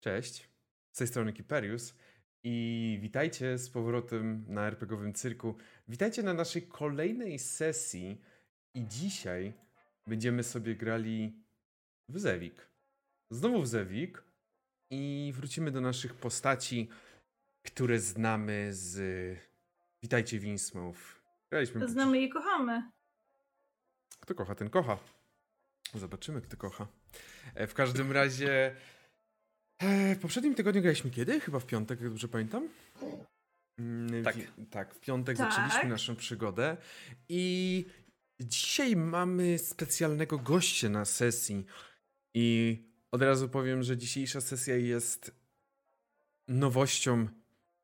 Cześć, z tej strony Kiperius i witajcie z powrotem na RPGowym Cyrku. Witajcie na naszej kolejnej sesji i dzisiaj będziemy sobie grali w Zewik. Znowu w Zewik i wrócimy do naszych postaci, które znamy z Witajcie Winsmouth. Graliśmy... Znamy i kochamy. Kto kocha, ten kocha. Zobaczymy, kto kocha. E, W każdym razie w poprzednim tygodniu graliśmy kiedy? Chyba w piątek, jak dobrze pamiętam. Mm, Tak. wi- tak, w piątek Tak. zaczęliśmy naszą przygodę i dzisiaj mamy specjalnego gościa na sesji i od razu powiem, że dzisiejsza sesja jest nowością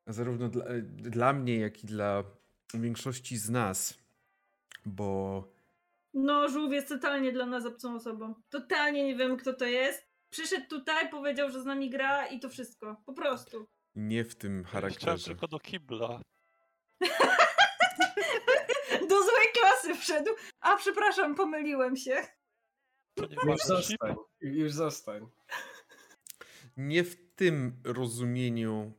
zarówno dla, e, dla mnie, jak i dla większości z nas, bo No, żółw jest totalnie dla nas obcą osobą. Totalnie nie wiem, kto to jest. Przyszedł tutaj, powiedział, że z nami gra i to wszystko. Po prostu. nie w tym Chciałem charakterze. tylko do kibla. Do złej klasy wszedł. A, przepraszam, pomyliłem się. To nie Już masz zostań, już zostań. nie w tym rozumieniu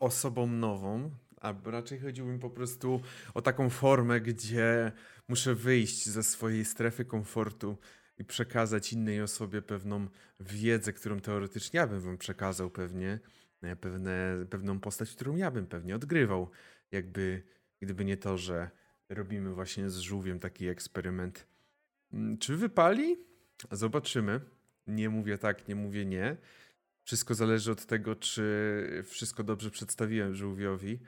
osobą nową, a raczej chodziłbym po prostu o taką formę, gdzie muszę wyjść ze swojej strefy komfortu i przekazać innej osobie pewną wiedzę, którą teoretycznie ja bym wam przekazał pewnie, e, pewne, pewną postać, którą ja bym pewnie odgrywał, jakby gdyby nie to, że robimy właśnie z żółwiem taki eksperyment. Mm, Czy wypali? Zobaczymy. Nie mówię tak, nie mówię nie. Wszystko zależy od tego, czy wszystko dobrze przedstawiłem żółwiowi.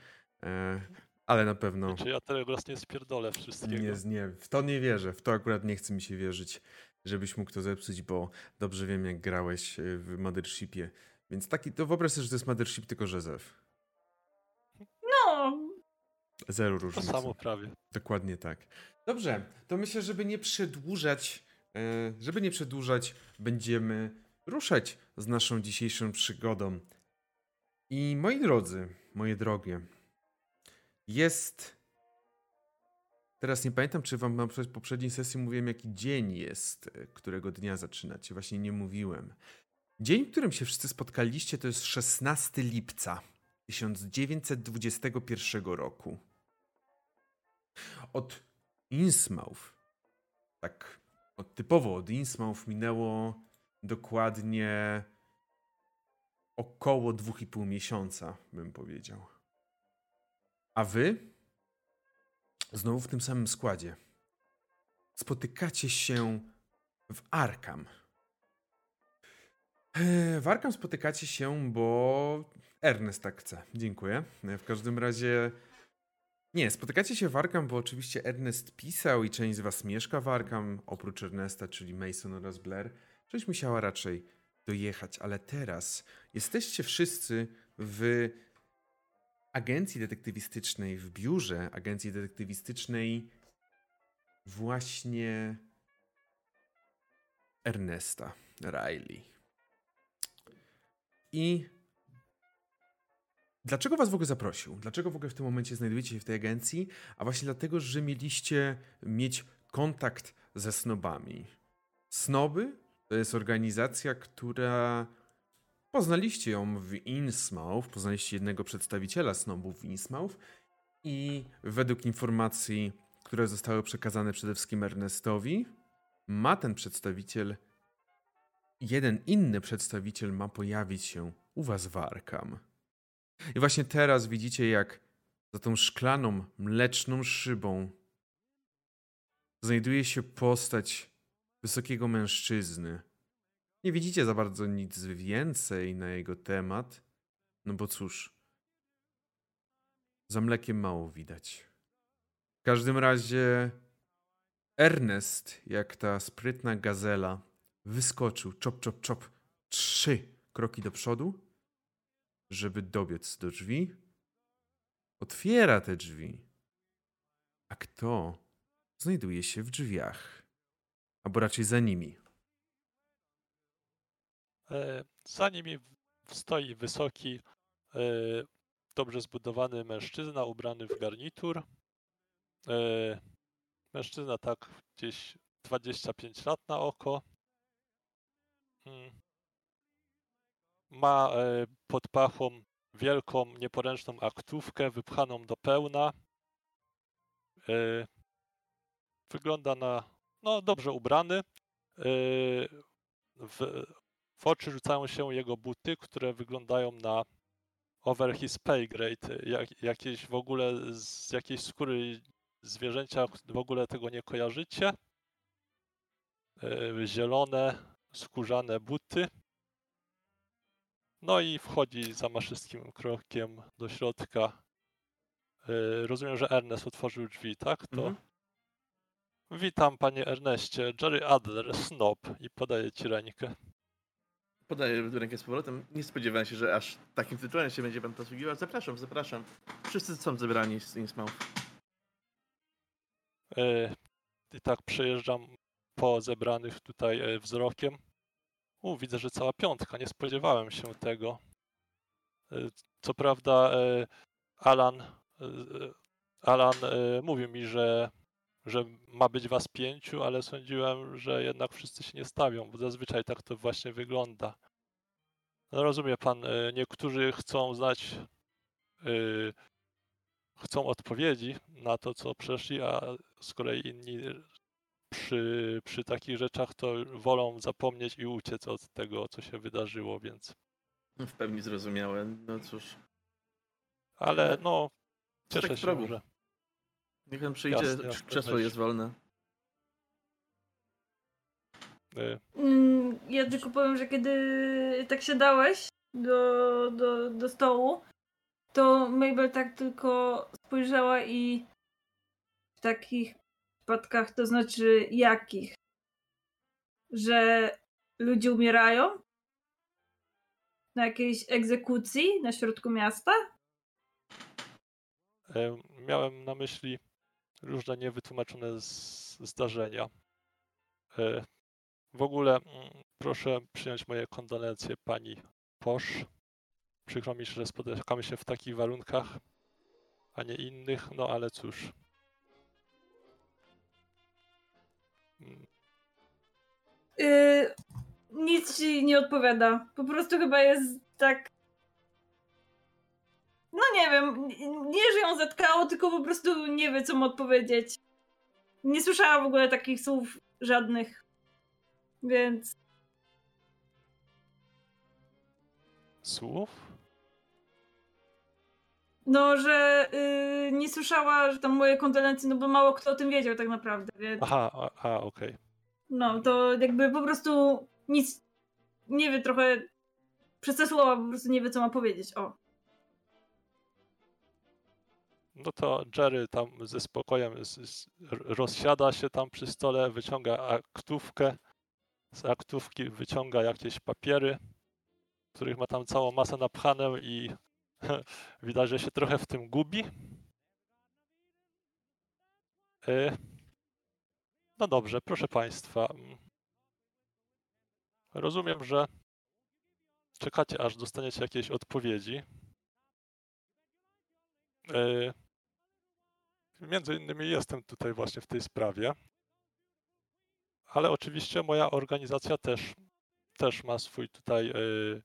E, ale na pewno Czy ja teraz nie spierdolę wszystkiego. nie, nie, w to nie wierzę. W to akurat nie chce mi się wierzyć, żebyś mógł to zepsuć, bo dobrze wiem, jak grałeś e, w Mothershipie. Więc taki, to wyobraź sobie, że to jest Mothership, tylko że Zew. No, Zero To różnicy. samo prawie. Dokładnie tak. Dobrze, to myślę, żeby nie przedłużać, e, żeby nie przedłużać, będziemy ruszać z naszą dzisiejszą przygodą. I moi drodzy, moje drogie, jest. Teraz nie pamiętam, czy wam na poprzed- poprzedniej sesji mówiłem, jaki dzień jest, e, którego dnia zaczynacie. Właśnie nie mówiłem. Dzień, w którym się wszyscy spotkaliście, to jest 16 lipca 1921 roku. Od Innsmouth, tak od typowo od Innsmouth minęło dokładnie około 2,5 miesiąca, bym powiedział. A wy znowu w tym samym składzie spotykacie się w Arkham. E, W Arkham spotykacie się, bo Ernest tak chce. Dziękuję. E, W każdym razie nie, spotykacie się w Arkham, bo oczywiście Ernest pisał i część z was mieszka w Arkham, oprócz Ernesta, czyli Mason oraz Blair. Część musiała raczej dojechać, ale teraz jesteście wszyscy w agencji detektywistycznej, w biurze agencji detektywistycznej właśnie Ernesta Riley. I Dlaczego was w ogóle zaprosił? Dlaczego w ogóle w tym momencie znajdujecie się w tej agencji? A właśnie dlatego, że mieliście mieć kontakt ze snobami. Snoby to jest organizacja, która poznaliście ją w Innsmouth, poznaliście jednego przedstawiciela snobów w Innsmouth i według informacji, które zostały przekazane przede wszystkim Ernestowi, ma ten przedstawiciel, jeden inny przedstawiciel ma pojawić się u was w Arkham. I właśnie teraz widzicie, jak za tą szklaną, mleczną szybą znajduje się postać wysokiego mężczyzny. Nie widzicie za bardzo nic więcej na jego temat, no bo cóż, za mlekiem mało widać. W każdym razie Ernest, jak ta sprytna gazela, wyskoczył czop, czop, czop, trzy kroki do przodu żeby dobiec do drzwi. Otwiera te drzwi. A kto znajduje się w drzwiach? Albo raczej za nimi. E, Za nimi stoi wysoki, e, dobrze zbudowany mężczyzna ubrany w garnitur. E, Mężczyzna tak gdzieś 25 lat na oko. Mm. ma pod pachą wielką, nieporęczną aktówkę wypchaną do pełna. Wygląda na no, dobrze ubrany. W, w oczy rzucają się jego buty, które wyglądają na over his pay grade. Jak, jakieś w ogóle z jakiejś skóry zwierzęcia w ogóle tego nie kojarzycie. E, zielone, skórzane buty. No i wchodzi zamaszystkim krokiem do środka. E, Rozumiem, że Ernest otworzył drzwi, tak? To Mhm. witam panie Erneście, Jerry Adler, Snob i podaję ci rękę. Podaję rękę z powrotem. Nie spodziewałem się, że aż takim tytułem się będzie pan posługiwał. Zapraszam, zapraszam. Wszyscy są zebrani z Innsmouth. E, I tak przejeżdżam po zebranych tutaj e, wzrokiem. U, widzę, że cała piątka, nie spodziewałem się tego. E, Co prawda e, Alan, Alan mówił mi, że, że ma być was pięciu, ale sądziłem, że jednak wszyscy się nie stawią, bo zazwyczaj tak to właśnie wygląda. No, rozumie pan, e, niektórzy chcą znać e, chcą odpowiedzi na to, co przeszli, a z kolei inni przy, przy takich rzeczach to wolą zapomnieć i uciec od tego, co się wydarzyło, więc. W pełni zrozumiałe. No cóż, Ale no, tak cieszę w się, progu? że. niech pan przyjdzie, Jasne, krzesło jest wolne. Y, Mm, Ja tylko powiem, że kiedy tak siadałeś do, do, do stołu, to Mabel tak tylko spojrzała i w takich przypadkach, to znaczy jakich? Że ludzie umierają? Na jakiejś egzekucji na środku miasta? y, Miałem na myśli różne niewytłumaczone zdarzenia. W ogóle mm, proszę przyjąć moje kondolencje pani Posz. Przykro mi, że spotykamy się w takich warunkach, a nie innych, no ale cóż. Yy, nic ci nie odpowiada. Po prostu chyba jest tak. No nie wiem, nie że ją zatkało, tylko po prostu nie wie, co mu odpowiedzieć. Nie słyszała w ogóle takich słów żadnych. Więc Słów? no, że yy, nie słyszała, że tam moje kondolencje, no bo mało kto o tym wiedział tak naprawdę, więc Aha, a, a okej. no to jakby po prostu nic nie wie trochę przez te słowa po prostu nie wie, co ma powiedzieć. O. No to Jerry tam ze spokojem z, z, rozsiada się tam przy stole, wyciąga aktówkę. Z aktówki wyciąga jakieś papiery, których ma tam całą masę napchane i widać, że się trochę w tym gubi. Y, No dobrze, proszę Państwa. Rozumiem, że czekacie, aż dostaniecie jakieś odpowiedzi. Y, Między innymi jestem tutaj właśnie w tej sprawie. Ale oczywiście moja organizacja też, też ma swój tutaj y,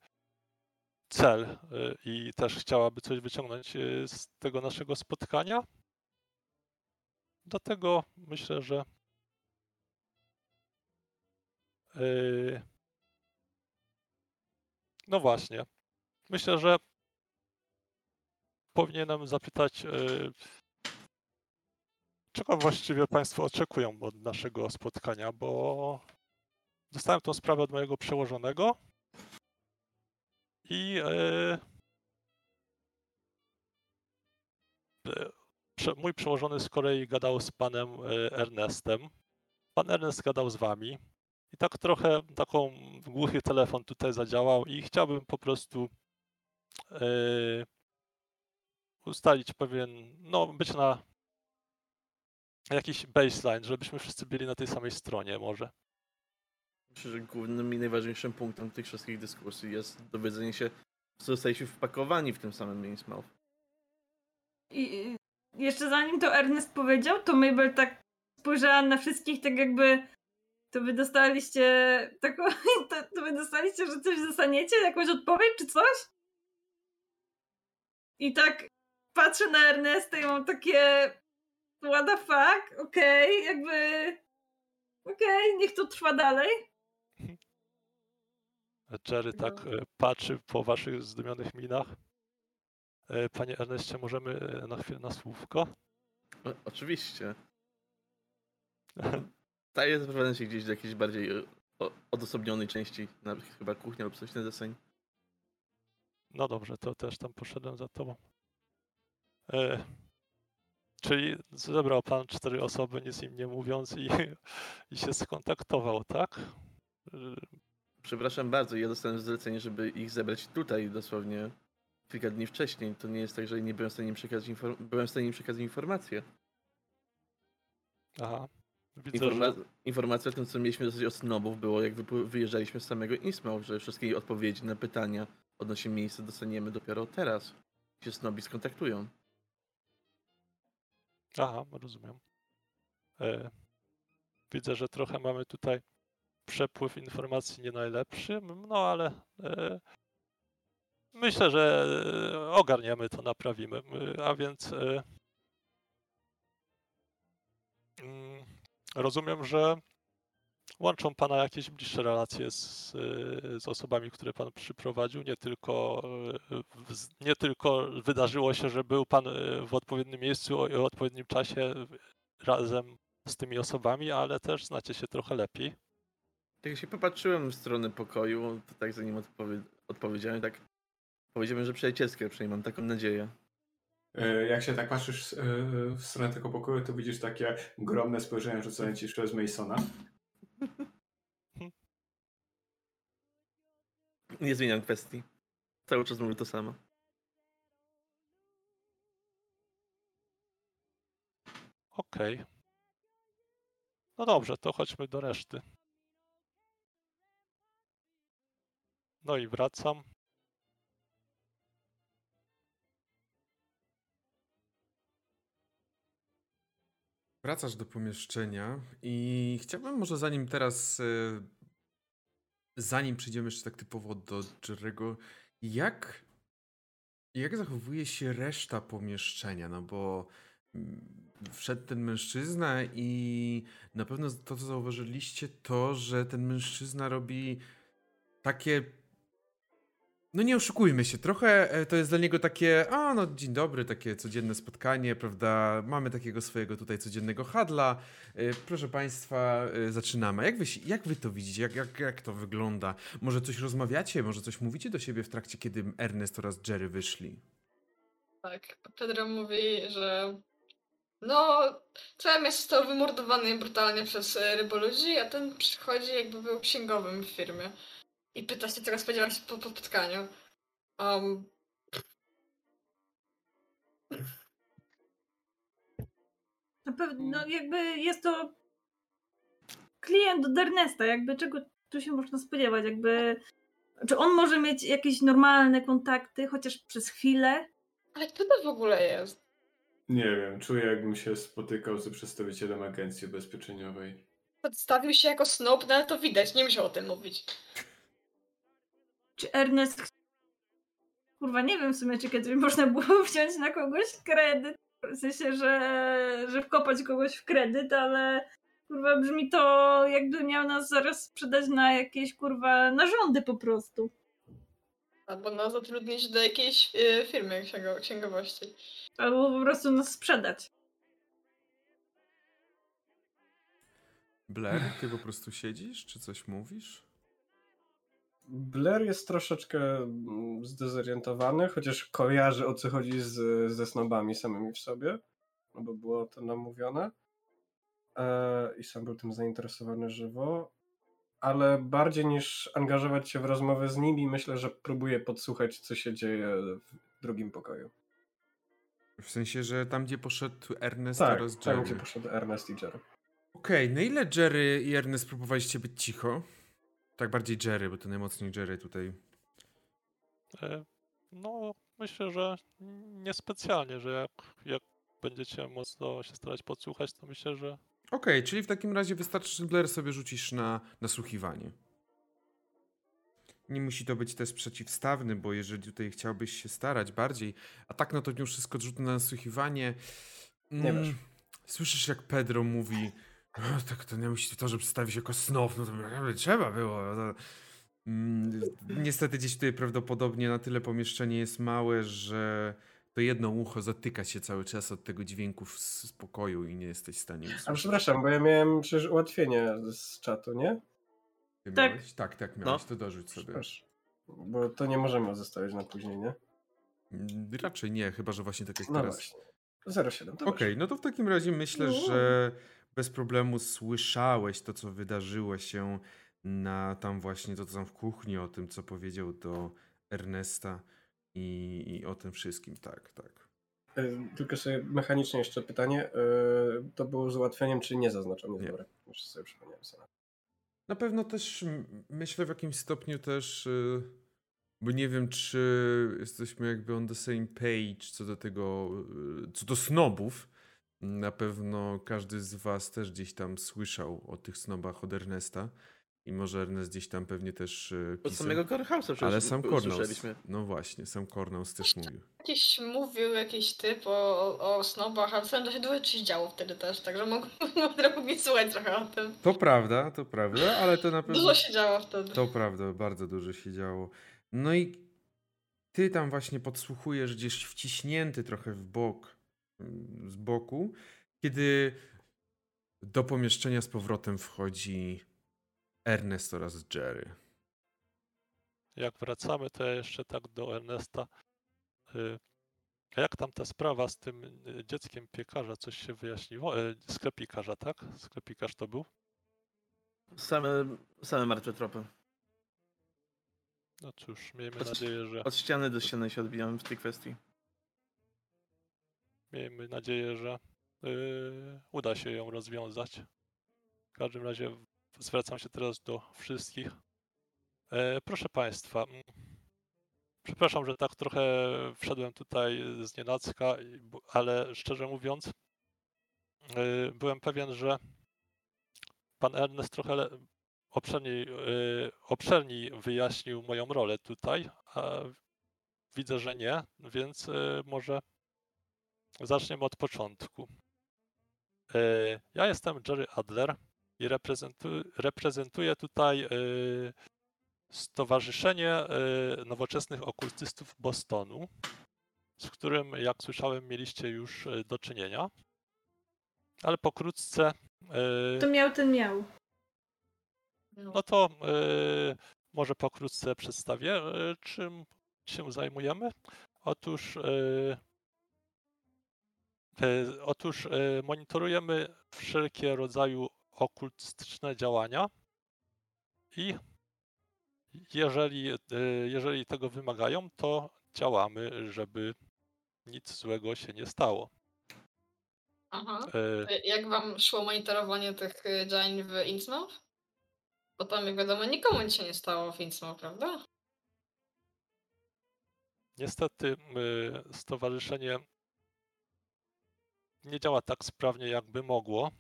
cel y, i też chciałaby coś wyciągnąć y, z tego naszego spotkania. Dlatego myślę, że no właśnie. Myślę, że powinienem zapytać, czego właściwie Państwo oczekują od naszego spotkania, bo dostałem tą sprawę od mojego przełożonego i y, y, prze- mój przełożony z kolei gadał z panem y, Ernestem. Pan Ernest gadał z wami i tak trochę taką głuchy telefon tutaj zadziałał i chciałbym po prostu ustalić pewien, no być na jakiś baseline, żebyśmy wszyscy byli na tej samej stronie może. Myślę, że głównym i najważniejszym punktem tych wszystkich dyskusji jest dowiedzenie się, co zostaliśmy wpakowani w tym samym. I i jeszcze zanim to Ernest powiedział, to Mabel tak spojrzała na wszystkich, tak jakby to wy dostaliście taką, to, to wy dostaliście, że coś dostaniecie, jakąś odpowiedź czy coś? I tak patrzę na Ernesta i mam takie what the fuck, okej, okay, jakby okej, okay, niech to trwa dalej. Jerry tak no. patrzy po waszych zdumionych minach. E, panie Erneście, możemy e, na chwilę na słówko? O, oczywiście. Staję zaprowadzę się gdzieś do jakiejś bardziej odosobnionej części, na chyba kuchnia lub coś na deseń. No dobrze, to też tam poszedłem za tobą. E, czyli zebrał pan cztery osoby, nic im nie mówiąc i, i się skontaktował, tak? Przepraszam bardzo, ja dostałem zlecenie, żeby ich zebrać tutaj dosłownie kilka dni wcześniej. To nie jest tak, że nie byłem w stanie im przekazać, inform- byłem w stanie im przekazać informacje. Aha. Widzę, Informa- że... Informacja o tym, co mieliśmy dostać od snobów, było jak wyjeżdżaliśmy z samego Innsmouth, że wszystkie odpowiedzi na pytania odnośnie miejsca dostaniemy dopiero teraz. Się snobi skontaktują. Aha, rozumiem. E, widzę, że trochę mamy tutaj przepływ informacji nie najlepszy, no ale e, myślę, że ogarniemy to, naprawimy. A więc e, mm, rozumiem, że łączą Pana jakieś bliższe relacje z, z osobami, które Pan przyprowadził. Nie tylko, nie tylko wydarzyło się, że był Pan w odpowiednim miejscu i w odpowiednim czasie razem z tymi osobami, ale też znacie się trochę lepiej. Jak się popatrzyłem w stronę pokoju, to tak zanim odpowie odpowiedziałem, tak powiedziałem, że przyjacielskie, przynajmniej mam taką nadzieję. E, jak się tak patrzysz e, w stronę tego pokoju, to widzisz takie ogromne spojrzenie rzucone ci przez Masona. Nie zmieniam kwestii. Cały czas mówię to samo. Okej. Okay. No dobrze, to chodźmy do reszty. No i wracam. Wracasz do pomieszczenia i chciałbym może zanim teraz, e, zanim przejdziemy jeszcze tak typowo do Jerego, jak, jak zachowuje się reszta pomieszczenia? No bo mm, wszedł ten mężczyzna i na pewno to, co zauważyliście, to, że ten mężczyzna robi takie no nie oszukujmy się, trochę e, to jest dla niego takie, a no dzień dobry, takie codzienne spotkanie, prawda? Mamy takiego swojego tutaj codziennego hadla. E, proszę Państwa, e, zaczynamy. Jak wy, jak wy to widzicie? Jak, jak, jak to wygląda? Może coś rozmawiacie? Może coś mówicie do siebie w trakcie, kiedy Ernest oraz Jerry wyszli? Tak, Pedro mówi, że no, całe miasto zostało wymordowane brutalnie przez ryboludzi, a ten przychodzi jakby był księgowym w firmie i pyta się, czego spodziewa się po, po spotkaniu. Um, na pewno, no jakby jest to klient od Ernesta, jakby czego tu się można spodziewać, jakby czy on może mieć jakieś normalne kontakty, chociaż przez chwilę? Ale kto to w ogóle jest? Nie wiem, czuję jakbym się spotykał z przedstawicielem agencji ubezpieczeniowej. Przedstawił się jako snob, no ale to widać, nie musiał o tym mówić. Czy Ernest. Kurwa, nie wiem w sumie, czy kiedyś można było wziąć na kogoś kredyt. W sensie, że, że wkopać kogoś w kredyt, ale kurwa brzmi to, jakby miał nas zaraz sprzedać na jakieś kurwa narządy po prostu. Albo nas zatrudnić do jakiejś y, firmy księgowości. Albo po prostu nas sprzedać. Blair, ty po prostu siedzisz, czy coś mówisz? Blair jest troszeczkę mm, zdezorientowany, chociaż kojarzy o co chodzi z, ze snobami samymi w sobie, no bo było to namówione. E, I sam był tym zainteresowany żywo. Ale bardziej niż angażować się w rozmowę z nimi, myślę, że próbuje podsłuchać, co się dzieje w drugim pokoju. W sensie, że tam, gdzie poszedł Ernest tak, oraz Jerry. tam, gdzie poszedł Ernest i Jerry. Okej, okay, na ile Jerry i Ernest próbowaliście być cicho? Tak bardziej Jerry, bo to najmocniej Jerry tutaj. E, no, myślę, że niespecjalnie, że jak, jak będziecie mocno się starać podsłuchać, to myślę, że Okej, czyli w takim razie wystarczy, że Blair sobie rzucisz na nasłuchiwanie. Nie musi to być test przeciwstawny, bo jeżeli tutaj chciałbyś się starać bardziej, a tak no to mimo wszystko rzut na nasłuchiwanie. Nie mm, wiesz. Słyszysz jak Pedro mówi, "O, tak to nie musi to, że przedstawi się jako snow, no to naprawdę trzeba było. No, mm, niestety gdzieś tutaj prawdopodobnie na tyle pomieszczenie jest małe, że to jedno ucho zatyka się cały czas od tego dźwięku w spokoju i nie jesteś w stanie A usłyszeć. przepraszam, bo ja miałem przecież ułatwienie z czatu, nie? Ty Tak. miałeś? Tak, tak miałeś, No. to dorzuć sobie. Bo to nie możemy zostawiać na później, nie? Mm, Raczej nie, chyba że właśnie tak jak No teraz. właśnie. 0,7 to Okej, okay. no to w takim razie myślę, No. że bez problemu słyszałeś to, co wydarzyło się na tam właśnie, to co tam w kuchni, o tym, co powiedział do Ernesta i, i o tym wszystkim, tak, tak. Tylko sobie mechanicznie jeszcze pytanie. y, To było z ułatwieniem, czy nie zaznaczone? Nie. Dobra, już sobie przypomniałem sobie. Na pewno też myślę w jakimś stopniu też, y, bo nie wiem, czy jesteśmy jakby on the same page co do tego, y, co do snobów. Na pewno każdy z was też gdzieś tam słyszał o tych snobach od Ernesta i może Ernest gdzieś tam pewnie też y, Od samego przecież Ale sam usłyszeliśmy. no właśnie, sam Cornels też mówił. Jakiś mówił jakiś typ o, o snobach, ale w samym czasie dużo się działo wtedy też, także mogłem mogli słuchać trochę o tym. To prawda, to prawda, ale to na pewno... Dużo się działo wtedy. To prawda, bardzo dużo się działo. No i ty tam właśnie podsłuchujesz gdzieś wciśnięty trochę w bok, z boku, kiedy do pomieszczenia z powrotem wchodzi Ernest oraz Jerry. Jak wracamy, to ja jeszcze tak do Ernesta. y, A jak tam ta sprawa z tym y, dzieckiem piekarza, coś się wyjaśniło? E, Sklepikarza, tak? Sklepikarz to był? Same, same martwe tropy. No cóż, miejmy Od- nadzieję, że Od ściany do ściany się odbijamy w tej kwestii. Miejmy nadzieję, że y, uda się ją rozwiązać. W każdym razie zwracam się teraz do wszystkich. E, proszę Państwa, przepraszam, że tak trochę wszedłem tutaj z nienacka, ale szczerze mówiąc, y, byłem pewien, że pan Ernest trochę obszerniej, y, obszerniej wyjaśnił moją rolę tutaj, a widzę, że nie, więc y, może zaczniemy od początku. E, Ja jestem Jerry Adler i reprezentu- reprezentuję tutaj e, Stowarzyszenie e, Nowoczesnych Okultystów Bostonu, z którym, jak słyszałem, mieliście już do czynienia. Ale pokrótce, To miał, ten miał. no to może pokrótce przedstawię, czym się zajmujemy. Otóż, otóż e, monitorujemy wszelkie rodzaju okultystyczne działania i jeżeli, e, jeżeli tego wymagają, to działamy, żeby nic złego się nie stało. Aha. E, E, Jak wam szło monitorowanie tych e, działań w Innsmouth? Bo tam, jak wiadomo, nikomu nic się nie stało w Innsmouth, prawda? Niestety stowarzyszenie nie działa tak sprawnie, jakby mogło.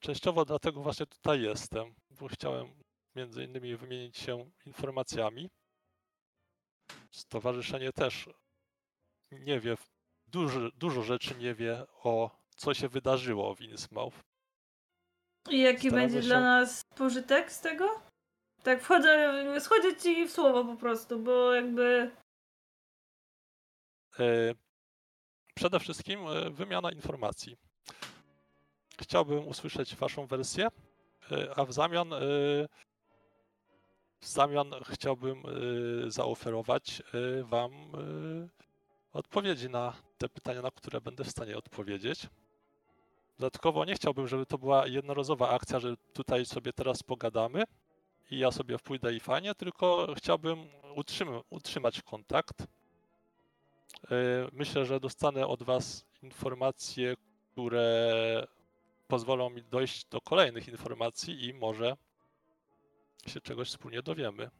Częściowo dlatego właśnie tutaj jestem, bo chciałem między innymi wymienić się informacjami. Stowarzyszenie też nie wie, dużo, dużo rzeczy nie wie o co się wydarzyło w Innsmouth. I jaki Staramy będzie się- dla nas pożytek z tego? Tak, wchodzę, schodzę ci w słowo po prostu, bo jakby E, Przede wszystkim e, wymiana informacji. Chciałbym usłyszeć Waszą wersję, e, a w zamian, e, w zamian chciałbym zaoferować Wam odpowiedzi na te pytania, na które będę w stanie odpowiedzieć. Dodatkowo nie chciałbym, żeby to była jednorazowa akcja, że tutaj sobie teraz pogadamy i ja sobie pójdę i fajnie, tylko chciałbym utrzym- utrzymać kontakt. E, Myślę, że dostanę od Was informacje, które pozwolą mi dojść do kolejnych informacji i może się czegoś wspólnie dowiemy.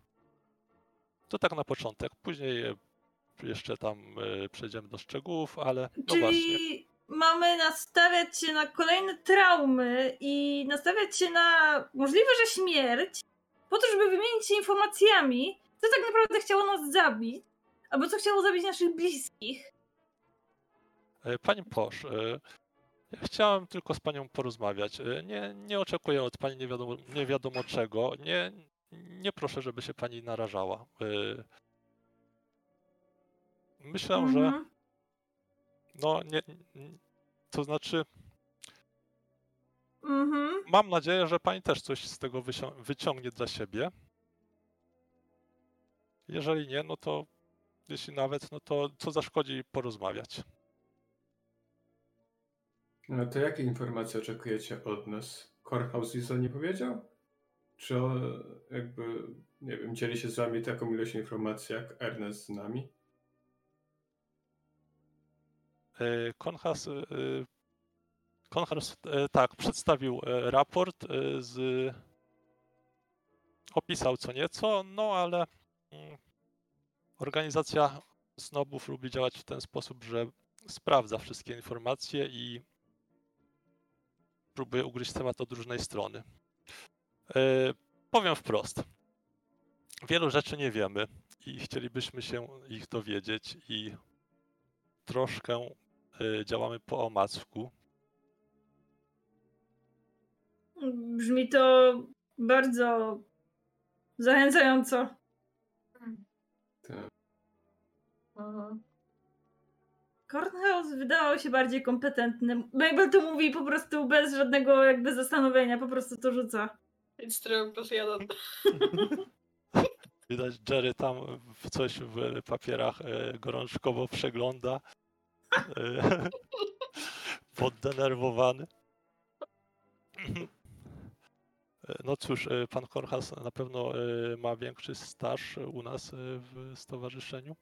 To tak na początek. Później jeszcze tam e, przejdziemy do szczegółów, ale no właśnie. Czyli mamy nastawiać się na kolejne traumy i nastawiać się na możliwe, że śmierć, po to, żeby wymienić się informacjami, co tak naprawdę chciało nas zabić, albo co chciało zabić naszych bliskich. E, Pani Posz, e, ja chciałem tylko z Panią porozmawiać. E, Nie, nie oczekuję od Pani nie wiadomo, nie wiadomo czego. Nie, nie proszę, żeby się Pani narażała. Myślę, że Mhm. no nie, to znaczy Mhm. mam nadzieję, że Pani też coś z tego wycią- wyciągnie dla siebie. Jeżeli nie, no to jeśli nawet, no to co zaszkodzi porozmawiać. No to jakie informacje oczekujecie od nas? Corehouse nic nie powiedział? Czy o, jakby, nie wiem, dzieli się z wami taką ilość informacji jak Ernest z nami? E, Konhas, e, Konhas e, tak, przedstawił raport z. Opisał co nieco, no ale mm, organizacja snobów lubi działać w ten sposób, że sprawdza wszystkie informacje i próbuje ugryźć temat od różnej strony. E, Powiem wprost. Wielu rzeczy nie wiemy i chcielibyśmy się ich dowiedzieć i troszkę y, działamy po omacku. Brzmi to bardzo zachęcająco. Tak. Mhm. Cornhouse wydawał się bardziej kompetentny. Mabel to mówi po prostu bez żadnego jakby zastanowienia, po prostu to rzuca. It's true, plus jeden. Widać, Jerry tam w coś w papierach e, gorączkowo przegląda. E, Poddenerwowany. No cóż, e, pan Korchas na pewno e, ma większy staż u nas e, w stowarzyszeniu.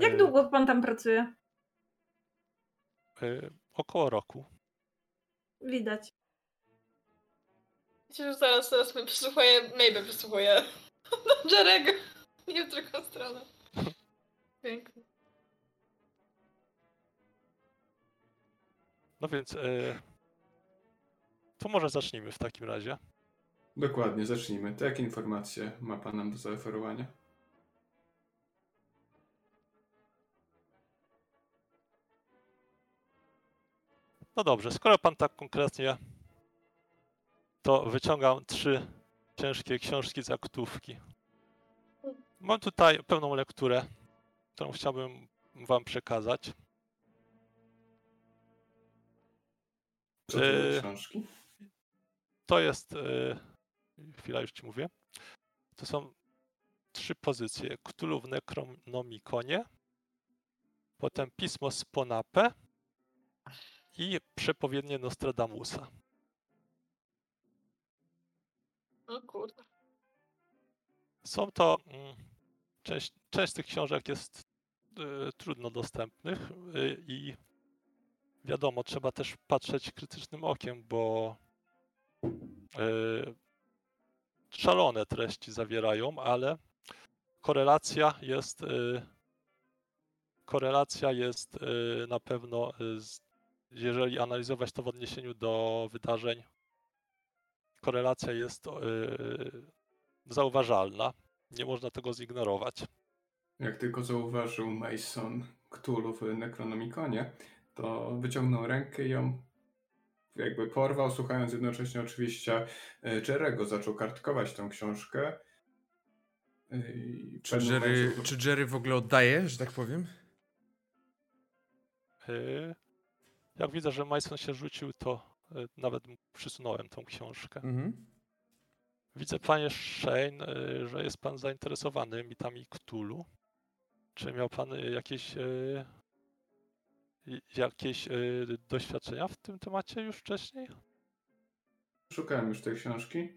Jak długo pan tam pracuje? Około roku. Widać. Wiecie, że zaraz, zaraz mnie przesłuchuje, Mabel przesłuchuje Jerego. Nie w drugą stronę. Pięknie. No więc, e, to może zacznijmy w takim razie. Dokładnie, zacznijmy. To jakie informacje ma pan nam do zaoferowania? No dobrze, skoro pan tak konkretnie, to wyciągam trzy ciężkie książki z aktówki. Mam tutaj pewną lekturę, którą chciałbym wam przekazać. Co to Yy, książki? To jest, e, chwila już ci mówię, to są trzy pozycje. Cthulhu w Necronomikonie, potem Pismo z Ponape i Przepowiednie Nostradamusa. O kurde. Są to. mm, Część, część tych książek jest e, trudno dostępnych e, i wiadomo, trzeba też patrzeć krytycznym okiem, bo szalone treści zawierają, ale korelacja jest. e, Korelacja jest e, na pewno, e, jeżeli analizować to w odniesieniu do wydarzeń, korelacja jest e, zauważalna. Nie można tego zignorować. Jak tylko zauważył Mason Cthulhu w Necronomikonie, to wyciągnął rękę i ją jakby porwał, słuchając jednocześnie oczywiście e, Jerego. Zaczął kartkować tę książkę. E, Czy Jerry, momencie- czy Jerry w ogóle oddaje, że tak powiem? Yy, Jak widzę, że Mason się rzucił, to nawet przysunąłem tą książkę. Mhm. Widzę, panie Shane, że jest pan zainteresowany mitami Cthulhu. Czy miał pan jakieś, jakieś yy, doświadczenia w tym temacie już wcześniej? Szukałem już tej książki.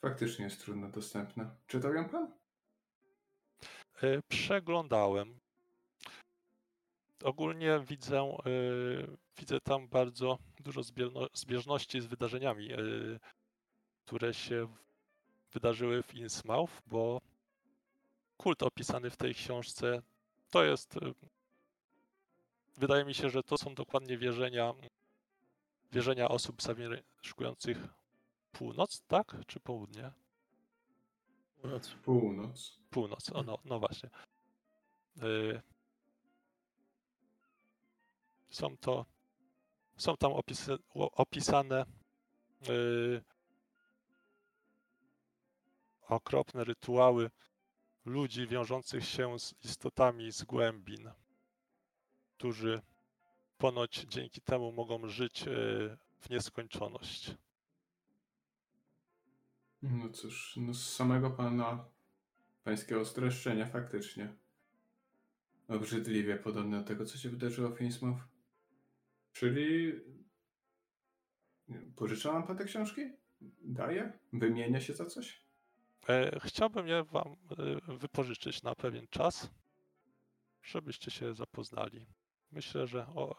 Faktycznie jest trudno dostępna. Czytał ją pan? Yy, Przeglądałem. Ogólnie widzę, yy, widzę tam bardzo dużo zbierno- zbieżności z wydarzeniami, yy, które się wydarzyły w Innsmouth, bo kult opisany w tej książce to jest yy, wydaje mi się, że to są dokładnie wierzenia, wierzenia osób zamieszkujących północ, tak? Czy południe? Północ. Północ. Północ, o, no, no właśnie. Y, Są to, są tam opisy, opisane y, okropne rytuały ludzi wiążących się z istotami z głębin, którzy ponoć dzięki temu mogą żyć y, w nieskończoność. No cóż, no z samego pana pańskiego streszczenia faktycznie. Obrzydliwie podobne do tego, co się wydarzyło w Innsmouth. Czyli... Pożycza nam pan te książki? Daje? Wymienia się za coś? E, Chciałbym je wam e, wypożyczyć na pewien czas, żebyście się zapoznali. Myślę, że o,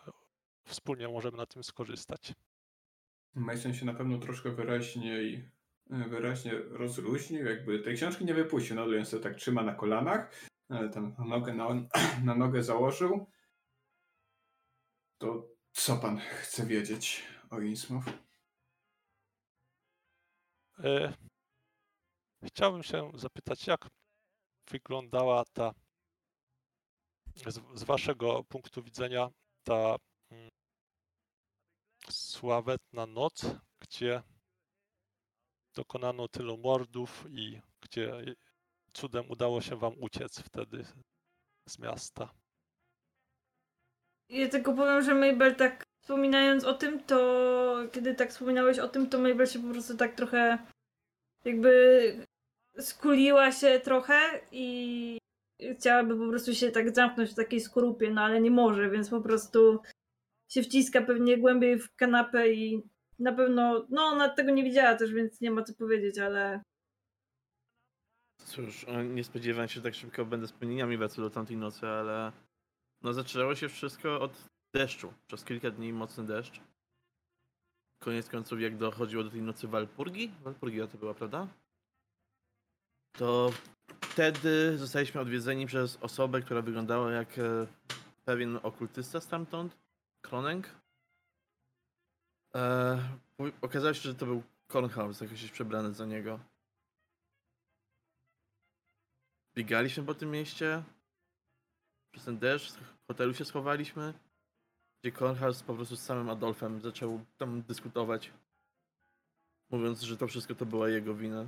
wspólnie możemy na tym skorzystać. Mason się na pewno troszkę wyraźniej, wyraźnie rozluźnił, jakby tej książki nie wypuścił, no więc sobie tak trzyma na kolanach, ale tam nogę na, na nogę założył. To co pan chce wiedzieć o Innsmouth? E, Chciałbym się zapytać, jak wyglądała ta, z, z waszego punktu widzenia, ta mm, sławetna noc, gdzie dokonano tylu mordów i gdzie cudem udało się wam uciec wtedy z miasta. Ja tylko powiem, że Mabel tak wspominając o tym, to kiedy tak wspominałeś o tym, to Mabel się po prostu tak trochę jakby skuliła się trochę i chciałaby po prostu się tak zamknąć w takiej skorupie, no ale nie może, więc po prostu się wciska pewnie głębiej w kanapę i na pewno, no ona tego nie widziała też, więc nie ma co powiedzieć, ale Cóż, nie spodziewałem się, że tak szybko będę wspomnieniami wracał do tamtej nocy, ale no zaczęło się wszystko od deszczu. Przez kilka dni mocny deszcz. Koniec końców, jak dochodziło do tej nocy Walpurgi, Walpurgia to była, prawda? To wtedy zostaliśmy odwiedzeni przez osobę, która wyglądała jak e, pewien okultysta stamtąd, Kroneng. E, okazało się, że to był Kornhaus, jakoś przebrany za niego. Biegaliśmy po tym mieście. Przez ten deszcz w hotelu się schowaliśmy. Gdzie Kornhaus po prostu z samym Adolfem zaczął tam dyskutować. Mówiąc, że to wszystko to była jego wina.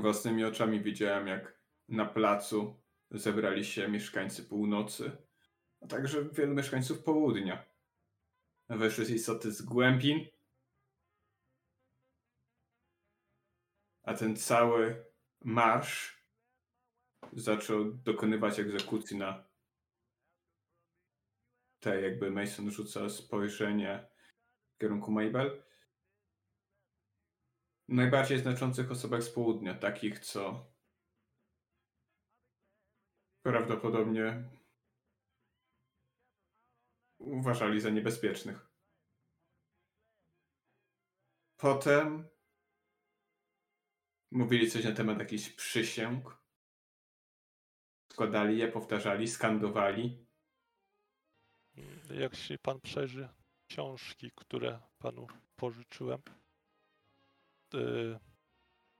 Własnymi oczami widziałem, jak na placu zebrali się mieszkańcy północy, a także wielu mieszkańców południa. Weszły z istoty z głębin, a ten cały marsz zaczął dokonywać egzekucji na te jakby Mason rzuca spojrzenie w kierunku Mabel. Najbardziej znaczących osobach z południa, takich co prawdopodobnie uważali za niebezpiecznych. Potem mówili coś na temat jakichś przysięg. Składali je, powtarzali, skandowali. Jak się pan przejrzy książki, które panu pożyczyłem,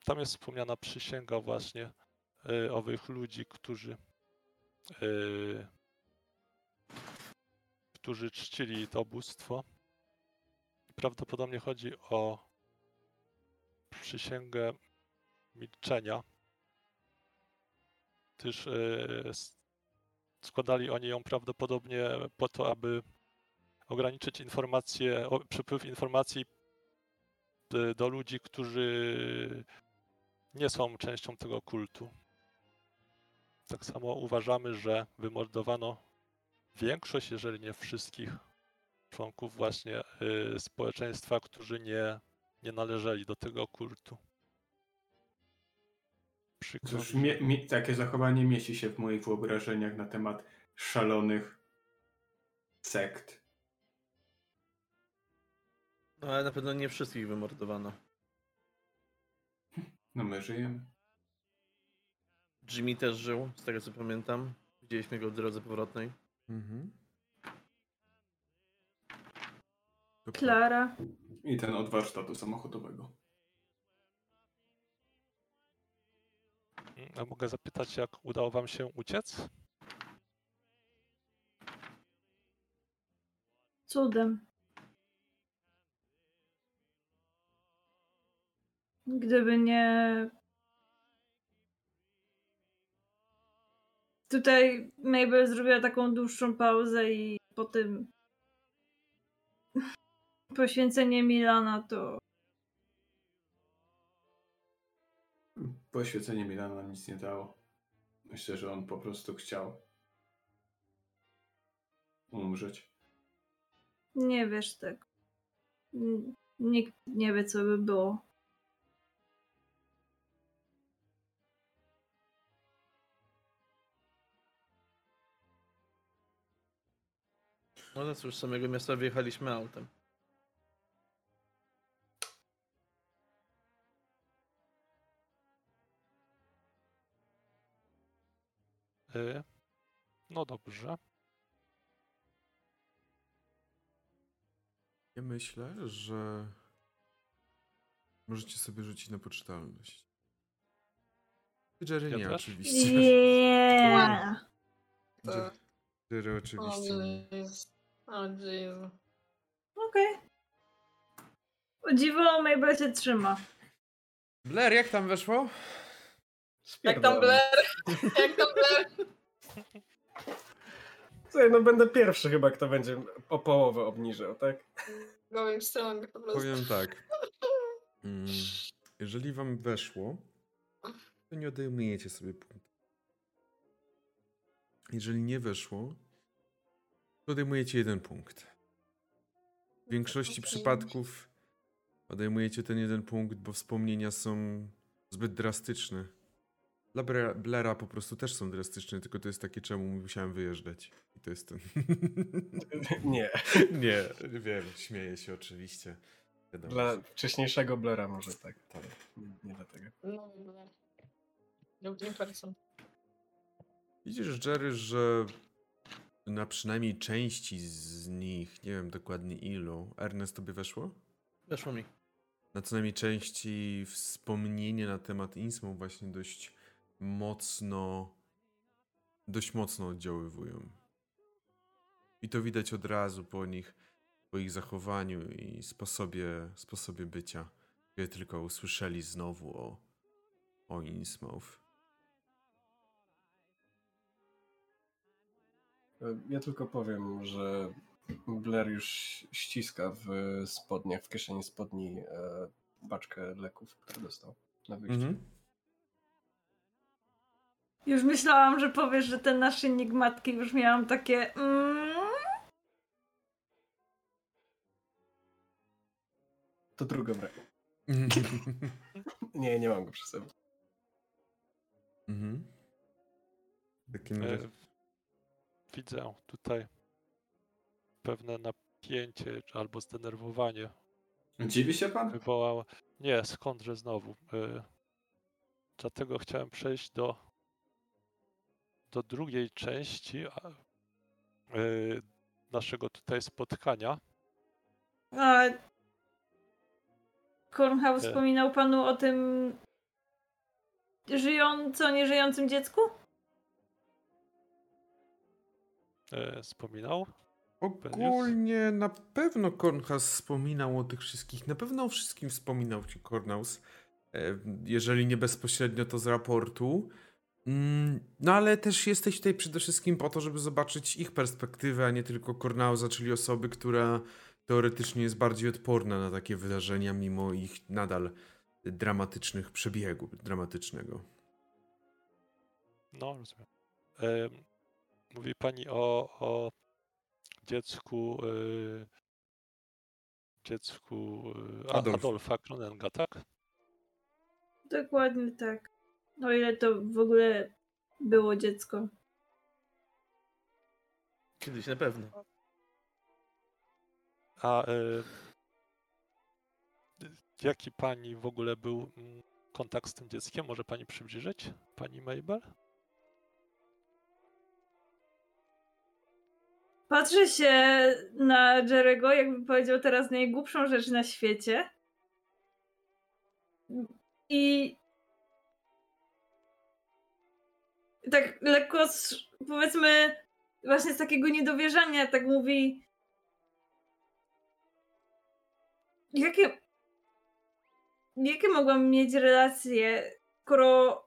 tam jest wspomniana przysięga właśnie y, owych ludzi, którzy y, którzy czcili to bóstwo. Prawdopodobnie chodzi o przysięgę milczenia, gdyż y, składali oni ją prawdopodobnie po to, aby ograniczyć informacje, przepływ informacji y, do ludzi, którzy nie są częścią tego kultu. Tak samo uważamy, że wymordowano większość, jeżeli nie wszystkich członków właśnie y, społeczeństwa, którzy nie, nie należeli do tego kultu. Przykro Cóż, mi, mi- takie zachowanie mieści się w moich wyobrażeniach na temat szalonych sekt. No ale na pewno nie wszystkich wymordowano. No my żyjemy. Jimmy też żył, z tego co pamiętam. Widzieliśmy go w drodze powrotnej. Mhm. Dokładnie. Klara. I ten od warsztatu samochodowego. A mogę zapytać, jak udało wam się uciec? Cudem. Gdyby nie. Tutaj Mabel zrobiła taką dłuższą pauzę i po tym poświęcenie Milana to Poświęcenie Milana nic nie dało. Myślę, że on po prostu chciał umrzeć. nie wiesz tego. Nikt nie wie, co by było. No ale cóż, z samego miasta wyjechaliśmy autem. Y, No dobrze. Ja myślę, że możecie sobie rzucić na poczytalność. Jerry Ja nie, też? oczywiście. Yeah. To... Jerry oczywiście nie. O jeez. Okej. O dziwo, Mabel się trzyma. Blair, jak tam weszło? Jak tam Blair? Jak tam Blair? Słuchaj, no będę pierwszy chyba, kto będzie o połowę obniżał, tak? Going strong po prostu. Powiem tak. Mm, Jeżeli wam weszło, to nie odejmujecie sobie punkt. Jeżeli nie weszło, odejmujecie jeden punkt. W większości Okej. przypadków odejmujecie ten jeden punkt, bo wspomnienia są zbyt drastyczne. Dla Blaira po prostu też są drastyczne, tylko to jest takie, czemu musiałem wyjeżdżać. I to jest ten. Nie. nie, wiem, śmieję się oczywiście. Wiadomo. Dla wcześniejszego Blera może tak. tak. Nie, nie dlatego. No, Blair. Lubię person. Widzisz, Jerry, że na przynajmniej części z nich, nie wiem dokładnie ilu, Ernest tobie weszło? Weszło mi. Na co najmniej części wspomnienie na temat Innsmouth właśnie dość mocno, dość mocno oddziaływują. I to widać od razu po nich, po ich zachowaniu i sposobie, sposobie bycia, kiedy tylko usłyszeli znowu o, o Innsmouth. Ja tylko powiem, że Blair już ściska w spodniach, w kieszeni spodni e, paczkę leków, które dostał na wyjściu. Mhm. Już myślałam, że powiesz, że ten naszyjnik matki już miałam takie. Mm, To druga brak. Nie, nie mam go przy sobie. Mhm. Takim E. Widzę tutaj pewne napięcie albo zdenerwowanie Dziwi się pan? wywołała. Nie, skądże znowu. Y, Dlatego chciałem przejść do, do drugiej części y, naszego tutaj spotkania. A Kornhaus E. wspominał panu o tym żyjąco, nieżyjącym dziecku? Y, Wspominał? Ogólnie na pewno Kornhaus wspominał o tych wszystkich, na pewno o wszystkim wspominał ci Kornaus, e, jeżeli nie bezpośrednio to z raportu. Mm, No ale też jesteś tutaj przede wszystkim po to, żeby zobaczyć ich perspektywę, a nie tylko Kornausa, czyli osoby, która teoretycznie jest bardziej odporna na takie wydarzenia, mimo ich nadal dramatycznych przebiegu, dramatycznego. No, rozumiem. Mówi pani o, o dziecku, y, dziecku y, A- Adolf. Adolfa Kronenga, tak? Dokładnie tak. O ile to w ogóle było dziecko. Kiedyś na pewno. A y, jaki pani w ogóle był mm, kontakt z tym dzieckiem? Może pani przybliżyć? Pani Mabel? Patrzę się na Jerego, jakby powiedział teraz najgłupszą rzecz na świecie. I tak lekko, z- powiedzmy, właśnie z takiego niedowierzania, tak mówi. Jakie. Jakie mogłam mieć relacje, skoro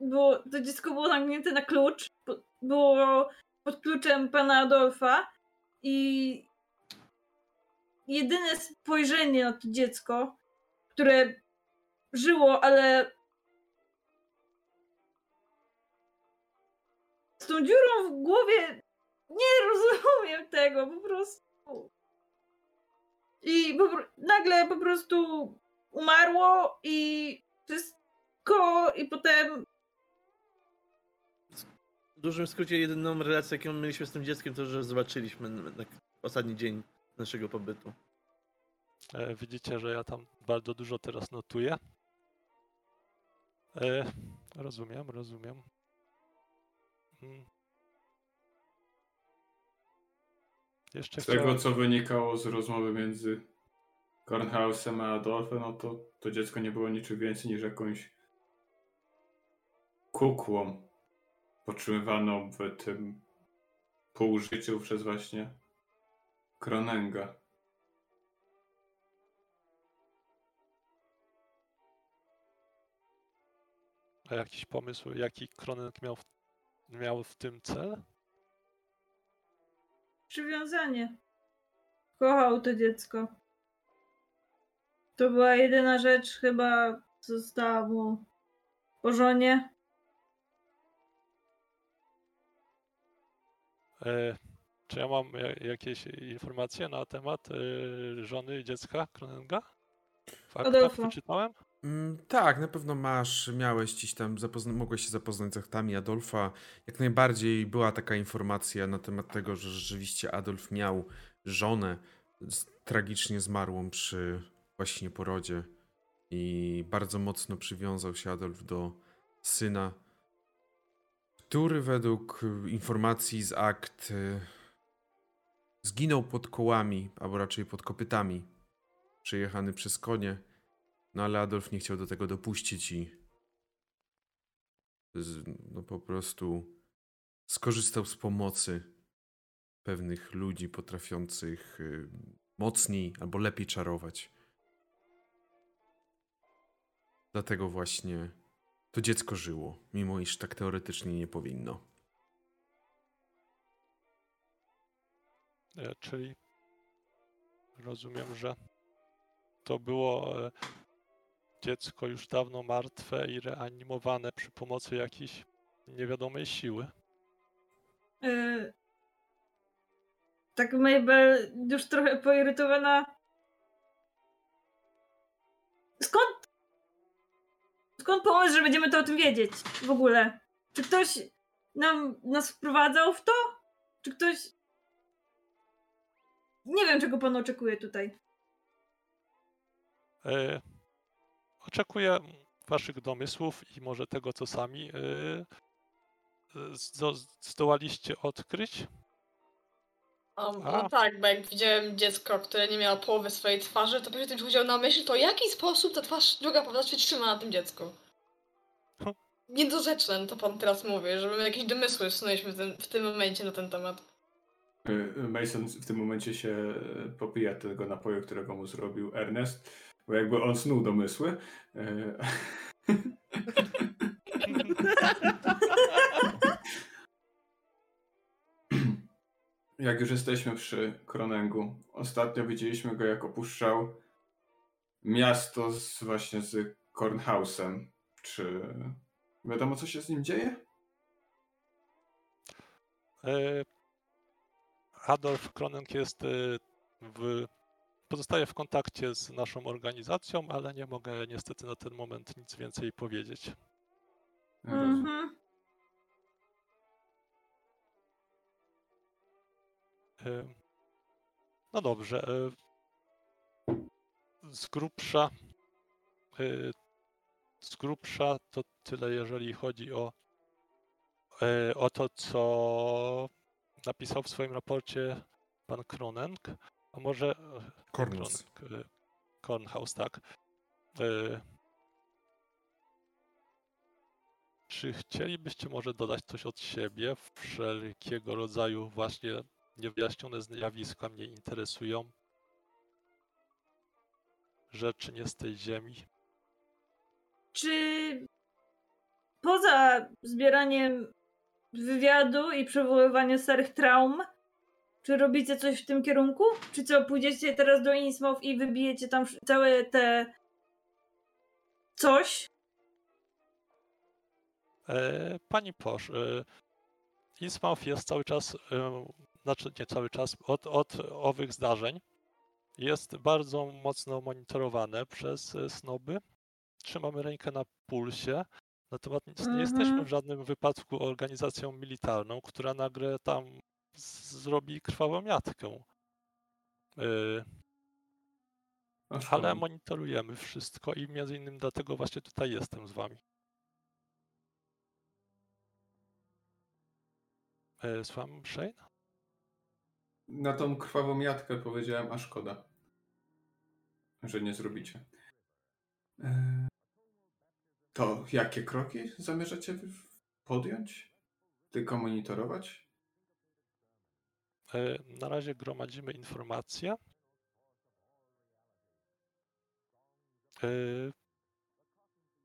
było, to dziecko było zamknięte na klucz, było pod kluczem pana Adolfa i jedyne spojrzenie na to dziecko, które żyło, ale z tą dziurą w głowie nie rozumiem tego, po prostu. I po, nagle po prostu umarło i wszystko i potem dużym skrócie jedyną relację, jaką mieliśmy z tym dzieckiem, to że zobaczyliśmy na, ostatni dzień naszego pobytu. E, Widzicie, że ja tam bardzo dużo teraz notuję. E, rozumiem, rozumiem. Mm. Jeszcze Z tego, co wynikało z rozmowy między Kornhausem a Adolfem, no to to dziecko nie było niczym więcej niż jakąś kukłą potrzymywaną w tym półżyciu przez właśnie Kronenga. A jakiś pomysł, jaki Kronek miał w, miał w tym cel? przywiązanie. Kochał to dziecko. To była jedyna rzecz chyba, co została mu po żonie. Czy ja mam ja- jakieś informacje na temat e, żony i dziecka Kronenga? Adolfa. wyczytałem? Mm, tak, na pewno masz, miałeś gdzieś tam, zapozna- mogłeś się zapoznać z aktami Adolfa. Jak najbardziej była taka informacja na temat tego, że rzeczywiście Adolf miał żonę z, tragicznie zmarłą przy właśnie porodzie i bardzo mocno przywiązał się Adolf do syna, który według y, informacji z akt y, zginął pod kołami, albo raczej pod kopytami, przejechany przez konie. No ale Adolf nie chciał do tego dopuścić i z, no po prostu skorzystał z pomocy pewnych ludzi potrafiących y, mocniej albo lepiej czarować. Dlatego właśnie to dziecko żyło, mimo iż tak teoretycznie nie powinno. E, czyli rozumiem, że to było e, dziecko już dawno martwe i reanimowane przy pomocy jakiejś niewiadomej siły. Yy, tak Mabel już trochę poirytowana. Skąd? Skąd pomysł, że będziemy to o tym wiedzieć w ogóle? Czy ktoś nam nas wprowadzał w to? Czy ktoś. Nie wiem, czego pan oczekuje tutaj. E, Oczekuję waszych domysłów i może tego, co sami e, zdo- zdołaliście odkryć. A. no tak, bo jak widziałem dziecko, które nie miało połowy swojej twarzy, to później mi przychodziło na myśl, to w jaki sposób ta twarz druga po prostu się trzyma na tym dziecku. Hm. Niedorzeczne to pan teraz mówi, żeby jakieś domysły wsunęliśmy w tym, w tym momencie na ten temat. Y, Mason w tym momencie się y, popija tego napoju, którego mu zrobił Ernest, bo jakby on snuł domysły. Jak już jesteśmy przy Kronengu, ostatnio widzieliśmy go jak opuszczał miasto z, właśnie z Kornhausem. Czy wiadomo co się z nim dzieje? E, Adolf Kronenk jest e, w, pozostaje w kontakcie z naszą organizacją, ale nie mogę niestety na ten moment nic więcej powiedzieć. Mhm. No dobrze. e, Z grubsza, e, z grubsza to tyle, jeżeli chodzi o, e, o to, co napisał w swoim raporcie pan Kronenk, a może... e, e, Kornhaus, tak. E, Czy chcielibyście może dodać coś od siebie? Wszelkiego rodzaju właśnie niewyjaśnione zjawiska mnie interesują. Rzeczy nie z tej ziemi. Czy poza zbieraniem wywiadu i przywoływaniem starych traum, czy robicie coś w tym kierunku? Czy co, pójdziecie teraz do Innsmouth i wybijecie tam całe te coś? E, Pani Posz, e, Innsmouth jest cały czas, e, znaczy nie cały czas, od, od owych zdarzeń jest bardzo mocno monitorowane przez e, snoby. Trzymamy rękę na pulsie, natomiast nie- nie jesteśmy Mhm. w żadnym wypadku organizacją militarną, która nagle tam zrobi krwawą miatkę. E. Ale monitorujemy wszystko i między innymi dlatego właśnie tutaj jestem z wami. E, Słucham, Shane? Na tą krwawą jatkę powiedziałem, a szkoda, że nie zrobicie. Eee, To jakie kroki zamierzacie podjąć? Tylko monitorować? E, Na razie gromadzimy informacje. E,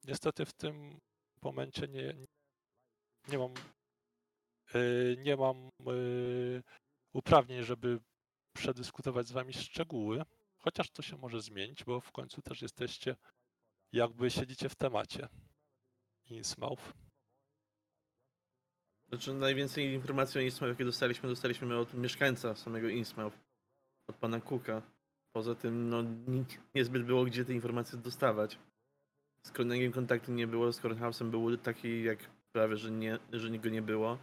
Niestety w tym momencie nie, nie mam e, nie mam e, uprawnień, żeby przedyskutować z wami szczegóły, chociaż to się może zmienić, bo w końcu też jesteście jakby siedzicie w temacie. Innsmouth. Znaczy najwięcej informacji o Innsmouth, jakie dostaliśmy, dostaliśmy od mieszkańca samego Innsmouth, od pana Cooka. Poza tym, no ni- niezbyt było gdzie te informacje dostawać. Z Kornegiem kontaktu nie było, z Kornhausem był taki jak prawie, że, nie, że go nie było.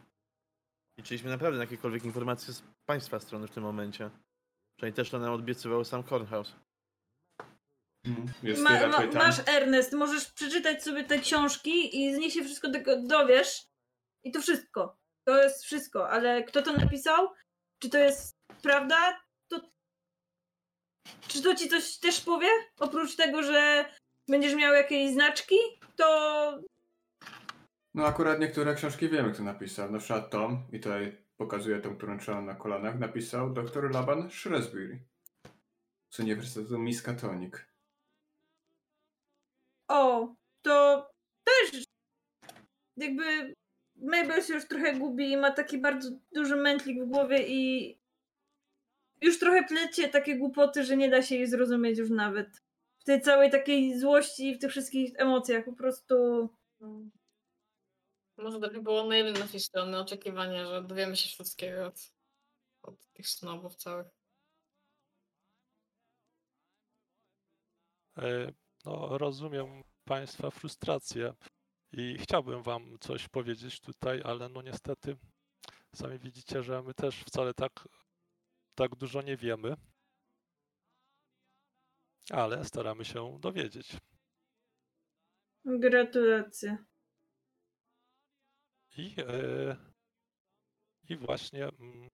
Liczyliśmy naprawdę na jakiekolwiek informacje z państwa strony w tym momencie. Przynajmniej też to nam obiecywał sam Kornhaus. Jest Ma, raczej ma, tam. masz Ernest, możesz przeczytać sobie te książki i z nich się wszystko tego dowiesz. I to wszystko. To jest wszystko, ale kto to napisał? Czy to jest prawda? To... Czy to ci coś też powie? Oprócz tego, że będziesz miał jakieś znaczki, to No akurat niektóre książki wiemy, kto napisał. Na przykład Tom, i tutaj pokazuję tą, którą trzymam na kolanach, napisał dr Laban Shrewsbury z Uniwersytetu Miskatonic. o, to też jakby Mabel się już trochę gubi i ma taki bardzo duży mętlik w głowie i już trochę plecie takie głupoty, że nie da się jej zrozumieć już nawet. W tej całej takiej złości i w tych wszystkich emocjach po prostu Może trochę było naiwne z naszej strony oczekiwanie, że dowiemy się wszystkiego od, od tych snobów całych. E, No, rozumiem Państwa frustrację i chciałbym Wam coś powiedzieć tutaj, ale no niestety sami widzicie, że my też wcale tak, tak dużo nie wiemy, ale staramy się dowiedzieć. gratulacje. I, e, i właśnie. mm,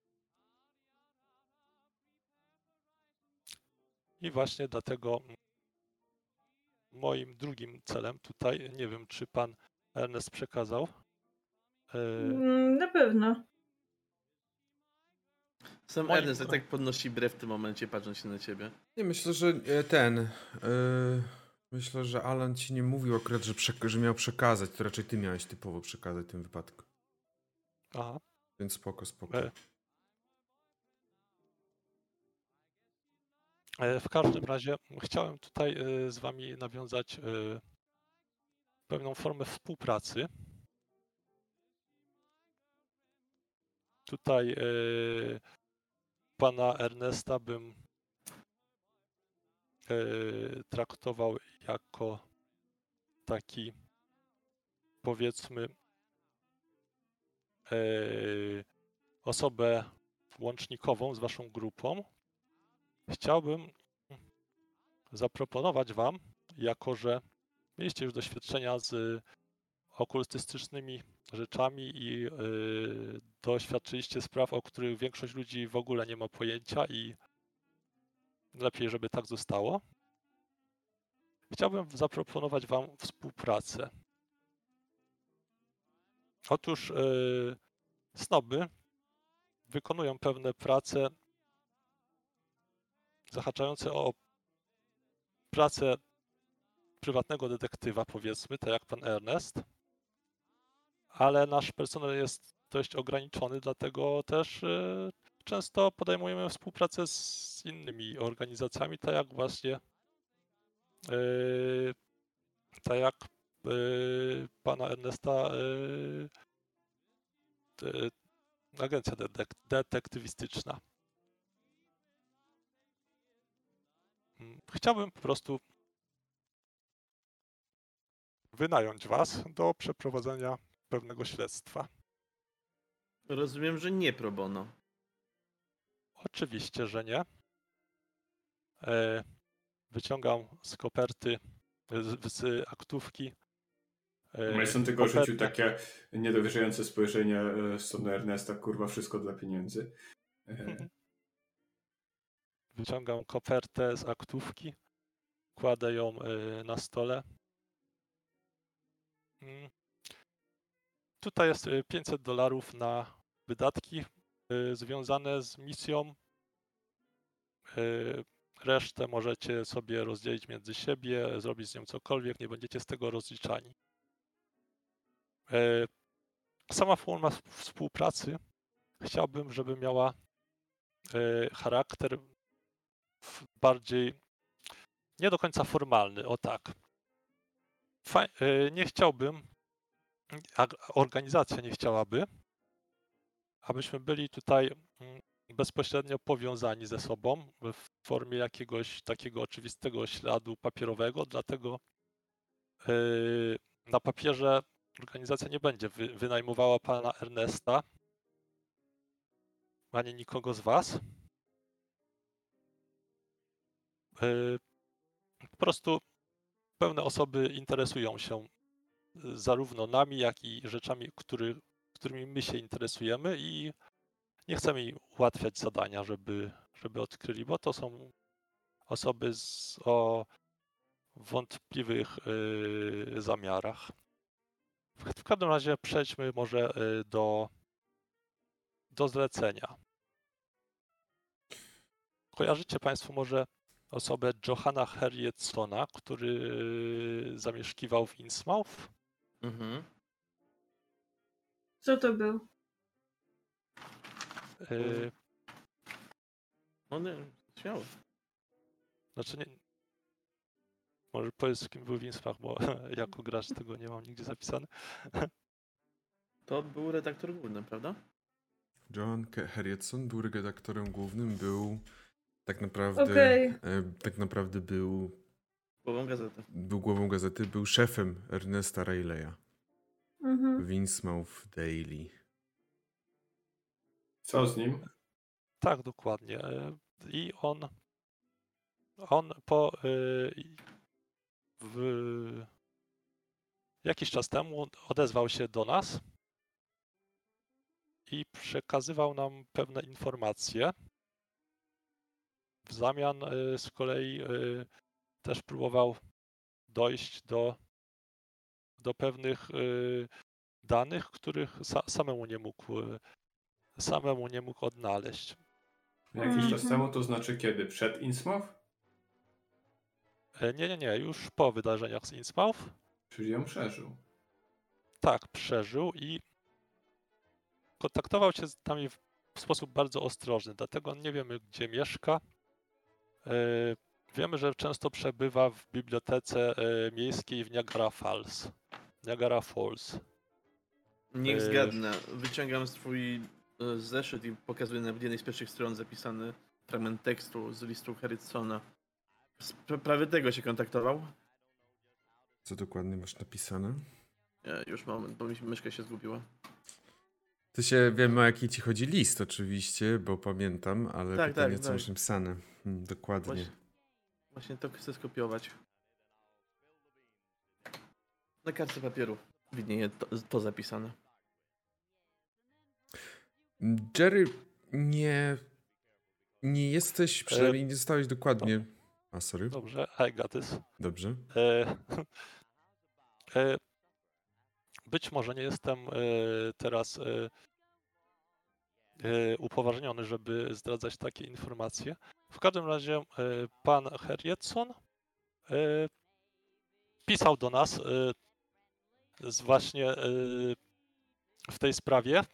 I właśnie dlatego moim drugim celem tutaj, nie wiem czy pan Ernest przekazał. Mm, Na pewno. Sam Moim Ernest tak podnosi brew w tym momencie, patrząc się na ciebie. Nie, myślę, że e, ten. e, myślę, że Alan ci nie mówił akurat, że, że miał przekazać. To raczej ty miałeś typowo przekazać w tym wypadku. aha. Więc spoko, spoko. E, E, W każdym razie chciałem tutaj e, z Wami nawiązać e, pewną formę współpracy. Tutaj pana Ernesta bym traktował jako taki powiedzmy e, osobę łącznikową z Waszą grupą. Chciałbym zaproponować Wam, jako że mieliście już doświadczenia z okultystycznymi rzeczami i yy, doświadczyliście spraw, o których większość ludzi w ogóle nie ma pojęcia i lepiej, żeby tak zostało. Chciałbym zaproponować Wam współpracę. Otóż yy, snoby wykonują pewne prace zahaczające o pracę prywatnego detektywa, powiedzmy, tak jak pan Ernest, ale nasz personel jest dość ograniczony, dlatego też y, często podejmujemy współpracę z innymi organizacjami, tak jak właśnie y, tak jak y, pana Ernesta agencja detektywistyczna. Mm, chciałbym po prostu wynająć Was do przeprowadzenia pewnego śledztwa. Rozumiem, że nie pro bono. Oczywiście, że nie. E, wyciągam z koperty, z, z aktówki. E, Mason tylko kopertę. rzucił takie niedowierzające spojrzenie e, z strony Ernesta, kurwa, wszystko dla pieniędzy. E, Wyciągam kopertę z aktówki, kładę ją na stole. Mm. Tutaj jest 500 y, dolarów na wydatki związane z misją. Resztę możecie sobie rozdzielić między siebie, zrobić z nią cokolwiek, nie będziecie z tego rozliczani. Sama forma współpracy chciałbym, żeby miała charakter bardziej nie do końca formalny, o tak. Nie chciałbym, organizacja nie chciałaby, abyśmy byli tutaj mm, bezpośrednio powiązani ze sobą w formie jakiegoś takiego oczywistego śladu papierowego, dlatego e, na papierze organizacja nie będzie wynajmowała pana Ernesta ani nikogo z was. E, po prostu pewne osoby interesują się e, zarówno nami, jak i rzeczami, który, którymi my się interesujemy i nie chcemy im ułatwiać zadania, żeby, żeby odkryli, bo to są osoby z, o wątpliwych y, zamiarach. W, w każdym razie przejdźmy może y, do, do zlecenia. Kojarzycie Państwo może osobę Johanna Harrietsona, który zamieszkiwał w Innsmouth. Mhm. Co to był? Y... On śmiało. Znaczy nie... Może powiedz, kim był w Innsmouth, bo jako gracz tego nie mam nigdzie zapisane. To był redaktor główny, prawda? John Harrietson był redaktorem głównym, był tak naprawdę, okay. tak naprawdę był głową gazety. Był głową gazety, był szefem Ernesta Rayleigha. Mhm. Winsmouth Daily. Co z nim? Tak, dokładnie. E, I on on po e, w, jakiś czas temu odezwał się do nas i przekazywał nam pewne informacje w zamian y, z kolei też próbował dojść do, do pewnych y, danych, których samemu nie mógł samemu nie mógł odnaleźć. Jakiś czas temu, to znaczy kiedy? Przed Innsmouth? E, nie, nie, nie, już po wydarzeniach z Innsmouth. Czyli ją przeżył. Tak, przeżył i kontaktował się z nami w sposób bardzo ostrożny, dlatego nie wiemy, gdzie mieszka, E, wiemy, że często przebywa w bibliotece e, miejskiej w Niagara Falls. Niagara Falls. Niech e, zgadnę. Wyciągam swój zeszyt i pokazuję na jednej z pierwszych stron zapisany fragment tekstu z listu Harrisona. Prawie tego się kontaktował. Co dokładnie masz napisane? Ja, już moment, bo mi myszka się zgubiła. To się wiem o jaki ci chodzi list oczywiście, bo pamiętam, ale tak, pytanie tak, co tak. masz napisane. Hmm, dokładnie. Właśnie, właśnie to chcę skopiować. Na kartce papieru widnieje to, to zapisane. Jerry, nie. Nie jesteś, przynajmniej nie zostałeś dokładnie. A, sorry. Dobrze, I got this. Dobrze. E, e, być może nie jestem e, teraz e, e, upoważniony, żeby zdradzać takie informacje. W każdym razie e, pan Harrietson e, pisał do nas e, właśnie e, w tej sprawie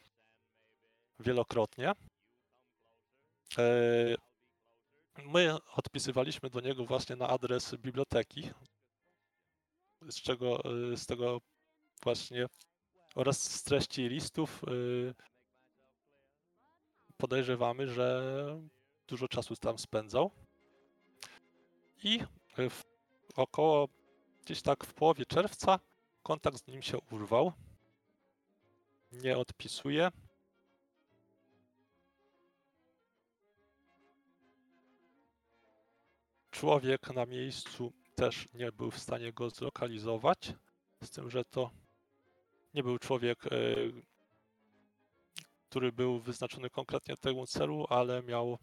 wielokrotnie. E, My odpisywaliśmy do niego właśnie na adres biblioteki, z czego e, z tego właśnie oraz z treści listów e, podejrzewamy, że dużo czasu tam spędzał. I w około gdzieś tak w połowie czerwca kontakt z nim się urwał. Nie odpisuje. Człowiek na miejscu też nie był w stanie go zlokalizować, z tym, że to nie był człowiek, e, który był wyznaczony konkretnie temu celu, ale miał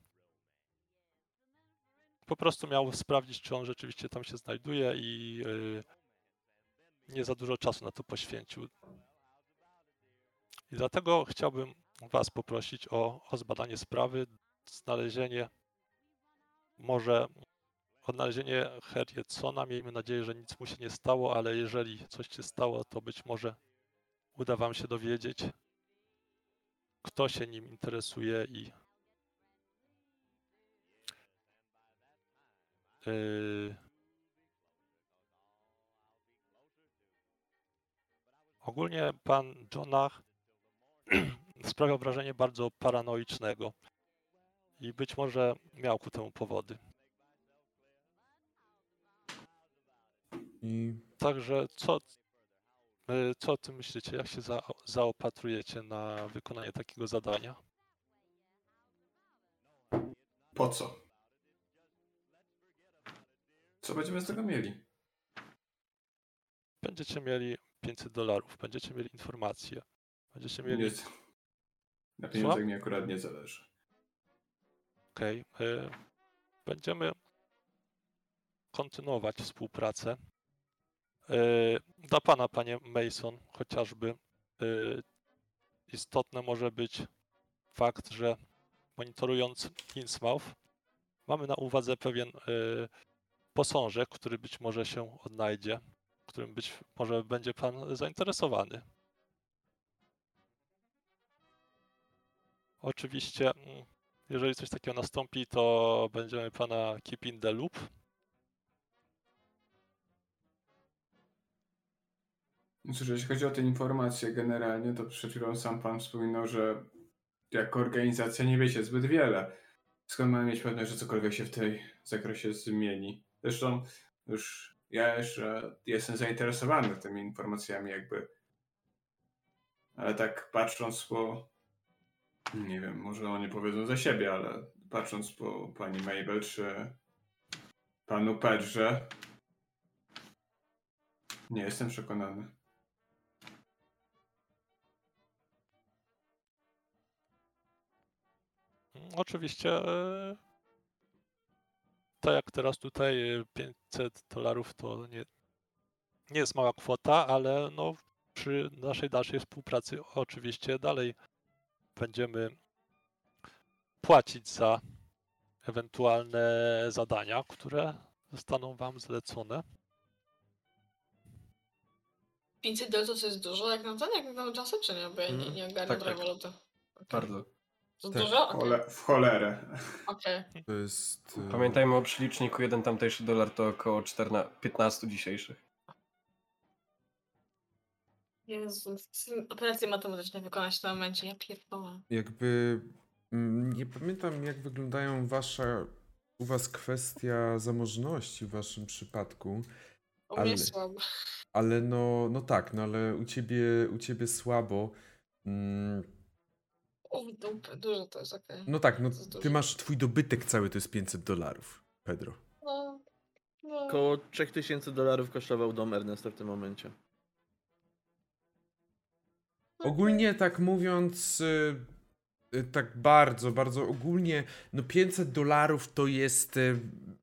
po prostu miał sprawdzić, czy on rzeczywiście tam się znajduje i e, nie za dużo czasu na to poświęcił. I dlatego chciałbym Was poprosić o, o zbadanie sprawy, znalezienie może odnalezienie Harrietsona. Miejmy nadzieję, że nic mu się nie stało, ale jeżeli coś się stało, to być może uda Wam się dowiedzieć, kto się nim interesuje i yy, ogólnie pan Jonah sprawia wrażenie bardzo paranoicznego i być może miał ku temu powody. I Także co, co o tym myślicie? Jak się za, zaopatrujecie na wykonanie takiego zadania? Po co? Co będziemy z tego mieli? Będziecie mieli 500 dolarów, będziecie mieli informacje, będziecie mieli... Nie, na pieniądzach mi akurat nie zależy. Okej. y, Będziemy kontynuować współpracę. Y, Dla pana, panie Mason, chociażby y, istotne może być fakt, że monitorując Innsmouth mamy na uwadze pewien y, posążek, który być może się odnajdzie, którym być może będzie pan zainteresowany. Oczywiście, mm, jeżeli coś takiego nastąpi, to będziemy pana keep in the loop. Cóż, jeśli chodzi o te informacje generalnie, to przed chwilą sam pan wspominał, że jako organizacja nie wiecie zbyt wiele. Skąd mamy mieć pewność, że cokolwiek się w tej zakresie zmieni? Zresztą już ja jeszcze jestem zainteresowany tymi informacjami jakby. Ale tak patrząc po... Nie wiem, może oni powiedzą za siebie, ale patrząc po pani Mabel czy panu Pedrze, nie jestem przekonany. Oczywiście, e, tak jak teraz tutaj e, 500 dolarów to nie, nie jest mała kwota, ale no przy naszej dalszej współpracy oczywiście dalej będziemy płacić za ewentualne zadania, które zostaną Wam zlecone. 500 dolarów to jest dużo, jak na ten, jak na czasy, czy nie? Bo ja nie, Mhm. nie ogarniam Tak, tak, waluty. Bardzo. To Tak. dużo? Chole, w cholerę. okej. to jest. y, Pamiętajmy o przeliczniku, jeden tamtejszy dolar to około 14, 15 dzisiejszych. Jezu, operacje matematyczne wykonać w tym momencie, ja pierdolę. Jakby. mm, Nie pamiętam, jak wyglądają wasza. U was kwestia zamożności w waszym przypadku, U Ale- słabo. ale no, no tak, no ale u ciebie, u ciebie słabo. Mm, O, dupy, dużo to jest, okej. No tak, no ty dużo. masz, twój dobytek cały to jest 500 dolarów, Pedro. No, no. Około 3000 dolarów kosztował dom Ernesta w tym momencie. Ogólnie tak mówiąc, y, y, tak bardzo, bardzo ogólnie, no 500 dolarów to jest y,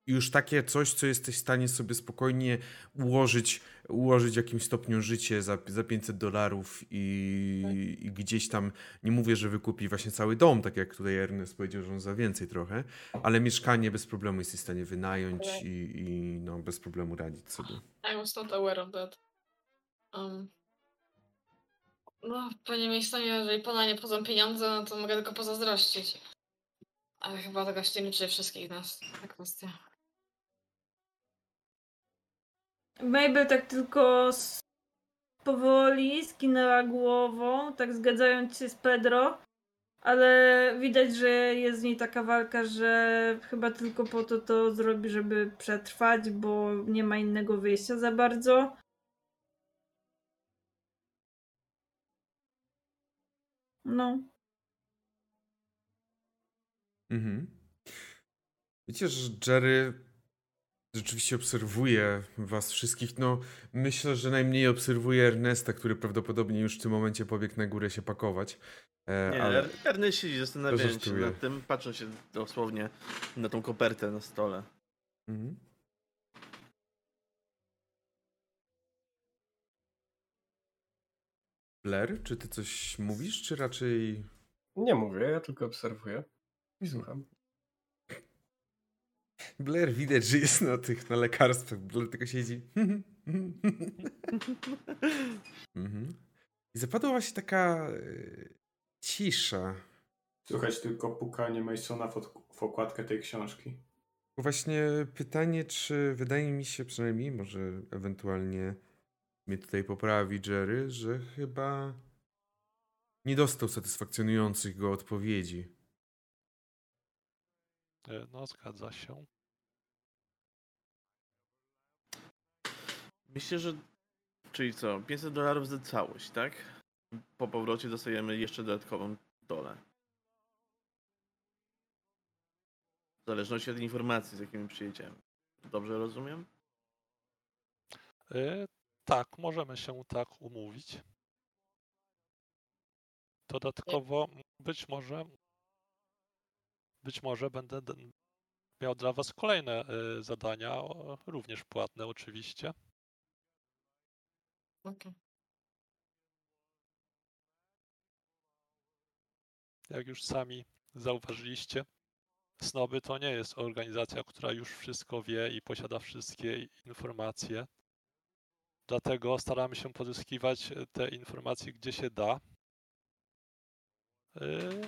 już takie coś, co jesteś w stanie sobie spokojnie ułożyć, ułożyć w jakimś stopniu życie za, za 500 dolarów i, i gdzieś tam, nie mówię, że wykupi właśnie cały dom, tak jak tutaj Ernest powiedział, że on za więcej trochę, ale mieszkanie bez problemu jesteś w stanie wynająć i, i no, bez problemu radzić sobie. I was not aware of that. Um, no, panie miejscowie, jeżeli pana nie wchodzą pieniądze, no to mogę tylko pozazdrościć. Ale chyba to gości liczy wszystkich nas, ta kwestia. Mabel tak tylko s- powoli skinęła głową, tak zgadzając się z Pedro, ale widać, że jest w niej taka walka, że chyba tylko po to to zrobi, żeby przetrwać, bo nie ma innego wyjścia za bardzo. No. Mhm. Wiecie, że Jerry rzeczywiście obserwuje was wszystkich. No, myślę, że najmniej obserwuje Ernesta, który prawdopodobnie już w tym momencie pobiegł na górę się pakować. E, Nie, ale... Ernest siedzi zastanawiając się nad tym, patrząc się dosłownie na tą kopertę na stole. Mhm. Blair, czy ty coś mówisz, czy raczej... Nie mówię, ja tylko obserwuję i słucham. Blair widać, że jest na tych, na lekarstwach, Blair tylko siedzi. mhm. I zapadła właśnie taka e, cisza. Słychać tylko pukanie Masona w, od- w okładkę tej książki. Właśnie pytanie, czy wydaje mi się przynajmniej, może ewentualnie mnie tutaj poprawi Jerry, że chyba nie dostał satysfakcjonujących go odpowiedzi. E, No, zgadza się. Myślę, że. Czyli co? 500 dolarów za całość, tak? Po powrocie dostajemy jeszcze dodatkową dolę. W zależności od informacji, z jakimi przyjedziemy. Dobrze rozumiem? E, Tak, możemy się tak umówić. Dodatkowo być może być może będę miał dla was kolejne e, zadania, również płatne oczywiście. Okej. Jak już sami zauważyliście, Snoby to nie jest organizacja, która już wszystko wie i posiada wszystkie informacje. Dlatego staramy się pozyskiwać e, te informacje, gdzie się da. Yy.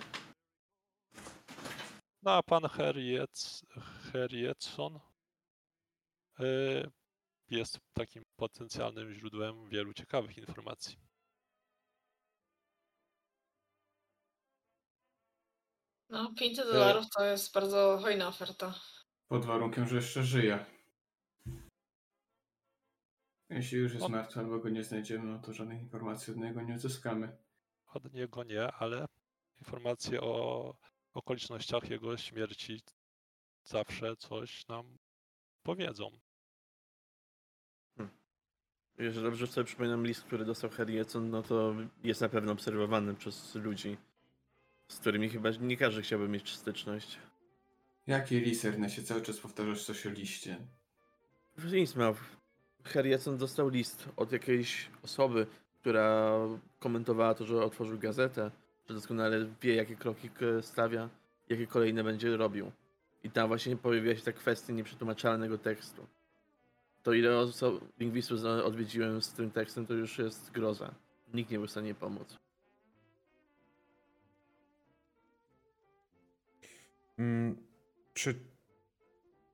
No a pan Harriet, Harrietson yy, jest takim potencjalnym źródłem wielu ciekawych informacji. No, 500 dolarów to jest bardzo hojna oferta. Pod warunkiem, że jeszcze żyje. Jeśli już jest On- martwy albo go nie znajdziemy, no to żadnych informacji od niego nie uzyskamy. Od niego nie, ale informacje o okolicznościach jego śmierci zawsze coś nam powiedzą. Jeżeli dobrze sobie przypominam list, który dostał Harrietson, no to jest na pewno obserwowany przez ludzi, z którymi chyba nie każdy chciałby mieć styczność. Jaki liser, się cały czas powtarzasz coś o liście. Nic ma. Harrietson dostał list od jakiejś osoby, która komentowała to, że otworzył gazetę, że doskonale wie, jakie kroki stawia, jakie kolejne będzie robił. I tam właśnie pojawiła się ta kwestia nieprzetłumaczalnego tekstu. To ile oso- lingwistów odwiedziłem z tym tekstem, to już jest groza. Nikt nie był w stanie pomóc. Mm, czy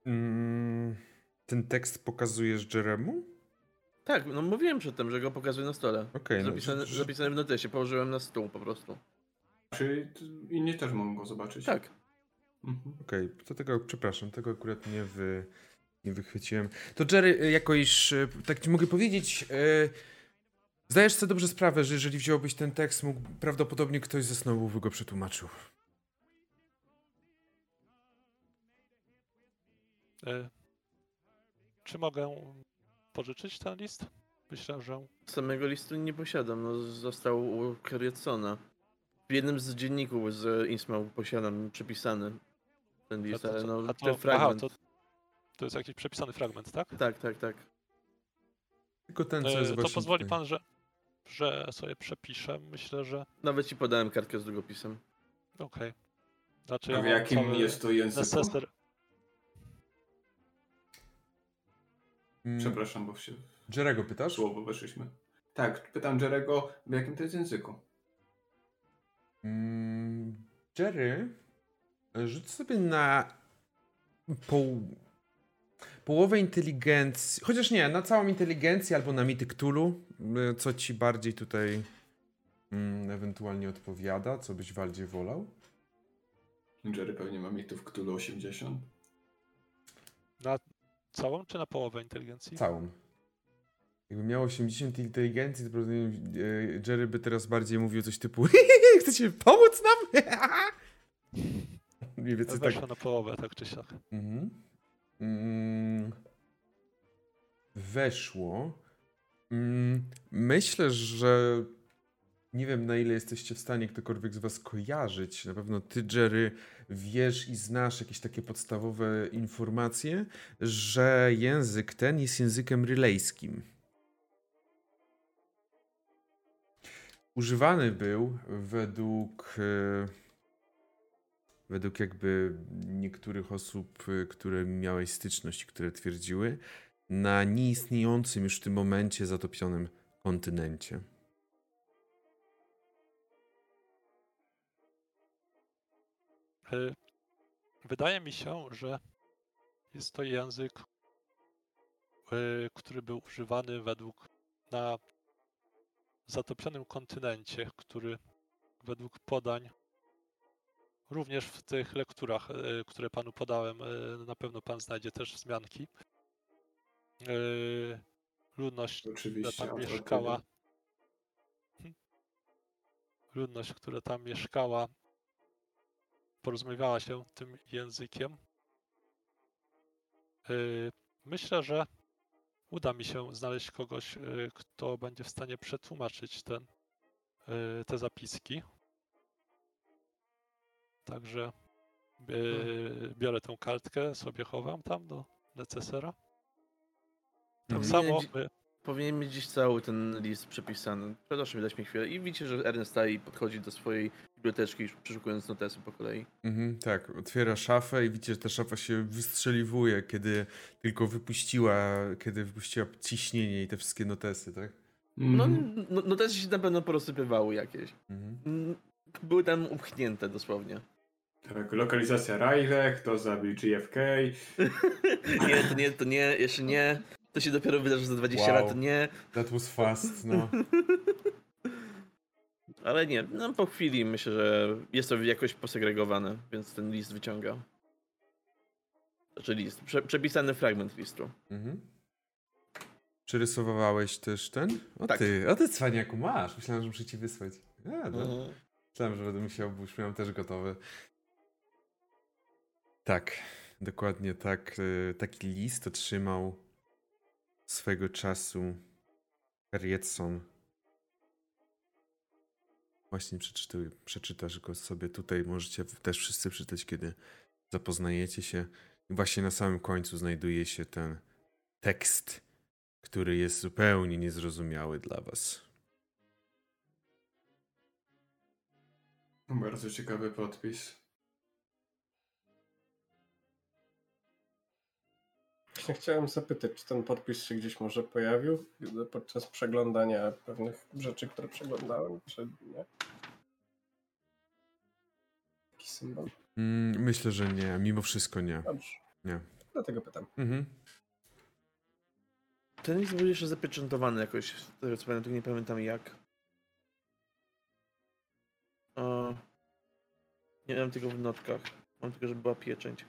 mm, ten tekst pokazujesz Jeremu? Tak, no mówiłem przedtem, że go pokazuję na stole. Okej, no, zapisane, że- że- zapisane w notesie, położyłem na stół po prostu. Czy inni też mogą go zobaczyć? Tak. Mhm. Okej, to tego, przepraszam, tego akurat nie, wy, nie wychwyciłem. To Jerry, y, jako iż, y, tak ci mogę powiedzieć, y, zdajesz sobie dobrze sprawę, że jeżeli wziąłbyś ten tekst, mógł, prawdopodobnie ktoś ze Snowów by go przetłumaczył. E, Czy mogę pożyczyć ten list? Myślę, że Samego listu nie posiadam, no został u. W jednym z dzienników z Innsmouth posiadam przypisany ten list, to, ale no a to, ten fragment. Aha, to, to jest jakiś przepisany fragment, tak? Tak, tak, tak. Tylko ten, co E, jest to właśnie pozwoli tutaj. pan, że, że sobie przepiszę. Myślę, że Nawet ci podałem kartkę z długopisem. okej. Znaczy, A w jakim cały jest to języku? Przepraszam, bo się Jerego pytasz? słowo weszliśmy. Tak, pytam Jerego, w jakim to jest języku? Mm, Jerry, rzuć sobie na pół, połowę inteligencji, chociaż nie, na całą inteligencję albo na mity Cthulhu, co ci bardziej tutaj mm, ewentualnie odpowiada, co byś bardziej wolał. Jerry pewnie ma mitów Cthulhu 80. Całą czy na połowę inteligencji? Całą. Jakby miał 80 inteligencji, to pewnie e, Jerry by teraz bardziej mówił coś typu chcecie pomóc nam? Mniej więcej tak. Weszła na połowę, tak czy siak. Mhm. Mm, weszło. Mm, myślę, że nie wiem na ile jesteście w stanie ktokolwiek z was kojarzyć. Na pewno ty, Jerry, wiesz i znasz jakieś takie podstawowe informacje, że język ten jest językiem rylejskim. Używany był według e, według jakby niektórych osób, y, które miałeś styczność, które twierdziły, na nieistniejącym już w tym momencie zatopionym kontynencie. Wydaje mi się, że jest to język, y, który był używany według na zatopionym kontynencie, który według podań również w tych lekturach, y, które panu podałem, na pewno pan znajdzie też wzmianki. Ludność która tam mieszkała. Ludność, która tam mieszkała, porozumiewała się tym językiem. Yy, Myślę, że uda mi się znaleźć kogoś, yy, kto będzie w stanie przetłumaczyć ten, yy, te zapiski. Także yy, biorę tą kartkę, sobie chowam tam do necesera. Tak Mhm. samo Powinien mieć dziś cały ten list przepisany. Proszę, dać mi chwilę. I widzicie, że Ernest stoi i podchodzi do swojej biblioteczki, przeszukując notesy po kolei. Mhm, tak, otwiera szafę i widzicie, że ta szafa się wystrzeliwuje, kiedy tylko wypuściła, kiedy wypuściła ciśnienie i te wszystkie notesy, tak? No, Mhm. no notesy się na pewno porozsypywały jakieś. Mhm. Mm, Były tam upchnięte dosłownie. Tak, lokalizacja Rajwek, to zabił GFK. nie, to nie, to nie, jeszcze nie. To się dopiero wydarzy za 20 Wow. lat, nie. That was fast, no. Ale nie, no po chwili myślę, że jest to jakoś posegregowane, więc ten list wyciąga. Znaczy list, prze, przepisany fragment listu. Mhm. Przerysowałeś też ten? O Tak. ty, o ty cwaniaku masz. Myślałem, że muszę ci wysłać. A, no. Mhm. Myślałem, że będę musiał, bo już miałem też gotowy. Tak, dokładnie tak. e, Taki list otrzymał swego czasu Rietson. Właśnie przeczytuj, przeczytasz go sobie tutaj. Możecie też wszyscy przeczytać, kiedy zapoznajecie się. I właśnie na samym końcu znajduje się ten tekst, który jest zupełnie niezrozumiały dla was. Bardzo ciekawy podpis. Właśnie chciałem zapytać, czy ten podpis się gdzieś może pojawił podczas przeglądania pewnych rzeczy, które przeglądałem, czy nie? Jakiś symbol? Mm, myślę, że nie. Mimo wszystko nie. Dobrze. Nie. Dlatego pytam. Mhm. Ten list był jeszcze zapieczętowany jakoś, z tego co pamiętam, tylko nie pamiętam jak. O, nie mam tego w notkach. Mam tylko, że była pieczęć.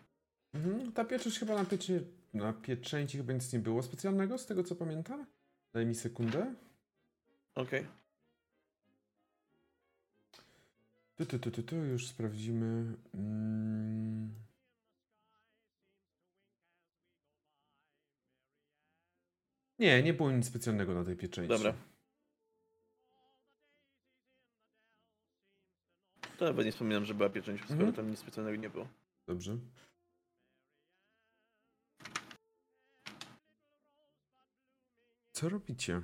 Mhm. Ta pieczęć chyba na, pieczy... na pieczęci chyba nic nie było specjalnego, z tego co pamiętam. Daj mi sekundę. Okej. Tu, tu, tu, tu, tu już sprawdzimy. Mm. Nie, nie było nic specjalnego na tej pieczęci. Dobra. To nawet nie wspominam, że była pieczęć, skoro Mhm. tam nic specjalnego nie było. Dobrze. Co robicie?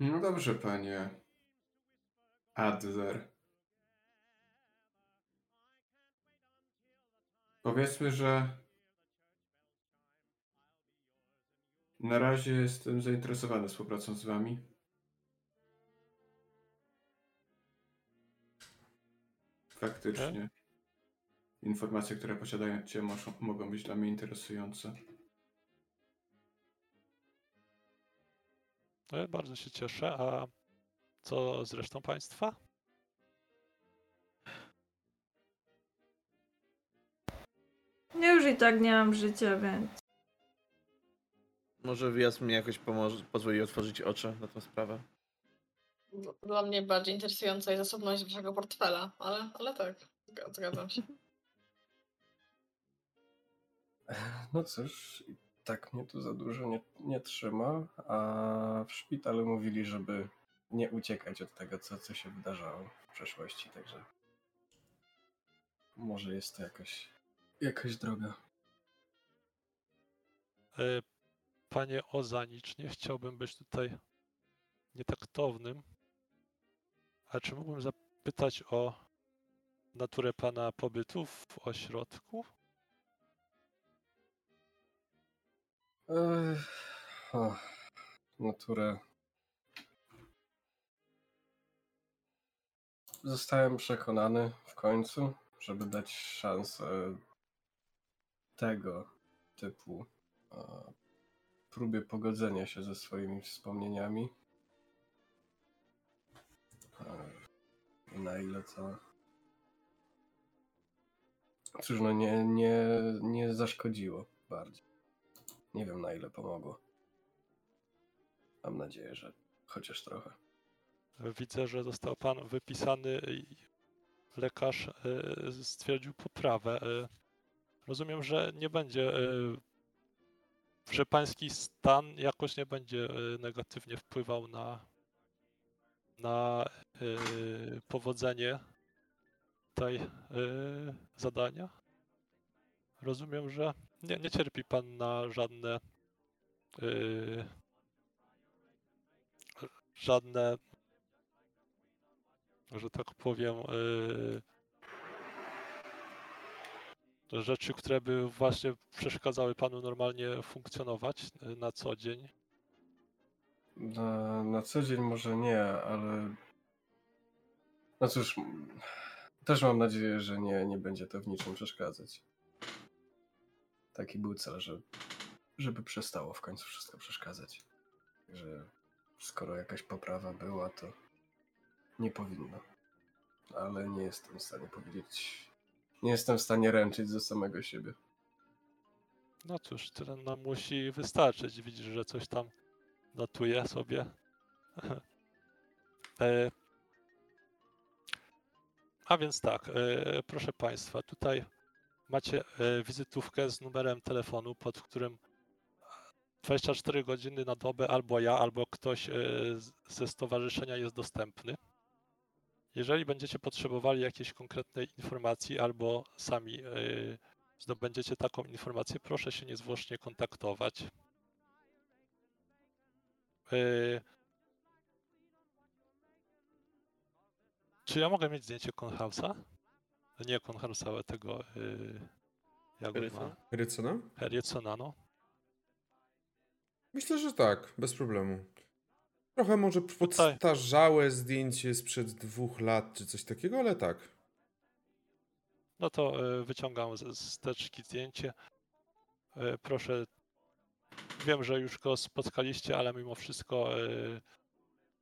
No dobrze, panie Adler. Powiedzmy, że na razie jestem zainteresowany współpracą z wami. Faktycznie. Informacje, które posiadacie, muszą, mogą być dla mnie interesujące. Bardzo się cieszę. A co z resztą państwa? Ja już i tak nie mam życia, więc. Może wyjazd mi jakoś pomoże, pozwoli otworzyć oczy na tę sprawę. Dla mnie bardziej interesująca jest zasobność waszego portfela, ale, ale tak, zga- zgadzam się. No cóż, tak mnie tu za dużo nie, nie trzyma, a w szpitalu mówili, żeby nie uciekać od tego, co, co się wydarzało w przeszłości, także może jest to jakaś, jakaś droga. E, Panie Ozanicz, nie chciałbym być tutaj nietaktownym, ale czy mógłbym zapytać o naturę pana pobytu w ośrodku? Ech, o, naturę. Zostałem przekonany w końcu, żeby dać szansę tego typu e, próbie pogodzenia się ze swoimi wspomnieniami. E, na ile to. Cóż, no nie, nie, nie zaszkodziło bardziej. Nie wiem na ile pomogło. Mam nadzieję, że chociaż trochę. Widzę, że został pan wypisany lekarz e, stwierdził poprawę. E, Rozumiem, że nie będzie, e, że pański stan jakoś nie będzie negatywnie wpływał na, na powodzenie tej zadania. Rozumiem, że nie, nie cierpi pan na żadne e, żadne że tak powiem, yy, rzeczy, które by właśnie przeszkadzały panu normalnie funkcjonować yy, na co dzień. Na, na co dzień może nie, ale. No cóż, też mam nadzieję, że nie, nie będzie to w niczym przeszkadzać. Taki był cel, że, żeby przestało w końcu wszystko przeszkadzać. Że skoro jakaś poprawa była, to nie powinno. Ale nie jestem w stanie powiedzieć. Nie jestem w stanie ręczyć ze samego siebie. No cóż, tyle nam musi wystarczyć. Widzisz, że coś tam notuje sobie. e, a więc tak, e, proszę Państwa, tutaj macie e, wizytówkę z numerem telefonu, pod którym 24 godziny na dobę albo ja, albo ktoś e, ze stowarzyszenia jest dostępny. Jeżeli będziecie potrzebowali jakiejś konkretnej informacji albo sami e, zdobędziecie taką informację, proszę się niezwłocznie kontaktować. Czy ja mogę mieć zdjęcie Conhouse'a? Nie ale tego. Yy, jak on Harrisona? Harrisona, no. Myślę, że tak, bez problemu. Trochę może Tutaj. podstarzałe zdjęcie sprzed dwóch lat, czy coś takiego, ale tak. No to yy, wyciągam z, z teczki zdjęcie. Yy, proszę. Wiem, że już go spotkaliście, ale mimo wszystko yy,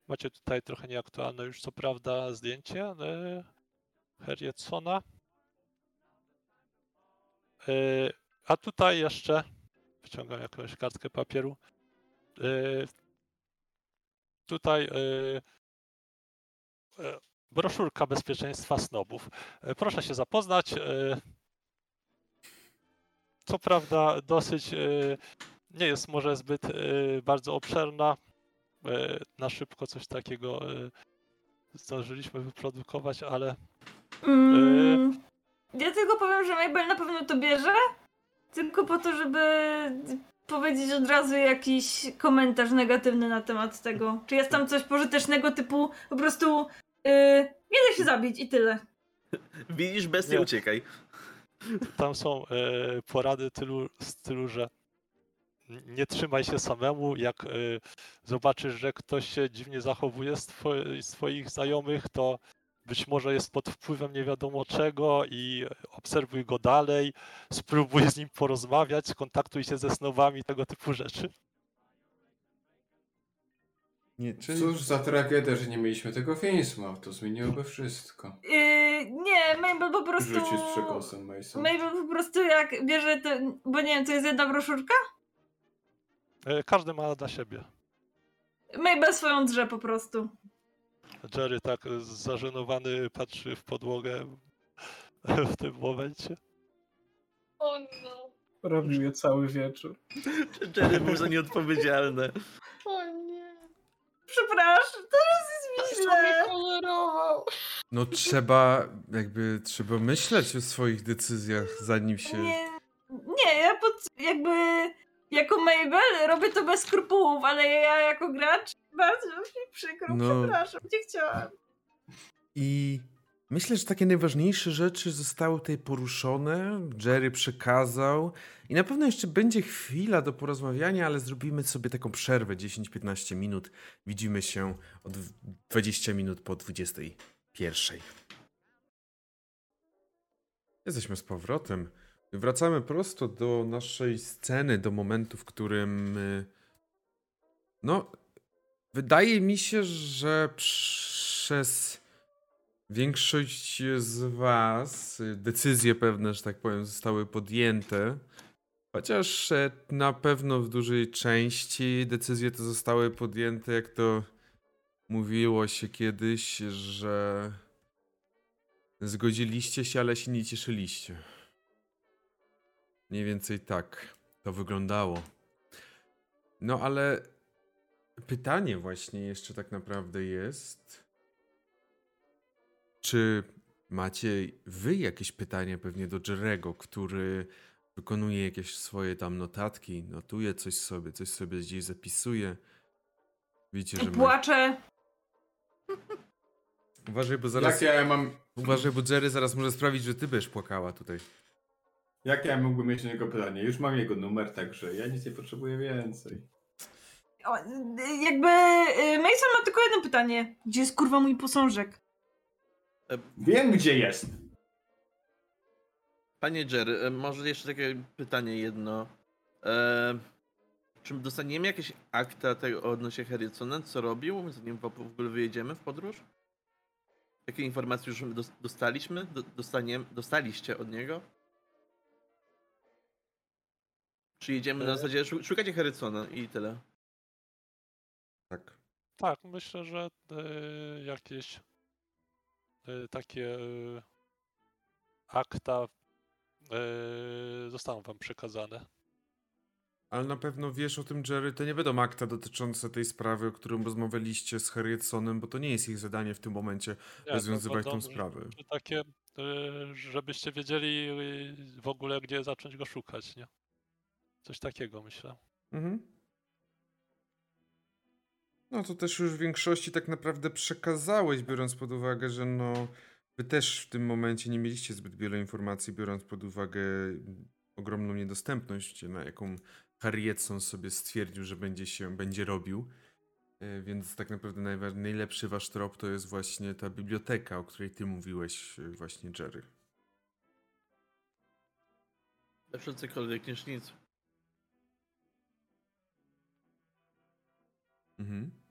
macie tutaj trochę nieaktualne już co prawda zdjęcie Harrietsona. Yy, a tutaj jeszcze wyciągam jakąś kartkę papieru. Yy, tutaj yy, broszurka bezpieczeństwa snobów. Proszę się zapoznać. Co prawda dosyć nie jest może zbyt bardzo obszerna. Na szybko coś takiego zdążyliśmy wyprodukować, ale Mm, ja tylko powiem, że Mabel na pewno to bierze. Tylko po to, żeby powiedzieć od razu jakiś komentarz negatywny na temat tego. Czy jest tam coś pożytecznego typu po prostu yy, nie da się zabić i tyle. Widzisz bestię, Nie. uciekaj. Tam są e, porady tylu, stylu, że nie trzymaj się samemu, jak e, zobaczysz, że ktoś się dziwnie zachowuje z, two, z twoich znajomych, to być może jest pod wpływem nie wiadomo czego i obserwuj go dalej, spróbuj z nim porozmawiać, skontaktuj się ze snowami, tego typu rzeczy. Nie, czyli... Cóż za tragedia, że nie mieliśmy tego Finsma. To zmieniłoby wszystko. Yy, nie, Mabel po prostu... Rzucił z przekosem Mason. Mabel po prostu jak bierze ten... Bo nie wiem, to jest jedna broszurka? E, każdy ma dla siebie. Mabel swoją drze po prostu. Jerry tak zażenowany patrzy w podłogę w tym momencie. O no. Robił je cały wieczór. Jerry był za nieodpowiedzialne. O nie. Przepraszam, teraz jest mi źle. kolorował. No trzeba jakby, trzeba myśleć o swoich decyzjach, zanim się... Nie, nie, ja pod, jakby jako Mabel robię to bez skrupułów, ale ja jako gracz bardzo mi przykro, No. przepraszam, nie chciałam. I myślę, że takie najważniejsze rzeczy zostały tutaj poruszone. Jerry przekazał. I na pewno jeszcze będzie chwila do porozmawiania, ale zrobimy sobie taką przerwę 10-15 minut. Widzimy się od 20 minut po 21. Jesteśmy z powrotem. Wracamy prosto do naszej sceny, do momentu, w którym. y, No, wydaje mi się, że przez większość z Was decyzje pewne, że tak powiem, zostały podjęte. Chociaż e, na pewno w dużej części decyzje te zostały podjęte, jak to mówiło się kiedyś, że zgodziliście się, ale się nie cieszyliście. Mniej więcej tak to wyglądało. No ale pytanie właśnie jeszcze tak naprawdę jest, czy macie wy jakieś pytania pewnie do Jerego, który wykonuje jakieś swoje tam notatki, notuje coś sobie, coś sobie gdzieś zapisuje. Widzicie, że my... Płaczę. Uważaj, bo zaraz... Jak ja mam... Uważaj, bo Jerry zaraz może sprawić, że ty będziesz płakała tutaj. Jak ja mógłbym mieć do niego pytanie? Już mam jego numer, także ja nic nie potrzebuję więcej. O, jakby y, Mason ma tylko jedno pytanie. Gdzie jest kurwa mój posążek? Wiem, gdzie jest! Panie Jerry, e, może jeszcze takie pytanie jedno. E, czy dostaniemy jakieś akta tego odnośnie Harrisona, co robił, zanim w w ogóle wyjedziemy w podróż? Jakie informacje już dos- dostaliśmy? Do, dostaniemy, dostaliście od niego? Czy jedziemy na E. zasadzie, szu- szukacie Harrisona i tyle? Tak. Tak, myślę, że e, jakieś e, takie e, akta zostaną wam przekazane. Ale na pewno wiesz o tym, Jerry, to nie będą akta dotyczące tej sprawy, o którym rozmawialiście z Harrietsonem, bo to nie jest ich zadanie w tym momencie Nie, to rozwiązywać tą sprawę. Takie, żebyście wiedzieli w ogóle, gdzie zacząć go szukać, nie? Coś takiego myślę. Mhm. No to też już w większości tak naprawdę przekazałeś, biorąc pod uwagę, że no wy też w tym momencie nie mieliście zbyt wiele informacji, biorąc pod uwagę ogromną niedostępność, na jaką Harrietson sobie stwierdził, że będzie się, będzie robił. E, Więc tak naprawdę najwa- najlepszy wasz trop to jest właśnie ta biblioteka, o której ty mówiłeś e, właśnie, Jerry. Lepsze cokolwiek niż nic. Mhm.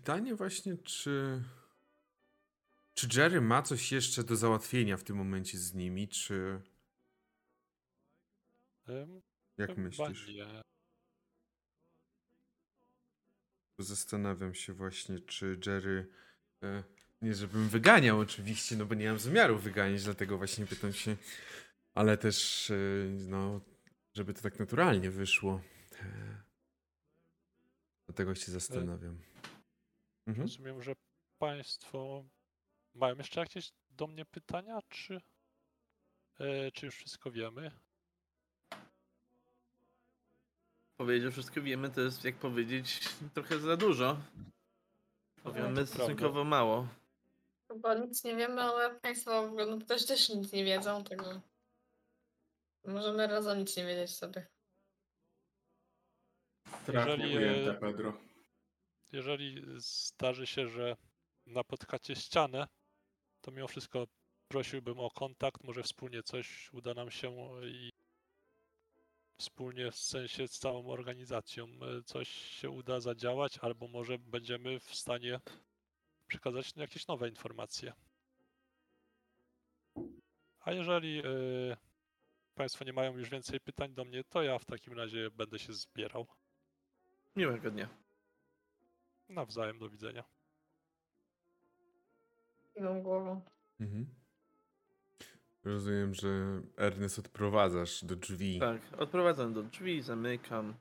Pytanie właśnie, czy. Czy Jerry ma coś jeszcze do załatwienia w tym momencie z nimi, czy. Jak myślisz? Nie. Zastanawiam się właśnie, czy Jerry. E, nie, żebym wyganiał, oczywiście, no bo nie mam zamiaru wyganiać, dlatego właśnie pytam się. Ale też, e, no, żeby to tak naturalnie wyszło. E, dlatego się zastanawiam. Mhm. Rozumiem, że państwo mają jeszcze jakieś do mnie pytania, czy, e, czy już wszystko wiemy? Powiedzieć, że wszystko wiemy, to jest jak powiedzieć trochę za dużo. No, Wiemy to stosunkowo prawda. mało. Chyba nic nie wiemy, ale państwo no, też, też nic nie wiedzą, także możemy razem nic nie wiedzieć sobie. Trafnie Jeżeli, ujęte, Pedro. Jeżeli zdarzy się, że napotkacie ścianę, to mimo wszystko prosiłbym o kontakt. Może wspólnie coś uda nam się i wspólnie w sensie z całą organizacją e, coś się uda zadziałać, albo może będziemy w stanie przekazać jakieś nowe informacje. A jeżeli e, Państwo nie mają już więcej pytań do mnie, to ja w takim razie będę się zbierał. Miłego dnia. Nawzajem, do widzenia. Idą głową. Mhm. Rozumiem, że Ernest odprowadzasz do drzwi. Tak, odprowadzam do drzwi, zamykam,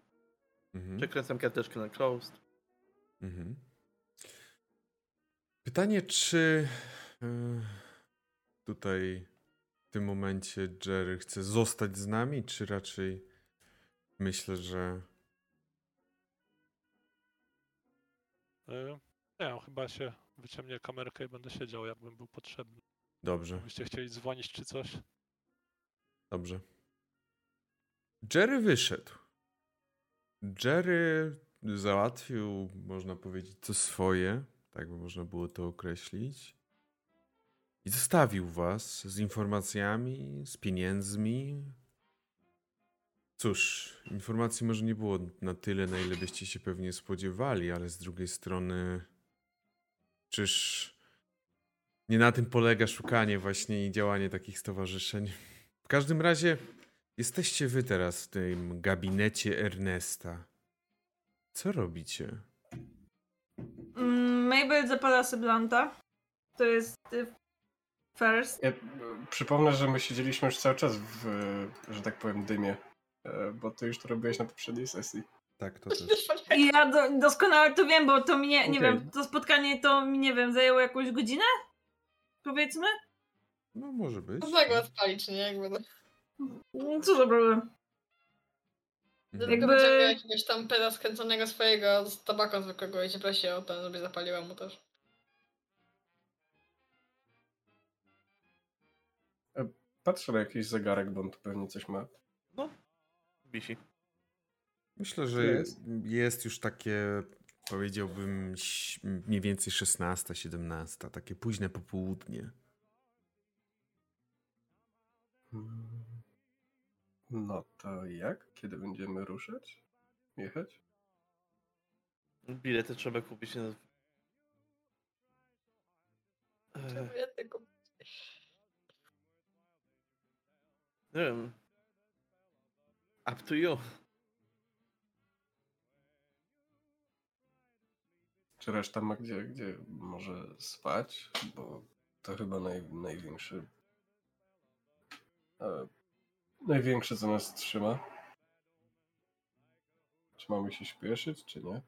Mhm. przekręcam karteczkę na closed. Mhm. Pytanie, czy e, tutaj w tym momencie Jerry chce zostać z nami, czy raczej myślę, że Nie wiem, chyba się wyciemnię kamerkę i będę siedział, jakbym był potrzebny. dobrze, Gdybyście chcieli dzwonić czy coś. dobrze. Jerry wyszedł. Jerry załatwił, można powiedzieć, co swoje, tak by można było to określić. I zostawił was z informacjami, z pieniędzmi. Cóż, informacji może nie było na tyle, na ile byście się pewnie spodziewali, ale z drugiej strony, czyż nie na tym polega szukanie właśnie i działanie takich stowarzyszeń? W każdym razie, jesteście wy teraz w tym gabinecie Ernesta. Co robicie? Mm, Mabel zapala sobie blanta. To jest y, first. Ja, przypomnę, że my siedzieliśmy już cały czas w, że tak powiem, dymie. E, Bo ty już to robiłeś na poprzedniej sesji. Tak, to też. I ja do, doskonale to wiem, bo to mnie, nie Okej. wiem, to spotkanie to mi, nie wiem, zajęło jakąś godzinę? Powiedzmy? No, może być. Można go odpalić, nie? Jakby, no. Co za problem. Dlatego Jakby- wyciąga jakiegoś tam peda skręconego swojego z tabaką zwykłego i cię prosi o to, żeby zapaliła mu też. Patrzę na jakiś zegarek, bo on tu pewnie coś ma. Wisi. Myślę, że Jest. jest już takie, powiedziałbym, mniej więcej 16, 17, takie późne popołudnie. Mm. No to jak? Kiedy będziemy ruszać? Jechać? Bilety trzeba kupić na... Eee, Ja tylko... nie wiem. Up to you. Czy reszta ma gdzie, gdzie może spać? Bo to chyba naj, największy. E, największe, co nas trzyma. Czy mamy się śpieszyć, czy nie?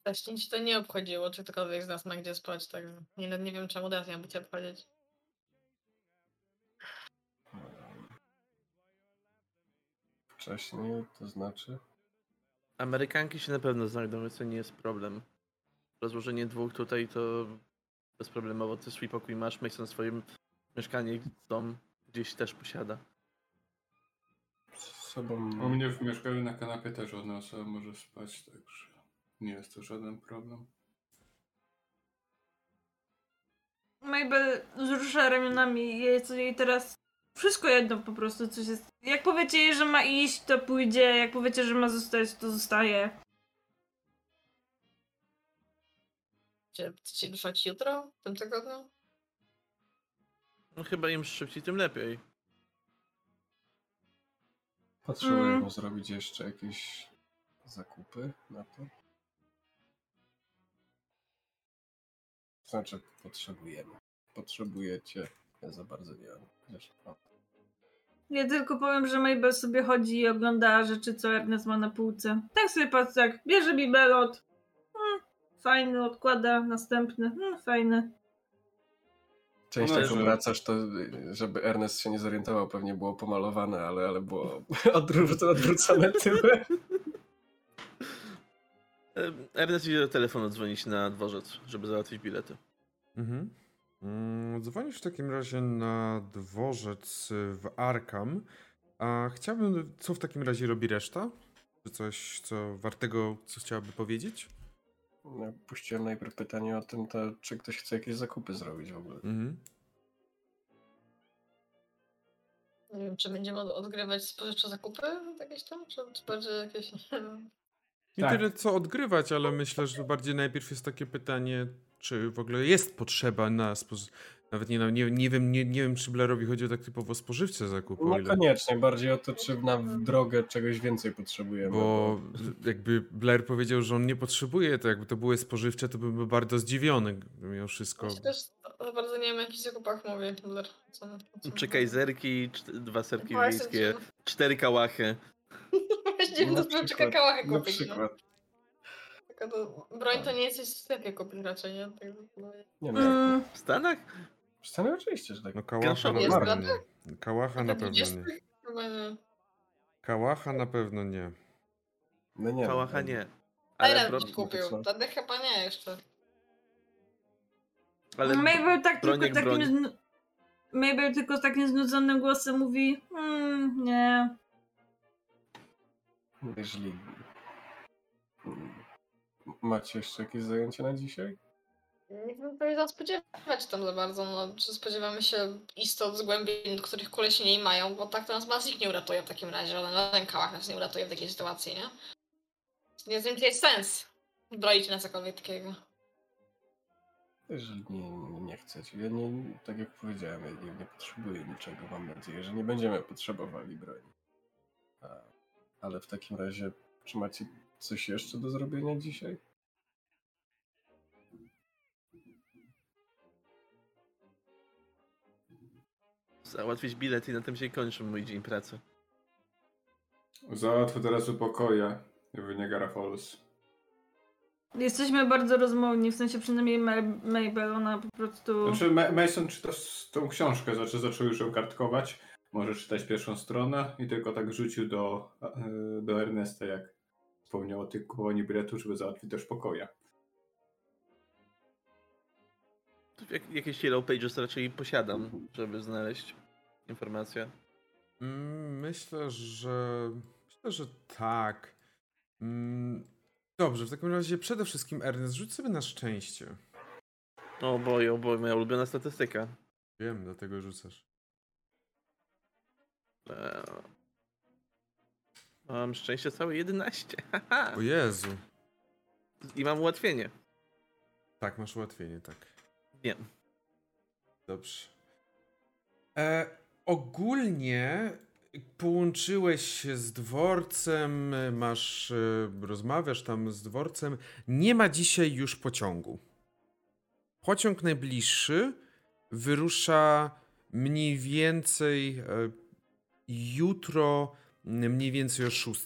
Wcześniej ci to nie obchodziło, czy ktokolwiek z nas ma gdzie spać, tak nie, nie wiem czemu teraz miałby cię obchodzić. Wcześniej, to znaczy. Amerykanki się na pewno znajdą, więc to nie jest problem. Rozłożenie dwóch tutaj to bezproblemowo. Ty swój pokój masz, Mason swoje mieszkanie, dom gdzieś też posiada. Z sobą. U mnie w mieszkaniu na kanapie też jedna osoba może spać, także nie jest to żaden problem. Mabel wzrusza ramionami. Jest jej teraz wszystko jedno po prostu, coś jest. Jak powiecie jej, że ma iść, to pójdzie. Jak powiecie, że ma zostać, to zostaje. Czy chcecie ruszać jutro, w tym tygodniu? No chyba im szybciej, tym lepiej. Potrzebujemy Mm. zrobić jeszcze jakieś zakupy na to. Znaczy, potrzebujemy. Potrzebujecie. Ja za bardzo nie wiem. Chociaż, no. Ja tylko powiem, że Mabel sobie chodzi i ogląda rzeczy, co Ernest ma na półce. Tak sobie patrzy, tak, bierze bibelot. Hmm, fajny, odkłada, następny, hmm, fajny. Częściej No, jak to żeby Ernest się nie zorientował, pewnie było pomalowane, ale, ale było odwró- odwrócone tyłem. Ernest idzie do telefonu dzwonić na dworzec, żeby załatwić bilety. Mhm. Mm, Dzwonisz w takim razie na dworzec w Arkham. A chciałbym, co w takim razie robi reszta? Czy coś, co wartego, co chciałaby powiedzieć? No, Puściłem najpierw pytanie o tym, to, czy ktoś chce jakieś zakupy zrobić w ogóle. Mhm. Nie wiem, czy będziemy od- odgrywać spożywcze zakupy jakieś tam, czy, czy bardziej jakieś... nie wiem. Nie Tak. tyle co odgrywać, ale myślę, że bardziej najpierw jest takie pytanie, czy w ogóle jest potrzeba na. Nawet nie, na- nie, nie, wiem, nie, nie wiem, czy Blairowi chodzi o tak typowo spożywcze zakupy, o ile... Niekoniecznie, bardziej o to, czy na drogę czegoś więcej potrzebujemy. Bo jakby Blair powiedział, że on nie potrzebuje, to jakby to były spożywcze, to bym był bardzo zdziwiony, gdyby miał wszystko. Ja też za bardzo nie wiem, o jakich zakupach mówię. Blair. Co, co Trzy kajzerki, dwa serki wiejskie, cztery kałachy. Właśnie Na to przykład- czeka kałachę Na kupić. No. przykład. Tylko to, broń to nie jest coś w sklepie kupić raczej, nie? Tak, no, Nie no, Mm, W Stanach? w Stanach oczywiście, że tak. No kałacha na pewno nie. Kałacha na tak pewno 20? nie. Kałacha na pewno nie. No nie. Kałacha no, nie. Ale Ale, bro... byś kupił. Wtedy chyba nie jeszcze. ale Mabel tak broń tylko jak takim... broń. Mabel tylko z takim znudzonym głosem mówi hmm, nie. Jeżeli... Macie jeszcze jakieś zajęcia na dzisiaj? Nie bym powiedział spodziewać tam za bardzo, no, czy spodziewamy się istot z głębin, których kule się nie mają, bo tak to nas nikt nie uratuje w takim razie, ale na ten kałach nas nie uratuje w takiej sytuacji, nie? Nie wiem, czy jest sens broić na cokolwiek takiego. Jeżeli nie, nie, nie chcecie. Ja nie, tak jak powiedziałem, ja nie, nie potrzebuję niczego. Mam nadzieję, że nie będziemy potrzebowali broni. A, ale w takim razie, czy macie coś jeszcze do zrobienia dzisiaj? Załatwić bilet i na tym się kończy mój dzień pracy. Załatwię teraz upokoję w Niagara Falls. Jesteśmy bardzo rozmowni, w sensie przynajmniej Ma- Mabel, ona po prostu... Znaczy Ma- Mason czyta tą książkę, znaczy zaczął już ją kartkować. Może czytać pierwszą stronę i tylko tak rzucił do, e, do Ernesta, jak wspomniał o tych kupowaniu biletu, żeby załatwić też pokoje. Jak, jakieś Yellow Pages raczej posiadam, żeby znaleźć informacje. Mm, Myślę, że. Myślę, że tak. Mm, Dobrze, w takim razie przede wszystkim Ernest, rzuć sobie na szczęście. O boj, o boj, moja ulubiona statystyka. Wiem, dlatego rzucasz. Mam szczęście całe 11. haha. O Jezu. I mam ułatwienie. Tak, masz ułatwienie, tak. Nie. Dobrze. E, ogólnie połączyłeś się z dworcem, masz, e, rozmawiasz tam z dworcem. Nie ma dzisiaj już pociągu. Pociąg najbliższy wyrusza mniej więcej e, jutro, mniej więcej o 6.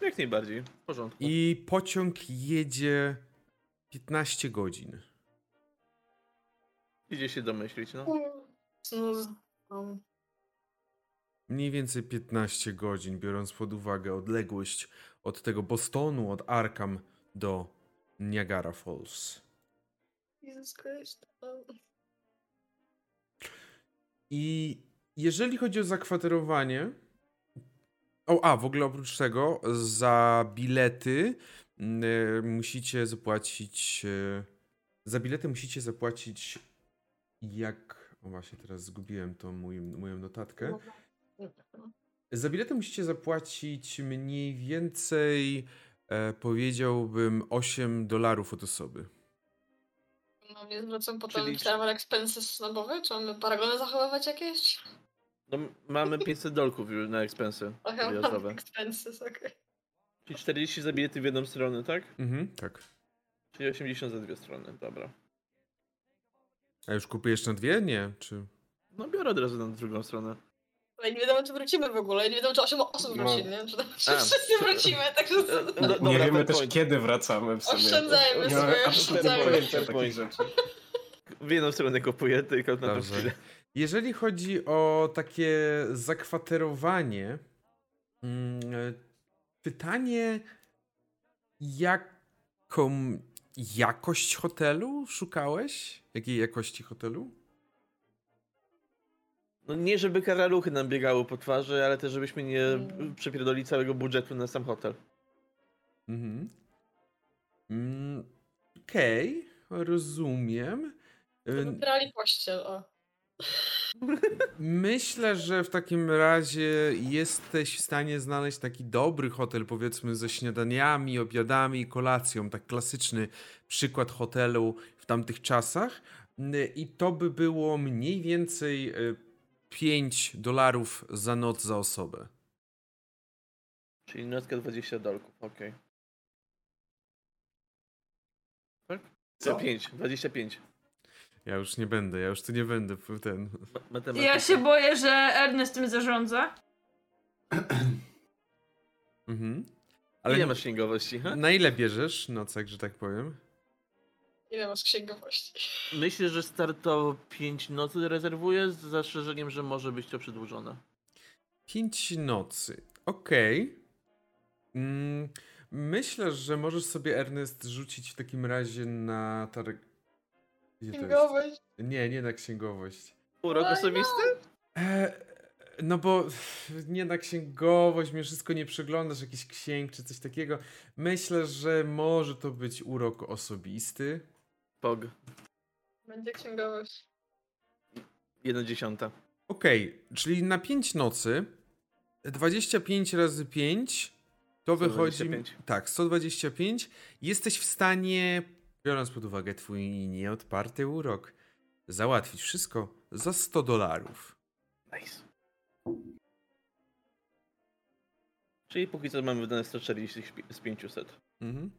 Jak najbardziej. W porządku. I pociąg jedzie 15 godzin. Idzie się domyślić, no. Um, Mniej więcej 15 godzin, biorąc pod uwagę odległość od tego Bostonu, od Arkham do Niagara Falls. Um, I jeżeli chodzi o zakwaterowanie. O, a w ogóle oprócz tego, za bilety mm, musicie zapłacić. e, Za bilety musicie zapłacić. Jak. O, właśnie, teraz zgubiłem tą mój, moją notatkę. Za bilety musicie zapłacić mniej więcej, e, powiedziałbym, 8 dolarów od osoby. No nie zwracam potem Czyli- travel expenses snobowe? Czy mamy paragony zachowywać jakieś? No mamy 500 dolków już na expensy Aha, biletowe. expenses, okej. Czyli 40 za bilety w jedną stronę, tak? Mhm, tak. Czyli 80 za dwie strony, dobra. A już kupujesz na dwie? Nie, czy... No biorę od razu na drugą stronę. Ale nie wiadomo, czy wrócimy w ogóle. Nie wiadomo, czy 8 osób No. wróci, nie? Czy, czy wszyscy wrócimy, także no, nie dobra, wiemy fair też point. kiedy wracamy w sumie. Oszczędzajmy Nie sobie, oszczędzajmy. pojęcia Fair takich point. rzeczy. W jedną stronę kupuję, tylko na Dobrze. chwilę. Jeżeli chodzi o takie zakwaterowanie, mm, e, pytanie, jaką jakość hotelu szukałeś? Jakiej jakości hotelu? No nie, żeby karaluchy nam biegały po twarzy, ale też żebyśmy nie Mm. przepierdoli całego budżetu na sam hotel. Mhm. Mm, Okej, rozumiem. Y, Wybrali pościel, o. Myślę, że w takim razie jesteś w stanie znaleźć taki dobry hotel, powiedzmy, ze śniadaniami, obiadami i kolacją. Tak klasyczny przykład hotelu w tamtych czasach. I to by było mniej więcej y, 5 dolarów za noc za osobę. Czyli nocka 20 dolków, okej. Tak? Co? 5, 25. Ja już nie będę, ja już tu nie będę ten. Ma- Matematyka. Ja się boję, że Ernest tym zarządza. Mhm. Ale nie masz księgowości, ha? na ile bierzesz nocek, że tak powiem? Ile masz księgowości? Myślę, że startowo 5 nocy rezerwuję z zastrzeżeniem, że może być to przedłużone. 5 nocy. Okej. Mm, myślę, że możesz sobie Ernest rzucić w takim razie na targ. Gdzie to jest? Księgowość? Nie, nie na księgowość. Urok osobisty? E, no bo nie na księgowość, mi wszystko nie przeglądasz, jakiś księg czy coś takiego. Myślę, że może to być urok osobisty. Pog. Będzie księgowość. 1 dziesiąta. Okej, czyli na 5 nocy 25 razy 5 to wychodzi. 125. Tak, 125. Jesteś w stanie, biorąc pod uwagę twój nieodparty urok, załatwić wszystko za 100 dolarów. Nice. Czyli póki co mamy wydane 140 z 500. Mhm.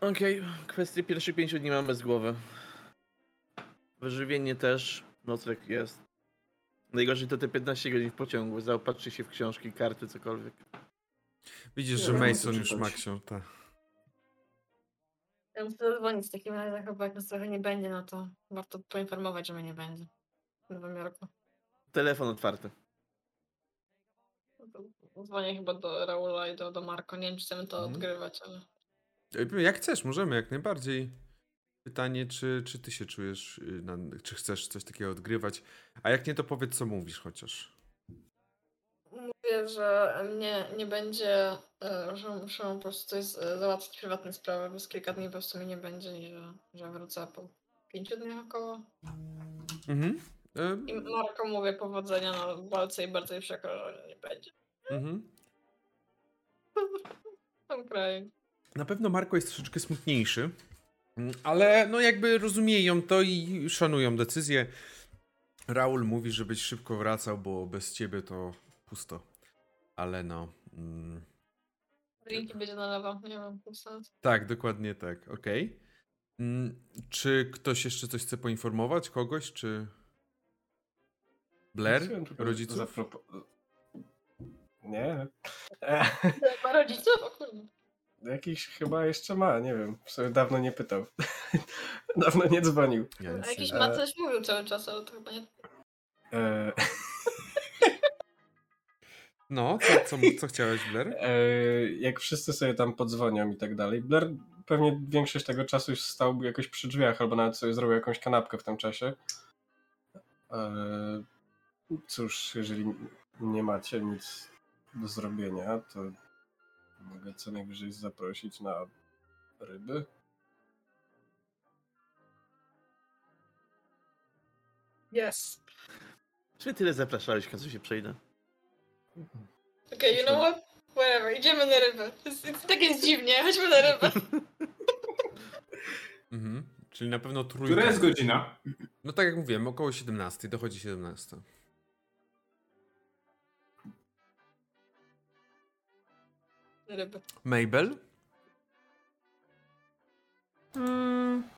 Okej, kwestie pierwszych pięciu dni mamy z głowy. Wyżywienie też, nocleg jest. Najgorzej to te 15 godzin w pociągu, zaopatrzcie się w książki, karty, cokolwiek. Widzisz, Nie, że Mason już ma książkę. Ja muszę zadzwonić w takim razie, chyba jak nas trochę nie będzie, no to warto poinformować, że mnie nie będzie. W Nowym Jorku. Telefon otwarty. No Dzwonię chyba do Raula i do, do Marko. Nie wiem, czy chcemy to Mhm. odgrywać, ale... Jak chcesz, możemy jak najbardziej. Pytanie, czy, czy ty się czujesz, y, na, czy chcesz coś takiego odgrywać? A jak nie, to powiedz, co mówisz chociaż. Mówię, że mnie nie będzie, e, że muszę po prostu coś załatwić prywatne sprawy, bo z kilka dni po prostu mnie nie będzie i że, że wrócę po pięciu dniach około. Mhm. I Marko mówię powodzenia na walce i bardzo jej przykro, że nie będzie. mhm. Tam kraj. Na pewno Marko jest troszeczkę smutniejszy, mm, ale no jakby rozumieją to i szanują decyzję. Raul mówi, żebyś szybko wracał, bo bez ciebie to pusto. Ale no. Mm, Drinki będzie nalewał, nie wiem, sens. tak, dokładnie tak. Okej. Mm, Czy ktoś jeszcze coś chce poinformować? Kogoś, czy. Blair? Rodziców? zapropo- Nie. E, Ma rodziców? O kurde. jakiś chyba jeszcze ma, nie wiem. W sumie dawno nie pytał. dawno nie dzwonił. Ja A jakiś ma coś mówił cały czas, ale to chyba nie... No, co, co, co chciałeś, Blair? e, jak wszyscy sobie tam podzwonią i tak dalej. Blair pewnie większość tego czasu już stał jakoś przy drzwiach, albo nawet sobie zrobił jakąś kanapkę w tym czasie. E, cóż, jeżeli nie macie nic do zrobienia, to mogę co najwyżej zaprosić na ryby. Yes. Czy tyle zapraszałeś, w końcu się przejdę? Okej, you know what? Whatever, idziemy na rybę. Tak jest dziwnie, chodźmy na rybę. Mhm. Czyli na pewno trójka. Która jest godzina? No tak jak mówiłem, około 17, dochodzi 17. Na rybę. Mabel? Mm.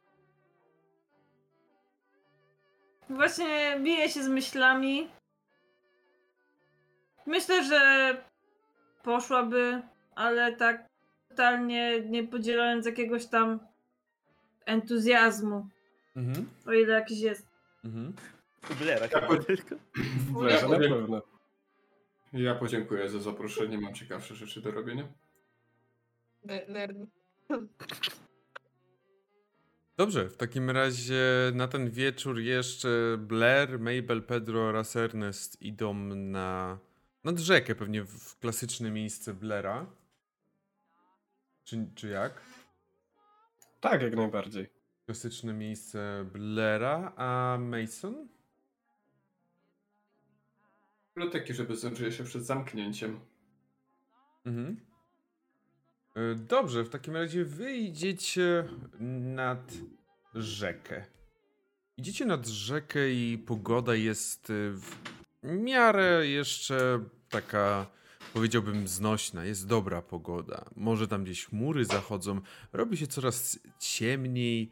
Właśnie biję się z myślami. Myślę, że poszłaby, ale tak totalnie nie podzielając jakiegoś tam entuzjazmu, Mhm. o ile jakiś jest. Mhm. Blera Ja po- tylko. Wleże na pewno. Ja podziękuję za zaproszenie, mam ciekawsze rzeczy do robienia. Ne- Nerd. Dobrze, w takim razie na ten wieczór jeszcze Blair, Mabel, Pedro oraz Ernest idą na nad rzekę, pewnie w klasyczne miejsce Blaira. Czy, czy jak? Tak, jak najbardziej. Klasyczne miejsce Blaira, a Mason? Biblioteki, żeby zdążyły się przed zamknięciem. Mhm. E, Dobrze, w takim razie wyjdziecie nad rzekę. Idziecie nad rzekę i pogoda jest e, w miarę jeszcze taka, powiedziałbym, znośna. Jest dobra pogoda. Może tam gdzieś chmury zachodzą. Robi się coraz ciemniej,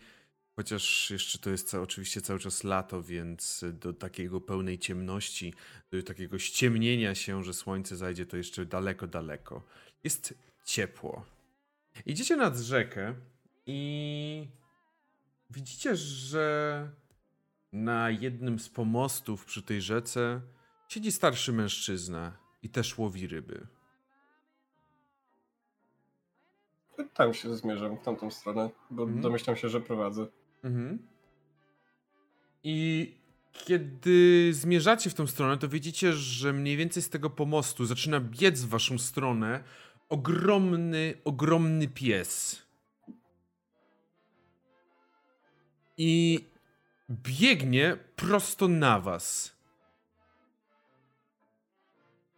chociaż jeszcze to jest oczywiście cały czas lato, więc do takiego pełnej ciemności, do takiego ściemnienia się, że słońce zajdzie, to jeszcze daleko, daleko. Jest ciepło. Idziecie nad rzekę i widzicie, że na jednym z pomostów przy tej rzece siedzi starszy mężczyzna i też łowi ryby. Tam się zmierzam, w tamtą stronę, bo Mhm. domyślam się, że prowadzę. Mhm. I kiedy zmierzacie w tą stronę, to widzicie, że mniej więcej z tego pomostu zaczyna biec w waszą stronę ogromny, ogromny pies. I biegnie prosto na was.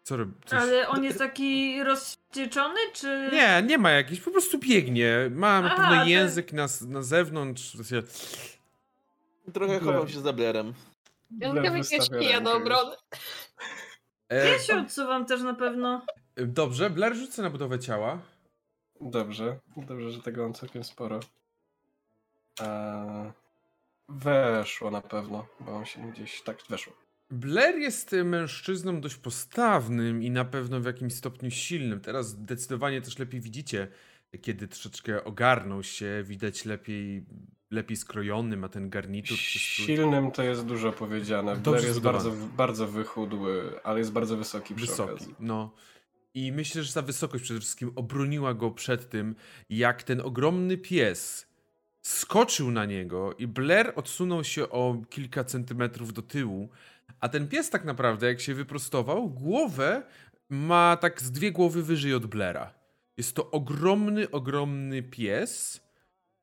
Co robi? Coś... Ale on jest taki rozwścieczony, czy... Nie, nie ma jakiś, po prostu biegnie. Ma na pewno to- język na, na zewnątrz. Trochę chowam się za Blerem. Ja mam wystawia kija do obrony. E, Ja się odsuwam też na pewno. Dobrze, Blair rzucę na budowę ciała. Dobrze, dobrze, że tego mam całkiem sporo. Eee, weszło na pewno, bo on się gdzieś tak weszło. Blair jest e, mężczyzną dość postawnym i na pewno w jakimś stopniu silnym. Teraz zdecydowanie też lepiej widzicie, kiedy troszeczkę ogarnął się, widać lepiej, lepiej skrojony, ma ten garnitur. Silnym to jest dużo powiedziane. Blair jest bardzo, bardzo wychudły, ale jest bardzo wysoki przy Wysoki, okazji. no. I myślę, że ta wysokość przede wszystkim obroniła go przed tym, jak ten ogromny pies skoczył na niego i Blair odsunął się o kilka centymetrów do tyłu, a ten pies tak naprawdę, jak się wyprostował, głowę ma tak z dwie głowy wyżej od Blaira. Jest to ogromny, ogromny pies.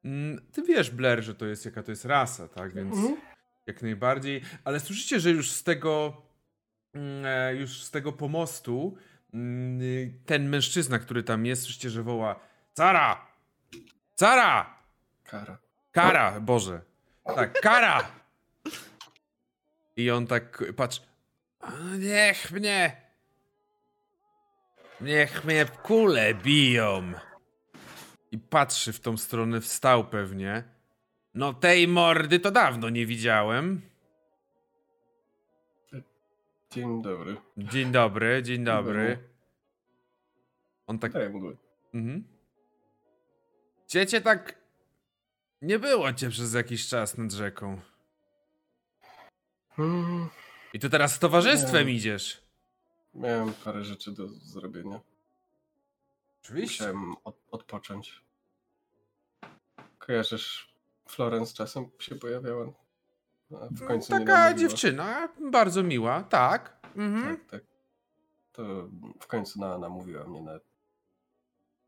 Mm, Ty wiesz, Blair, że to jest jaka to jest rasa, tak? Więc Mhm. jak najbardziej. Ale słyszycie, że już z tego mm, e, już z tego pomostu mm, ten mężczyzna, który tam jest, słyszycie, że woła Cara! Cara! Kara. Kara! Boże. Tak, kara! I on tak patrz. "A, Niech mnie! Niech mnie kule biją! I patrzy w tą stronę, wstał pewnie. No tej mordy to dawno nie widziałem. Dzień dobry. Dzień dobry, dzień dobry. On tak. Mgły. Mhm. Ciecie tak. Nie było cię przez jakiś czas nad rzeką. Hmm, I tu teraz z towarzystwem Nie. idziesz. miałem parę rzeczy do zrobienia. Oczywiście. Musiałem od, odpocząć. Kojarzysz, Florence czasem się pojawiała. W końcu mnie Taka dziewczyna, bardzo miła, tak. Mhm. Tak, tak. To w końcu na, namówiła mnie na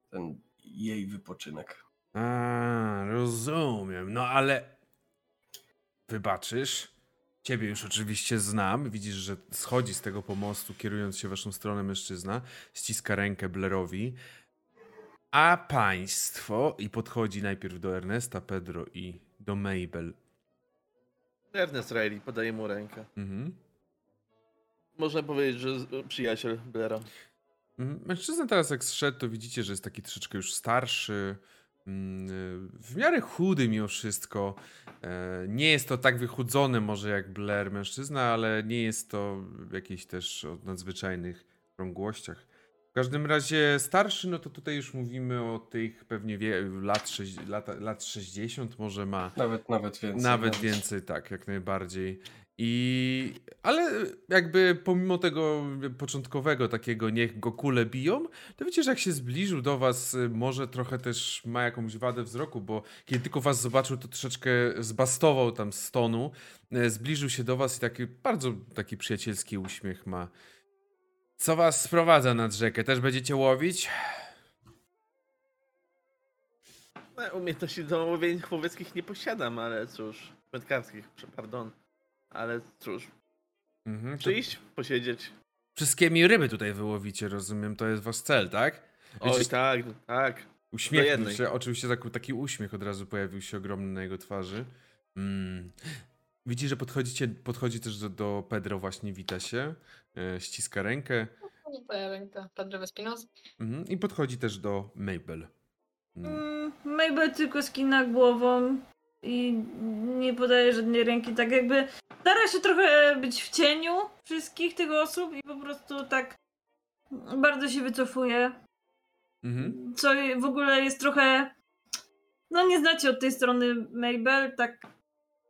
ten jej wypoczynek. A, rozumiem. No ale. Wybaczysz? Ciebie już oczywiście znam. Widzisz, że schodzi z tego pomostu, kierując się w waszą stronę mężczyzna. Ściska rękę Blairowi. A państwo. I podchodzi najpierw do Ernesta, Pedro i do Mabel. Ernest Riley podaje mu rękę. Mhm. Można powiedzieć, że przyjaciel Blera. Mhm. Mężczyzna teraz jak zszedł, to widzicie, że jest taki troszeczkę już starszy. Mm, w miarę chudy mimo wszystko. E, Nie jest to tak wychudzony może jak Blair mężczyzna, ale nie jest to w jakichś też o nadzwyczajnych krągłościach. W każdym razie starszy, no to tutaj już mówimy o tych pewnie lat, lata, lat 60 może ma. Nawet, nawet więcej. Nawet więcej, tak, jak najbardziej. I, ale jakby pomimo tego początkowego takiego niech go kule biją, to wiecie, że jak się zbliżył do was, y, może trochę też ma jakąś wadę wzroku, bo kiedy tylko was zobaczył, to troszeczkę zbastował tam z tonu, y, zbliżył się do was i taki bardzo taki przyjacielski uśmiech ma. Co was sprowadza nad rzekę? Też będziecie łowić? No, Umiejętności do łowień łowieckich nie posiadam, ale cóż. Wędkarskich, pardon. Ale cóż, Mhm, to przyjść, posiedzieć. wszystkie mi ryby tutaj wyłowicie, rozumiem, to jest wasz cel, tak? Oj, Wiecie, tak, tak. Uśmiechnął się, oczywiście taki, taki uśmiech od razu pojawił się ogromny na jego twarzy. Mm. Widzi, że podchodzicie, podchodzi też do, do Pedro, właśnie wita się, e, ściska rękę No ręka Pedro Vespinos. mhm, i podchodzi też do Mabel. Mm. Mm, Mabel tylko skina głową i nie podaje żadnej ręki. Tak jakby stara się trochę być w cieniu wszystkich tych osób i po prostu tak bardzo się wycofuje. Mhm. Co w ogóle jest trochę. No nie znacie od tej strony Mabel, tak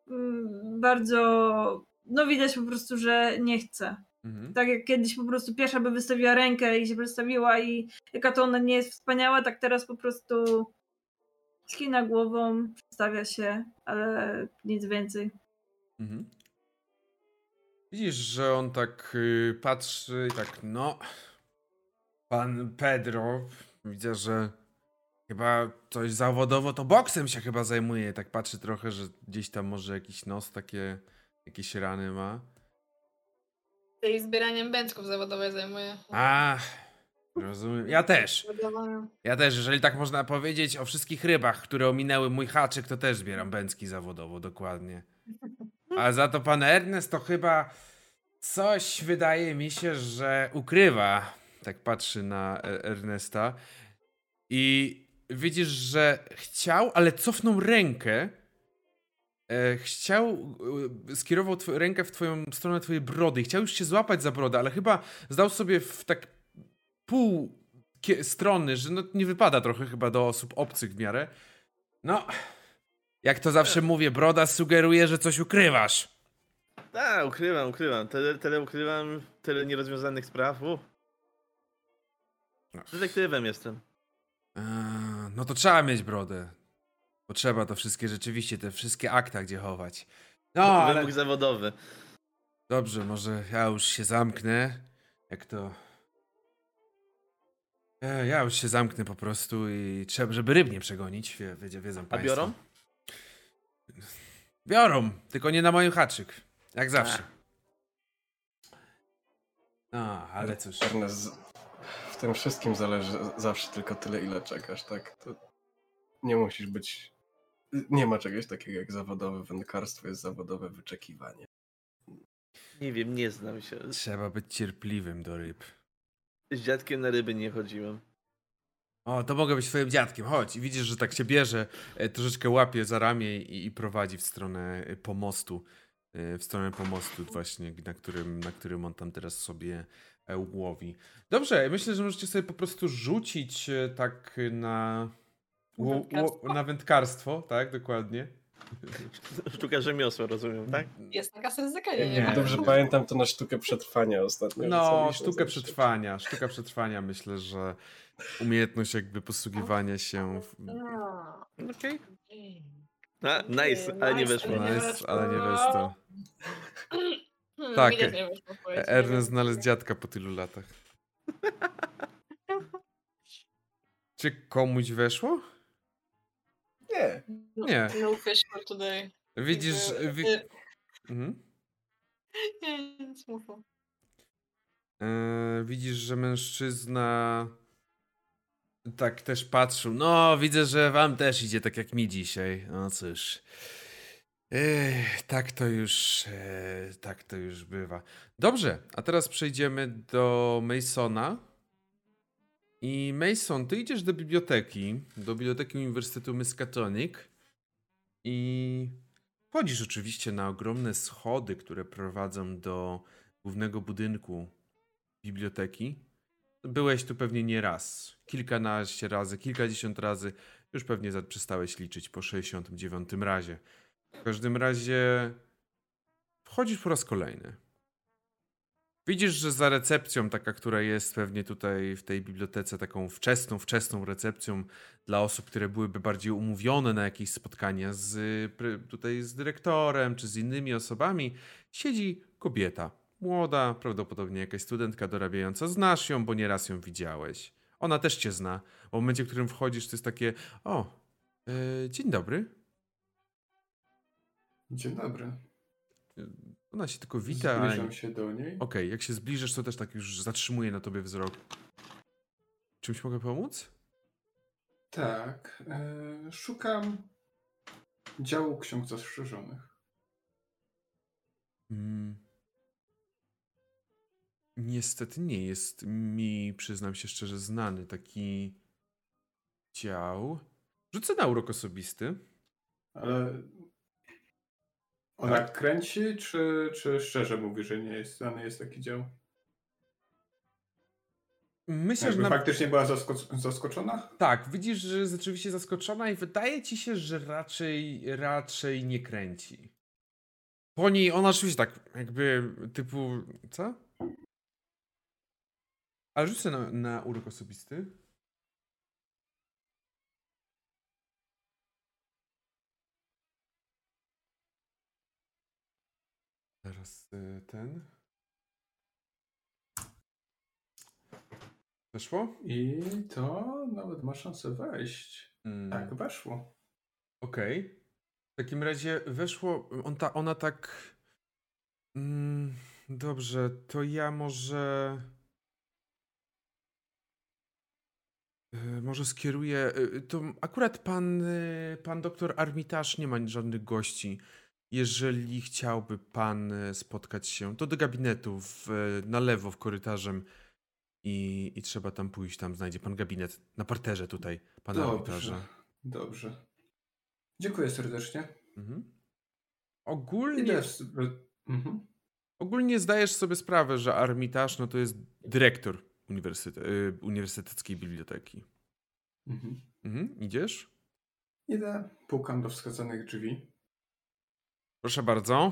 mm, bardzo. No widać po prostu, że nie chce. Mhm. Tak jak kiedyś po prostu pierwsza by wystawiła rękę i się przedstawiła i jaka to ona nie jest wspaniała, tak teraz po prostu skina głową, przedstawia się, ale nic więcej. Mhm. Widzisz, że on tak y, patrzy i tak, no. Pan Pedro, widzę, że chyba coś zawodowo to boksem się chyba zajmuje. Tak patrzy trochę, że gdzieś tam może jakiś nos takie, jakieś rany ma. Tej zbieraniem bęcków zawodowe zajmuje. A, rozumiem. Ja też. Ja też, jeżeli tak można powiedzieć o wszystkich rybach, które ominęły mój haczyk, to też zbieram bęcki zawodowo, dokładnie. A za to pan Ernest to chyba coś wydaje mi się, że ukrywa. Tak patrzy na E- Ernesta. I widzisz, że chciał, ale cofnął rękę. E, chciał, e, skierował rękę w twoją stronę twojej brody. Chciał już się złapać za brodę, ale chyba zdał sobie w tak pół strony, że no, nie wypada trochę chyba do osób obcych w miarę. No, jak to zawsze mówię, broda sugeruje, że coś ukrywasz. Tak, ukrywam, ukrywam. Tyle, tyle ukrywam, tyle nierozwiązanych spraw. U. No. Detektywem jestem. Eee, no to trzeba mieć brodę. Bo trzeba to wszystkie rzeczywiście, te wszystkie akta gdzie chować. No, ale Wymóg zawodowy. dobrze, może ja już się zamknę. Jak to... E, ja już się zamknę po prostu i trzeba, żeby ryb nie przegonić, wie, wie, wiedzą A państwo. biorą? Biorą, tylko nie na moim haczyk. Jak zawsze. No, ale cóż. Ernest, w tym wszystkim zależy zawsze tylko tyle, ile czekasz, tak? To nie musisz być... Nie ma czegoś takiego jak zawodowe wędkarstwo, jest zawodowe wyczekiwanie. Nie wiem, nie znam się. Trzeba być cierpliwym do ryb. Z dziadkiem na ryby nie chodziłem. O, to mogę być twoim dziadkiem, chodź. I widzisz, że tak cię bierze, e, troszeczkę łapie za ramię i, i prowadzi w stronę e, pomostu. e, W stronę pomostu właśnie, na którym, na którym on tam teraz sobie łowi. Dobrze, myślę, że możecie sobie po prostu rzucić tak na... Wędkarstwo? Na wędkarstwo, tak, dokładnie. Sztuka rzemiosła, rozumiem, tak? Jest taka sensakania, Nie. nie? Dobrze pamiętam to na sztukę przetrwania ostatnio. No, sztukę zawsze. przetrwania. Sztuka przetrwania, myślę, że umiejętność jakby posługiwania się... W... No. Okej. A, nice, ale nie weszło. Nice, ale nie. Hmm, Tak. widać, nie weszło, powiedzmy. Ernest znalazł dziadka po tylu latach. Czy komuś weszło? Nie. Nie. No fish for today. Widzisz. Wi... mhm. Nie, nic. E, widzisz, że mężczyzna tak też patrzył. No, widzę, że wam też idzie tak jak mi dzisiaj. No cóż. Ech, tak to już, e, tak to już bywa. Dobrze, a teraz przejdziemy do Masona. I Mason, ty idziesz do biblioteki, do biblioteki Uniwersytetu Miskatonic i wchodzisz oczywiście na ogromne schody, które prowadzą do głównego budynku biblioteki. Byłeś tu pewnie nie raz, kilkanaście razy, kilkadziesiąt razy. Już pewnie przestałeś liczyć po 69 razie. W każdym razie wchodzisz po raz kolejny. Widzisz, że za recepcją, taka, która jest pewnie tutaj w tej bibliotece, taką wczesną, wczesną recepcją dla osób, które byłyby bardziej umówione na jakieś spotkania z, tutaj z dyrektorem czy z innymi osobami, siedzi kobieta. Młoda, prawdopodobnie jakaś studentka dorabiająca. Znasz ją, bo nieraz ją widziałeś. Ona też cię zna. W momencie, w którym wchodzisz, to jest takie: O, e, dzień dobry. Dzień dobry. Ona się tylko wita. Zbliżam się do niej. Okej, jak się zbliżysz, to też tak już zatrzymuje na tobie wzrok. Czymś mogę pomóc? Tak. E, szukam działu ksiąg zastrzeżonych. Mm. Niestety nie jest mi, przyznam się szczerze, znany taki dział. Rzucę na urok osobisty. Ale ona kręci, czy, czy szczerze mówi, że nie jest znany jest taki dział? Myślę, że Jakby na... faktycznie była zasko- zaskoczona? tak, widzisz, że jest rzeczywiście zaskoczona i wydaje ci się, że raczej, raczej nie kręci. Po niej ona oczywiście tak jakby typu, co? Ale rzucę na, na urok osobisty. Teraz y, ten. Weszło? I to nawet ma szansę wejść. Mm. Tak, weszło. Okej. W takim razie weszło. On ta, ona tak. Mm, dobrze, to ja może. y, Może skieruję. y, To akurat pan, pan doktor Armitaż nie ma żadnych gości. Jeżeli chciałby pan y, spotkać się, to do gabinetu w, na lewo w korytarzem i, i trzeba tam pójść. Tam znajdzie pan gabinet na parterze tutaj pana Dobrze. Dobrze. Dziękuję serdecznie. Mhm. Ogólnie, Mhm. ogólnie zdajesz sobie sprawę, że Armitaż no to jest dyrektor uniwersyte, y, Uniwersyteckiej Biblioteki. Mhm. Mhm. Idziesz? Idę, pukam do wskazanych drzwi. Proszę bardzo.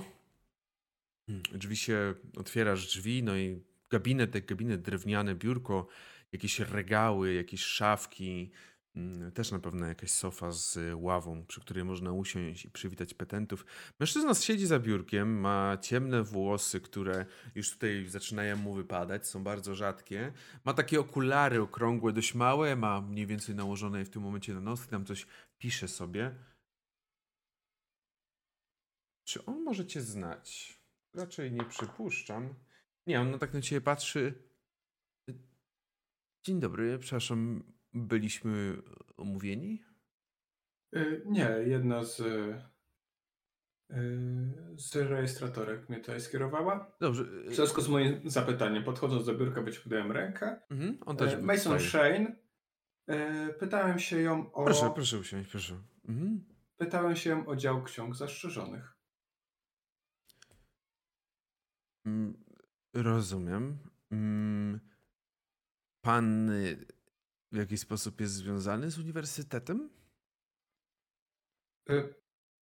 Hmm, Drzwi się, otwierasz drzwi, no i gabinet, jak gabinet drewniane, biurko, jakieś regały, jakieś szafki, mm, też na pewno jakaś sofa z ławą, przy której można usiąść i przywitać petentów. Mężczyzna siedzi za biurkiem, ma ciemne włosy, które już tutaj zaczynają mu wypadać, są bardzo rzadkie. Ma takie okulary okrągłe, dość małe, ma mniej więcej nałożone w tym momencie na nos tam coś pisze sobie. Czy on może cię znać? Raczej nie przypuszczam. Nie, on tak na ciebie patrzy. Dzień dobry, przepraszam, byliśmy omówieni? Y, Nie, jedna z, y, z rejestratorek mnie tutaj skierowała. Dobrze. W związku z moim zapytaniem, podchodząc do biurka, wyciągnąłem rękę. Mhm, on też E, Mason. Shane. e, Pytałem się ją o. Proszę, proszę usiąść, proszę. Mhm. Pytałem się ją o dział ksiąg zastrzeżonych. Mm, Rozumiem. Mm, Pan y, w jakiś sposób jest związany z uniwersytetem? E,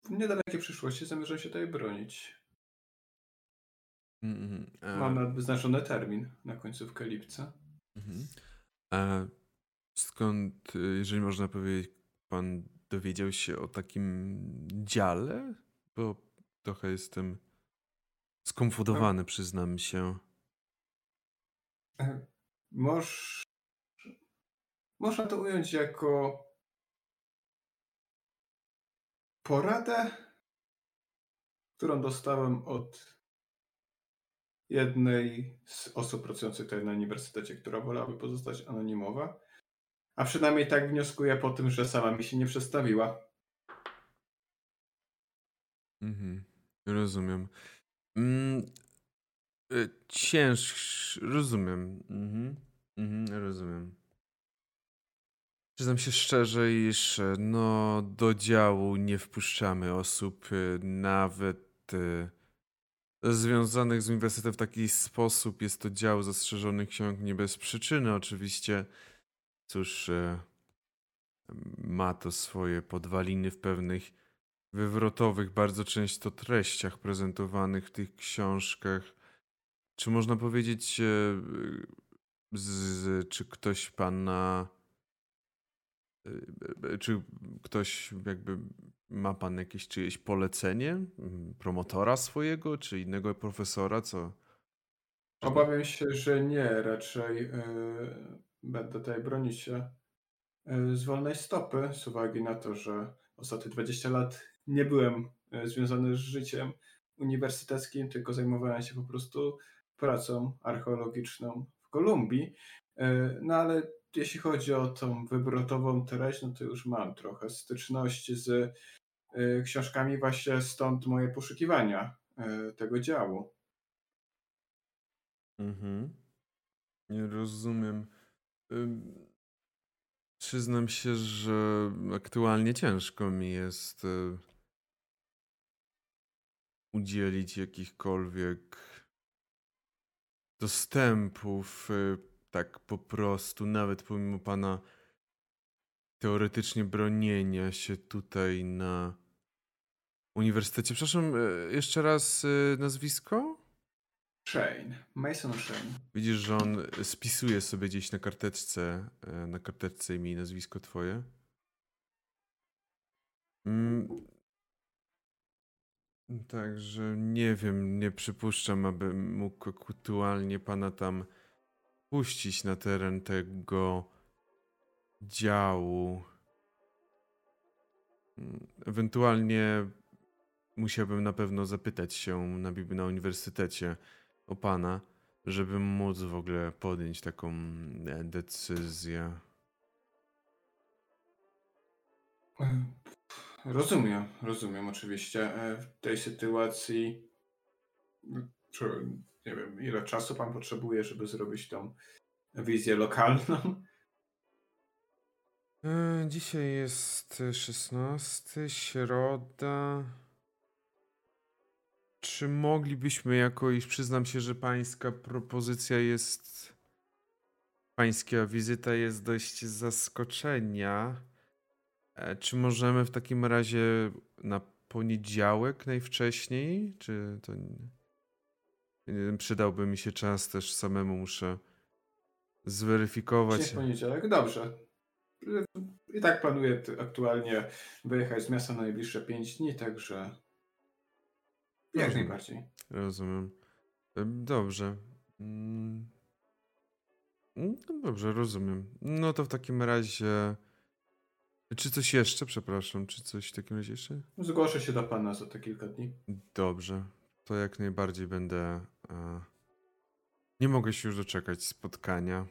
W niedalekiej przyszłości zamierzam się tutaj bronić. Mhm, e, Mam nawet wyznaczony termin na końcówkę lipca. Mhm. A skąd, y, jeżeli można powiedzieć, pan dowiedział się o takim dziale? Bo trochę jestem skonfudowany, przyznam się. Moż... Można to ująć jako poradę, którą dostałem od jednej z osób pracujących tutaj na uniwersytecie, która wolałaby pozostać anonimowa. A przynajmniej tak wnioskuję po tym, że sama mi się nie przedstawiła. Mhm. Rozumiem. Mm, y, rozumiem. Mhm. Mhm, rozumiem. Przyznam się szczerze, iż e, no, do działu nie wpuszczamy osób, e, nawet e, związanych z uniwersytetem w taki sposób. Jest to dział zastrzeżonych ksiąg nie bez przyczyny, oczywiście. Cóż, ma to swoje podwaliny w pewnych wywrotowych, bardzo często treściach prezentowanych w tych książkach. Czy można powiedzieć, e, z, czy ktoś pana. e, e, Czy ktoś jakby ma pan jakieś czyjeś polecenie? Promotora swojego, czy innego profesora, co? Obawiam się, że nie, raczej będę tutaj bronić się z wolnej stopy, z uwagi na to, że ostatnie 20 lat nie byłem e, związany z życiem uniwersyteckim, tylko zajmowałem się po prostu pracą archeologiczną w Kolumbii. E, No ale jeśli chodzi o tą wybrotową treść, no to już mam trochę styczności z e, książkami, właśnie stąd moje poszukiwania tego działu. Mhm. Nie rozumiem. Przyznam się, że aktualnie ciężko mi jest y, udzielić jakichkolwiek dostępów y, tak po prostu, nawet pomimo pana teoretycznie bronienia się tutaj na uniwersytecie. Przepraszam, y, jeszcze raz y, nazwisko? Shane, Mason Shane. Widzisz, że on spisuje sobie gdzieś na karteczce, na karteczce imię i nazwisko twoje. Także nie wiem, nie przypuszczam, aby mógł aktualnie pana tam puścić na teren tego działu. Ewentualnie musiałbym na pewno zapytać się na, na uniwersytecie o pana, żeby móc w ogóle podjąć taką e, decyzję. Rozumiem, rozumiem oczywiście. E, W tej sytuacji, nie wiem, ile czasu pan potrzebuje, żeby zrobić tą wizję lokalną? E, Dzisiaj jest e, 16, środa. Czy moglibyśmy jakoś, przyznam się, że pańska propozycja jest, pańska wizyta jest dość zaskoczenia. E, Czy możemy w takim razie na poniedziałek najwcześniej? Czy to nie przydałby mi się czas też samemu muszę zweryfikować. Dzisiaj poniedziałek, dobrze. I tak planuję aktualnie wyjechać z miasta na najbliższe 5 dni, także jak Rozumiem. najbardziej. Rozumiem. Em, Dobrze. Mm. Mm, No dobrze, rozumiem. No to w takim razie. Czy coś jeszcze, przepraszam, czy coś w takim razie jeszcze? Zgłoszę się do pana za te kilka dni. Dobrze. To jak najbardziej będę. E... Nie mogę się już doczekać spotkania.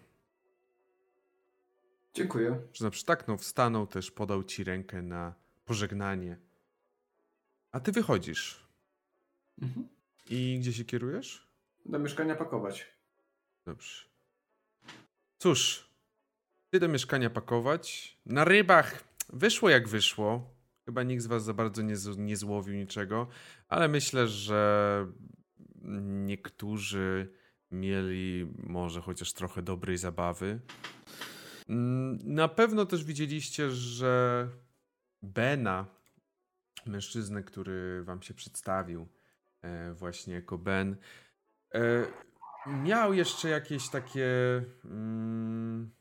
Dziękuję. Że przytaknął, wstanął też, podał ci rękę na pożegnanie. A ty wychodzisz. Mhm. I gdzie się kierujesz? Do mieszkania pakować. Dobrze. Cóż, ty do mieszkania pakować. Na rybach wyszło jak wyszło. Chyba nikt z was za bardzo nie, nie złowił niczego, ale myślę, że niektórzy mieli może chociaż trochę dobrej zabawy. Mm, Na pewno też widzieliście, że Bena, mężczyznę, który wam się przedstawił e, właśnie jako Ben, e, miał jeszcze jakieś takie mm,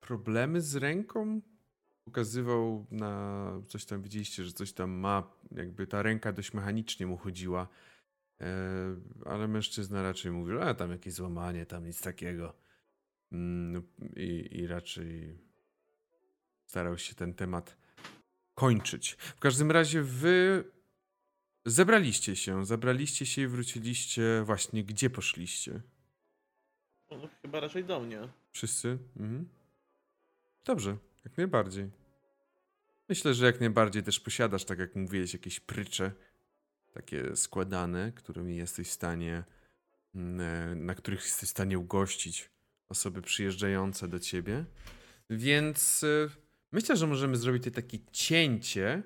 problemy z ręką. Pokazywał na coś tam, widzieliście, że coś tam ma, jakby ta ręka dość mechanicznie mu chodziła. E, ale mężczyzna raczej mówił, a tam jakieś złamanie, tam nic takiego. Mm, i, I raczej starał się ten temat kończyć. W każdym razie wy zebraliście się, zabraliście się i wróciliście właśnie, gdzie poszliście? No, chyba raczej do mnie. Wszyscy? Mhm. Dobrze, jak najbardziej. Myślę, że jak najbardziej też posiadasz, tak jak mówiłeś, jakieś prycze, takie składane, którymi jesteś w stanie, mm, e, na których jesteś w stanie ugościć osoby przyjeżdżające do ciebie. Więc y, myślę, że możemy zrobić tutaj takie cięcie.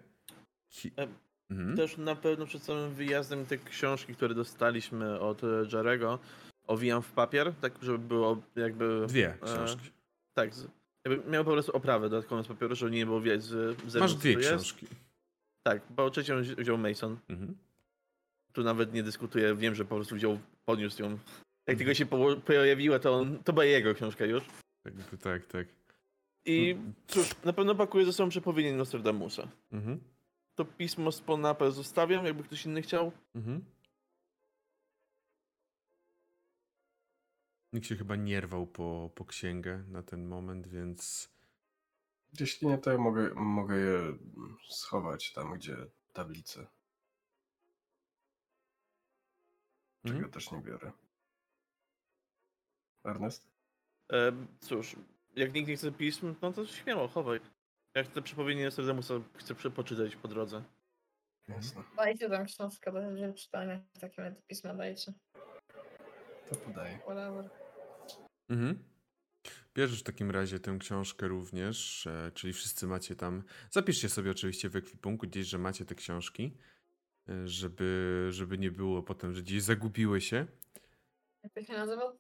Ki- E, Mhm. Też na pewno przed samym wyjazdem te książki, które dostaliśmy od e, Jarego, owijam w papier, tak żeby było jakby... Dwie e, książki. Tak, z- jakby miał po prostu oprawę dodatkową z papieru, żeby nie było widać z, z Masz dwie co jest. książki. Tak, bo trzecią wzi- wziął Mason. Mhm. Tu nawet nie dyskutuję, wiem, że po prostu wziął, podniósł ją. Jak tylko się po- pojawiła, to on, to była jego książka już. Tak, tak, tak. I cóż, na pewno pakuje ze sobą przepowiednie Nostradamusa. Mhm. To pismo z Ponapę zostawiam, jakby ktoś inny chciał. Mhm. Nikt się chyba nie rwał po, po księgę na ten moment, więc Jeśli nie, to ja mogę, mogę je schować tam, gdzie tablice. Czego Mhm. też nie biorę. Ernest? E, cóż, jak nikt nie chce pism, no to śmiało, chowaj. Jak te przepowiednie Nostradamusa chcę prze- poczytać po drodze. Jasne. Dajcie tam książkę do czytania. Razie pisma dajcie. To podaję. Whatever. Mhm. Bierzesz w takim razie tę książkę również, e, czyli wszyscy macie tam. Zapiszcie sobie oczywiście w ekwipunku gdzieś, że macie te książki, e, żeby, żeby nie było potem, że gdzieś zagubiły się. Jak to się nazywa?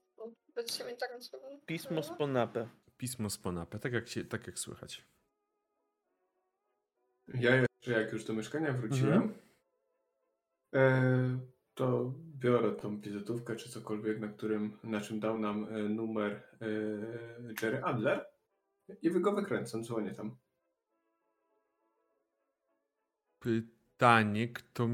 Będziecie mieć taką swoją... Pismo z Ponapę. Pismo z Ponapę, tak jak, się, tak jak słychać. Ja jeszcze jak już do mieszkania wróciłem, e, to biorę tą wizytówkę czy cokolwiek, na którym, na czym dał nam e, numer e, Jerry Adler i wy go wykręcam, dzwonię tam. Pytanie, kto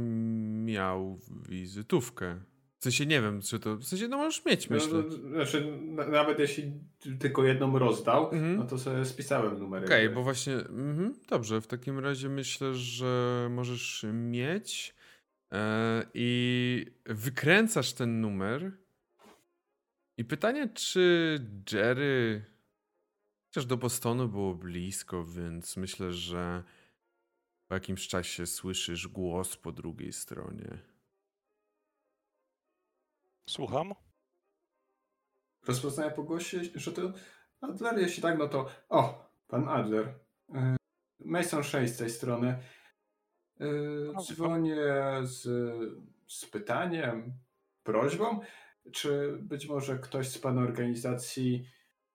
miał wizytówkę? W sensie nie wiem, czy to. W sensie, no możesz mieć, No, myślę. no, znaczy, na, nawet jeśli tylko jedną rozdał, Mhm. no to sobie spisałem numer. Okej, jakby. bo właśnie. Mhm, dobrze, w takim razie myślę, że możesz mieć i wykręcasz ten numer. I pytanie, czy Jerry. Chociaż do Bostonu było blisko, więc myślę, że po jakimś czasie słyszysz głos po drugiej stronie. Słucham? Rozpoznaję po głosie, że to Adler, jeśli tak, no to o, pan Adler. E, Mason 6 z tej strony. E, Dzwonię z, z pytaniem, prośbą, czy być może ktoś z pana organizacji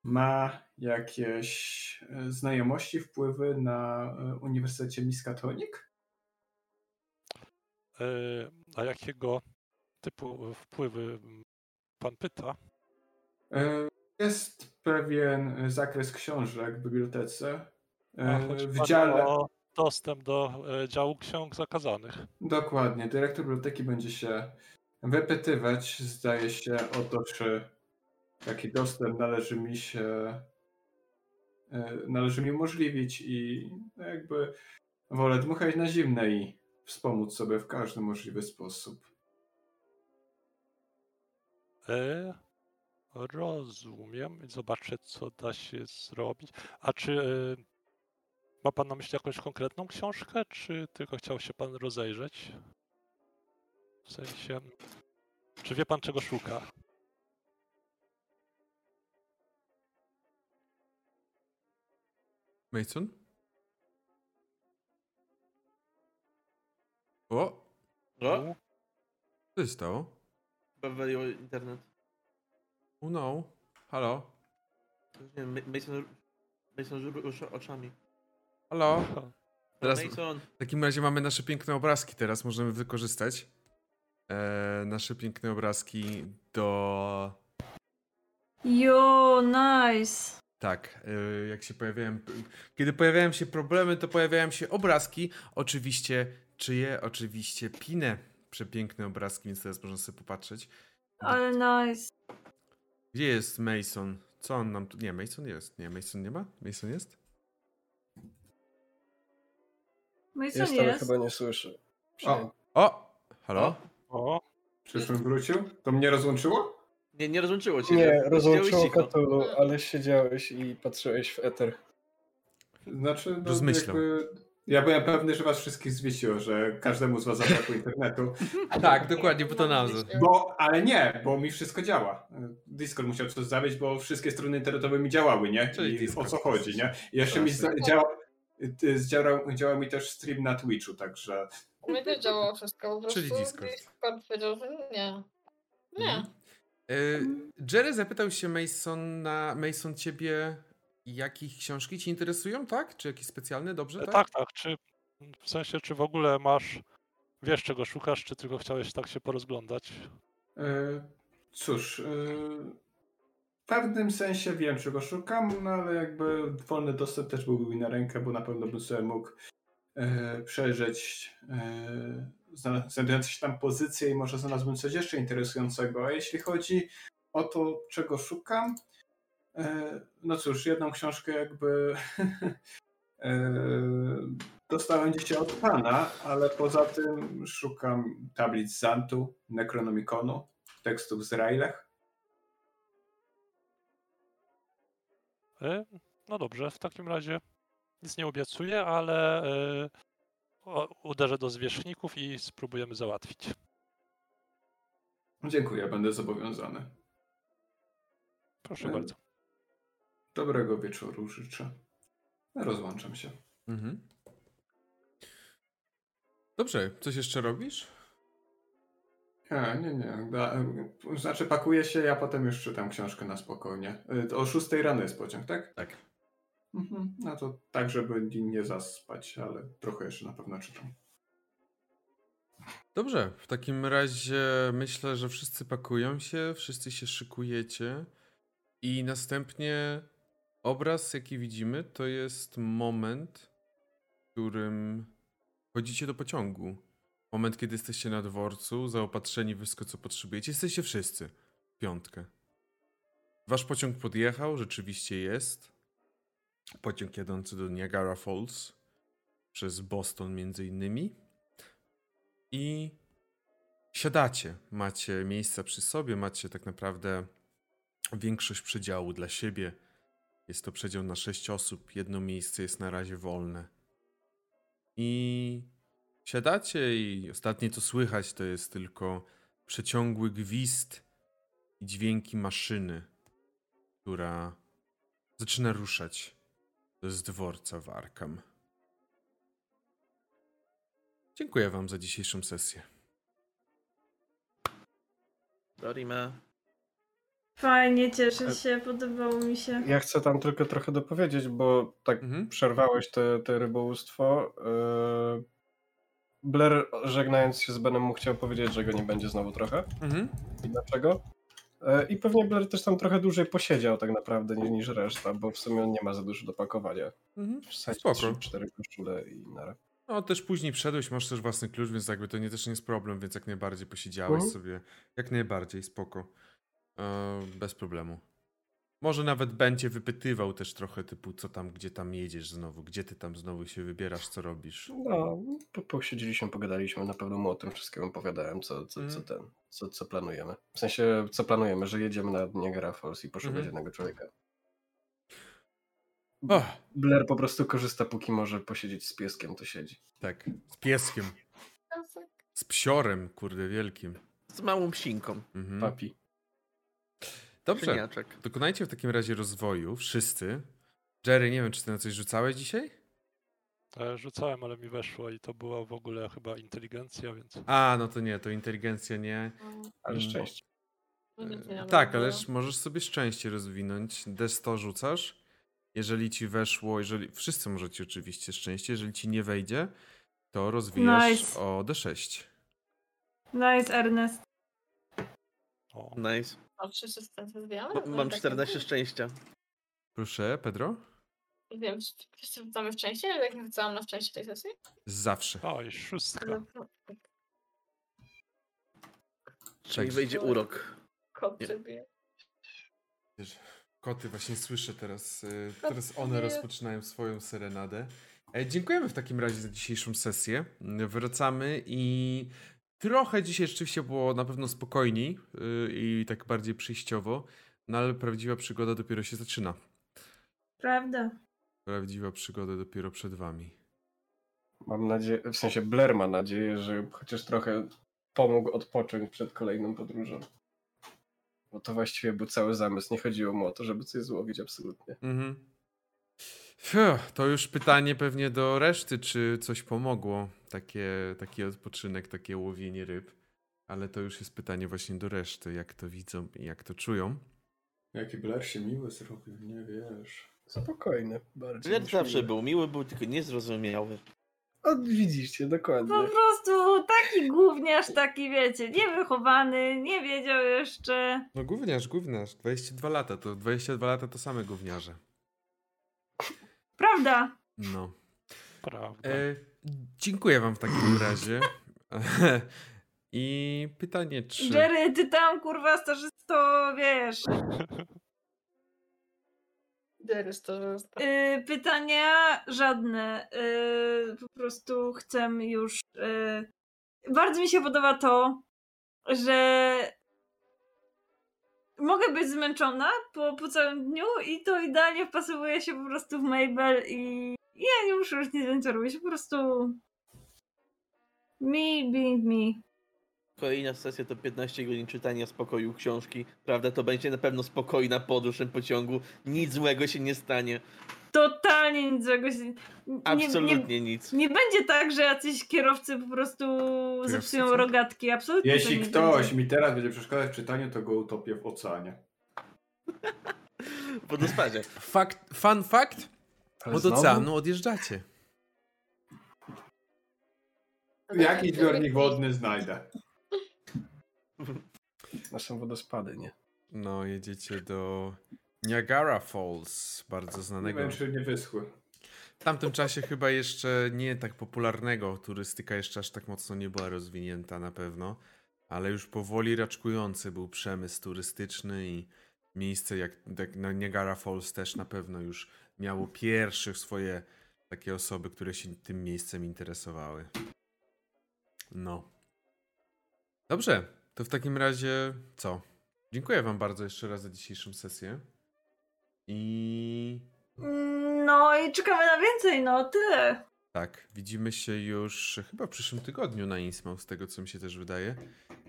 ma jakieś e, znajomości, wpływy na e, Uniwersytecie Miskatonic? E, A jakiego typu wpływy mm, pan pyta? E, Jest pewien zakres książek w bibliotece. E, A W dziale. o dostęp do e, działu ksiąg zakazanych. Dokładnie. Dyrektor biblioteki będzie się wypytywać, zdaje się, o to, czy taki dostęp należy mi się e, należy mi umożliwić i jakby wolę dmuchać na zimne i wspomóc sobie w każdy możliwy sposób. E, rozumiem. Zobaczę, co da się zrobić. A czy e, ma pan na myśli jakąś konkretną książkę, czy tylko chciał się pan rozejrzeć? W sensie, czy wie pan, czego szuka? Mason? O, O, co się stało? wywaliło internet. Oh no. Halo? Nie wiem, Ma- Mason, Mason rusza oczami. Halo? Teraz Mason, w takim razie mamy nasze piękne obrazki teraz, możemy wykorzystać e, nasze piękne obrazki do... Jo, nice. Tak, e, jak się pojawiają... Kiedy pojawiają się problemy, to pojawiają się obrazki. Oczywiście czyje? Oczywiście Pine. Przepiękne obrazki, więc teraz można sobie popatrzeć. Ale nice. Gdzie jest Mason? Co on nam tu... Nie, Mason jest. Nie, Mason nie ma? Mason jest? Mason Jest, jest. ale chyba nie słyszę. O, O! Halo? O, przyszłym wrócił? To mnie rozłączyło? nie, nie rozłączyło cię. Nie, rozłączyło. Cthulhu, ale siedziałeś i patrzyłeś w eter. Znaczy, no, Rozmyślał. jakby Ja byłem pewny, że was wszystkich zwiesiło, że każdemu z was zabrakło internetu. Tak, dokładnie, bo to nazwę. Bo, ale nie, bo mi wszystko działa. Discord musiał coś zawieść, bo wszystkie strony internetowe mi działały, nie? Czyli I Discord. o co chodzi, nie? I jeszcze mi działa, działał, działał mi też stream na Twitchu, także U mnie też działało wszystko, po prostu Czyli Discord. Discord powiedział, że nie. Nie. Mhm. Y, Jerry zapytał się Mason na Mason ciebie, jakich książki ci interesują, tak? Czy jakieś specjalne, dobrze? E, Tak. Tak, tak. Czy w sensie, czy w ogóle masz, wiesz czego szukasz, czy tylko chciałeś tak się porozglądać? y, cóż, y, pewnym sensie wiem, czego szukam, no ale jakby wolny dostęp też byłby mi na rękę, bo na pewno bym sobie mógł y, przejrzeć zna- znajdujące się tam pozycje i może znalazłbym coś jeszcze interesującego. A jeśli chodzi o to, czego szukam, y, no cóż, jedną książkę jakby y, dostałem dzisiaj od pana, ale poza tym szukam tablic Zantu, Necronomiconu, tekstów z Railech. No dobrze, w takim razie nic nie obiecuję, ale e, uderzę do zwierzchników i spróbujemy załatwić. Dziękuję, będę zobowiązany. Proszę E, bardzo. Dobrego wieczoru życzę. Rozłączam się. Mhm. Dobrze, coś jeszcze robisz? Nie, nie, nie. Da, znaczy pakuję się, ja potem już czytam książkę na spokojnie. Y, O 6 rano jest pociąg, tak? Tak. Mhm. No to tak, żeby nie zaspać, ale trochę jeszcze na pewno czytam. Dobrze, w takim razie myślę, że wszyscy pakują się, wszyscy się szykujecie i następnie obraz, jaki widzimy, to jest moment, w którym chodzicie do pociągu. Moment, kiedy jesteście na dworcu, zaopatrzeni w wszystko, co potrzebujecie. Jesteście wszyscy. Piątkę. Wasz pociąg podjechał, rzeczywiście jest. Pociąg jadący do Niagara Falls przez Boston między innymi i siadacie. Macie miejsca przy sobie, macie tak naprawdę większość przedziału dla siebie. Jest to przedział na 6 osób, jedno miejsce jest na razie wolne. I siadacie i ostatnie co słychać to jest tylko przeciągły gwizd i dźwięki maszyny, która zaczyna ruszać z dworca w Arkham. Dziękuję Wam za dzisiejszą sesję. Dorime. Fajnie, cieszę się, podobało mi się. Ja chcę tam tylko trochę dopowiedzieć, bo tak Mhm. przerwałeś te, te rybołówstwo. Yy, Blair żegnając się z Benem mu chciał powiedzieć, że go nie będzie znowu trochę. Mhm. I dlaczego? Yy, I pewnie Blair też tam trochę dłużej posiedział tak naprawdę niż, niż reszta, bo w sumie on nie ma za dużo do pakowania. Mhm. Wsadzi Spoko. trzy, cztery koszule i nara. No też później wszedłeś, masz też własny klucz, więc jakby to nie też nie jest problem, więc jak najbardziej posiedziałeś Mhm. sobie. Jak najbardziej, spoko. E, bez problemu. Może nawet będzie wypytywał też trochę typu co tam, gdzie tam jedziesz znowu, gdzie ty tam znowu się wybierasz, co robisz. No, po- posiedzieliśmy, pogadaliśmy, na pewno mu o tym wszystkim opowiadałem, co, co, co Mhm. ten, co, co planujemy. W sensie, co planujemy, że jedziemy na Niagara Falls i poszukać Mhm. jednego człowieka. Och, Blair po prostu korzysta, póki może posiedzieć z pieskiem, to siedzi. tak, z pieskiem, z psiorem, kurde, wielkim. Z małą psinką. Mhm. Papi. Dobrze, dokonajcie w takim razie rozwoju, wszyscy. Jerry, nie wiem, czy ty na coś rzucałeś dzisiaj? E, Rzucałem, ale mi weszło i to była w ogóle chyba inteligencja, więc A, no to nie, to inteligencja nie. Ale Mm. szczęście. No, Tak, ale możesz sobie szczęście rozwinąć. D100 rzucasz. Jeżeli ci weszło, jeżeli. Wszyscy możecie oczywiście szczęście. Jeżeli ci nie wejdzie, to rozwijasz Nice. o D6. Nice, Ernest. o, Nice. Bo Mam 14 szczęścia. Proszę, Pedro? Wiem, wszyscy wrzucamy w szczęście, jak nie wrzucałam na szczęście tej sesji? Zawsze. o i szóstka. Ale to- Czyli Tak. wejdzie urok. Kot Nie. Koty, właśnie słyszę teraz. y, Koty. Teraz one rozpoczynają swoją serenadę. E, Dziękujemy w takim razie za dzisiejszą sesję. Wracamy i trochę dzisiaj rzeczywiście było na pewno spokojniej y, i tak bardziej przyjściowo, no ale prawdziwa przygoda dopiero się zaczyna. Prawda. Prawdziwa przygoda dopiero przed wami. Mam nadzieję, w sensie Blair ma nadzieję, że chociaż trochę pomógł odpocząć przed kolejną podróżą. Bo to właściwie był cały zamysł. Nie chodziło mu o to, żeby coś złowić absolutnie. Mhm. Fiu, to już pytanie pewnie do reszty, czy coś pomogło. Takie, taki odpoczynek, takie łowienie ryb. Ale to już jest pytanie właśnie do reszty, jak to widzą i jak to czują. Jaki Blair się miły zrobił, nie wiesz. Spokojny bardziej. Blair zawsze miły. był miły, był tylko niezrozumiały. O, widzicie, dokładnie. Po prostu taki gówniarz, taki wiecie, niewychowany, nie wiedział jeszcze. No gówniarz, gówniarz. 22 lata, to 22 lata to same gówniarze. Prawda? No. Prawda. E, dziękuję wam w takim razie. I pytanie, czy... Jerry, ty tam kurwa starzysto, wiesz. Jerry to Y, pytania żadne. Y, po prostu chcę już. Y, bardzo mi się podoba to, że mogę być zmęczona po, po całym dniu i to idealnie wpasowuje się po prostu w Mabel i ja nie muszę już nic więcej robić. Po prostu me being me. Kolejna sesja to 15 godzin czytania spokoju książki. Prawda, to będzie na pewno spokojna podróż w pociągu. Nic złego się nie stanie. Totalnie nic złego się... Nie, nie, Absolutnie nic. nie będzie tak, że jacyś kierowcy po prostu zepsują rogatki. Absolutnie Jeśli nie ktoś będzie. mi teraz będzie przeszkadzać w czytaniu, to go utopię w oceanie. W wodospadzie. Fakt, fun fact, Ale od znowu? oceanu odjeżdżacie. Jaki zbiornik wodny znajdę? Na są wodospady, nie? No, jedziecie do Niagara Falls, bardzo Nie znanego. wiem, czy nie wyschły. W tamtym czasie chyba jeszcze nie tak popularnego. Turystyka jeszcze aż tak mocno nie była rozwinięta na pewno, ale już powoli raczkujący był przemysł turystyczny i miejsce jak, jak na Niagara Falls też na pewno już miało pierwsze swoje takie osoby, które się tym miejscem interesowały. No. Dobrze, to w takim razie co? Dziękuję Wam bardzo jeszcze raz za dzisiejszą sesję. I No i czekamy na więcej, no tyle. tak, widzimy się już chyba w przyszłym tygodniu na Innsmouth, z tego co mi się też wydaje.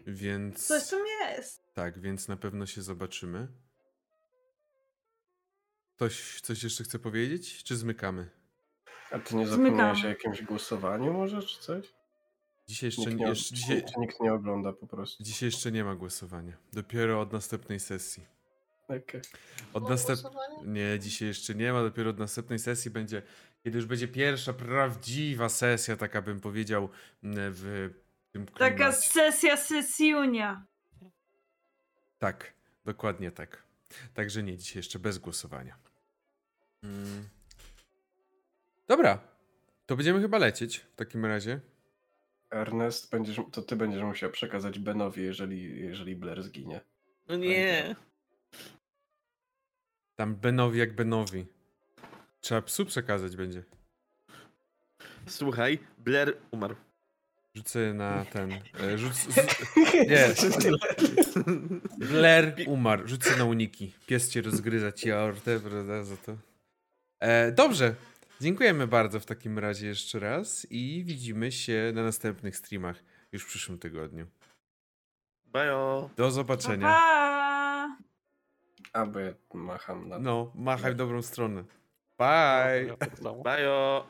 Więc Coś tam jest. tak, więc na pewno się zobaczymy. Ktoś coś jeszcze chce powiedzieć, czy zmykamy? A ty nie zapomniałeś o jakimś głosowaniu może, czy coś? Dzisiaj jeszcze, Nikt nie, nie, jeszcze, dzisiaj, nikt nie ogląda po prostu. dzisiaj jeszcze nie ma głosowania. Dopiero od następnej sesji. Okej. Od Było następ... głosowanie? Nie, dzisiaj jeszcze nie ma, dopiero od następnej sesji będzie, kiedy już będzie pierwsza prawdziwa sesja, taka bym powiedział, m, w tym Taka klimacie. sesja sesjunia. Tak, dokładnie tak. Także nie, dzisiaj jeszcze bez głosowania. Mm. Dobra, to będziemy chyba lecieć w takim razie. Ernest, będziesz, to ty będziesz musiał przekazać Benowi, jeżeli, jeżeli Blair zginie. No nie. Tam Benowi jak Benowi. Trzeba psu przekazać będzie. Słuchaj, Blair umarł. Rzucę na ten. E, rzuc, z, nie. Blair umarł. Rzucę na uniki. Pies cię rozgryza ci aortę, prawda, za to. E, dobrze. Dziękujemy bardzo w takim razie jeszcze raz i widzimy się na następnych streamach już w przyszłym tygodniu. Bajo. Do zobaczenia. A, bo ja macham na No, machaj w dobrą stronę. Bye. Tak samo. Bajo.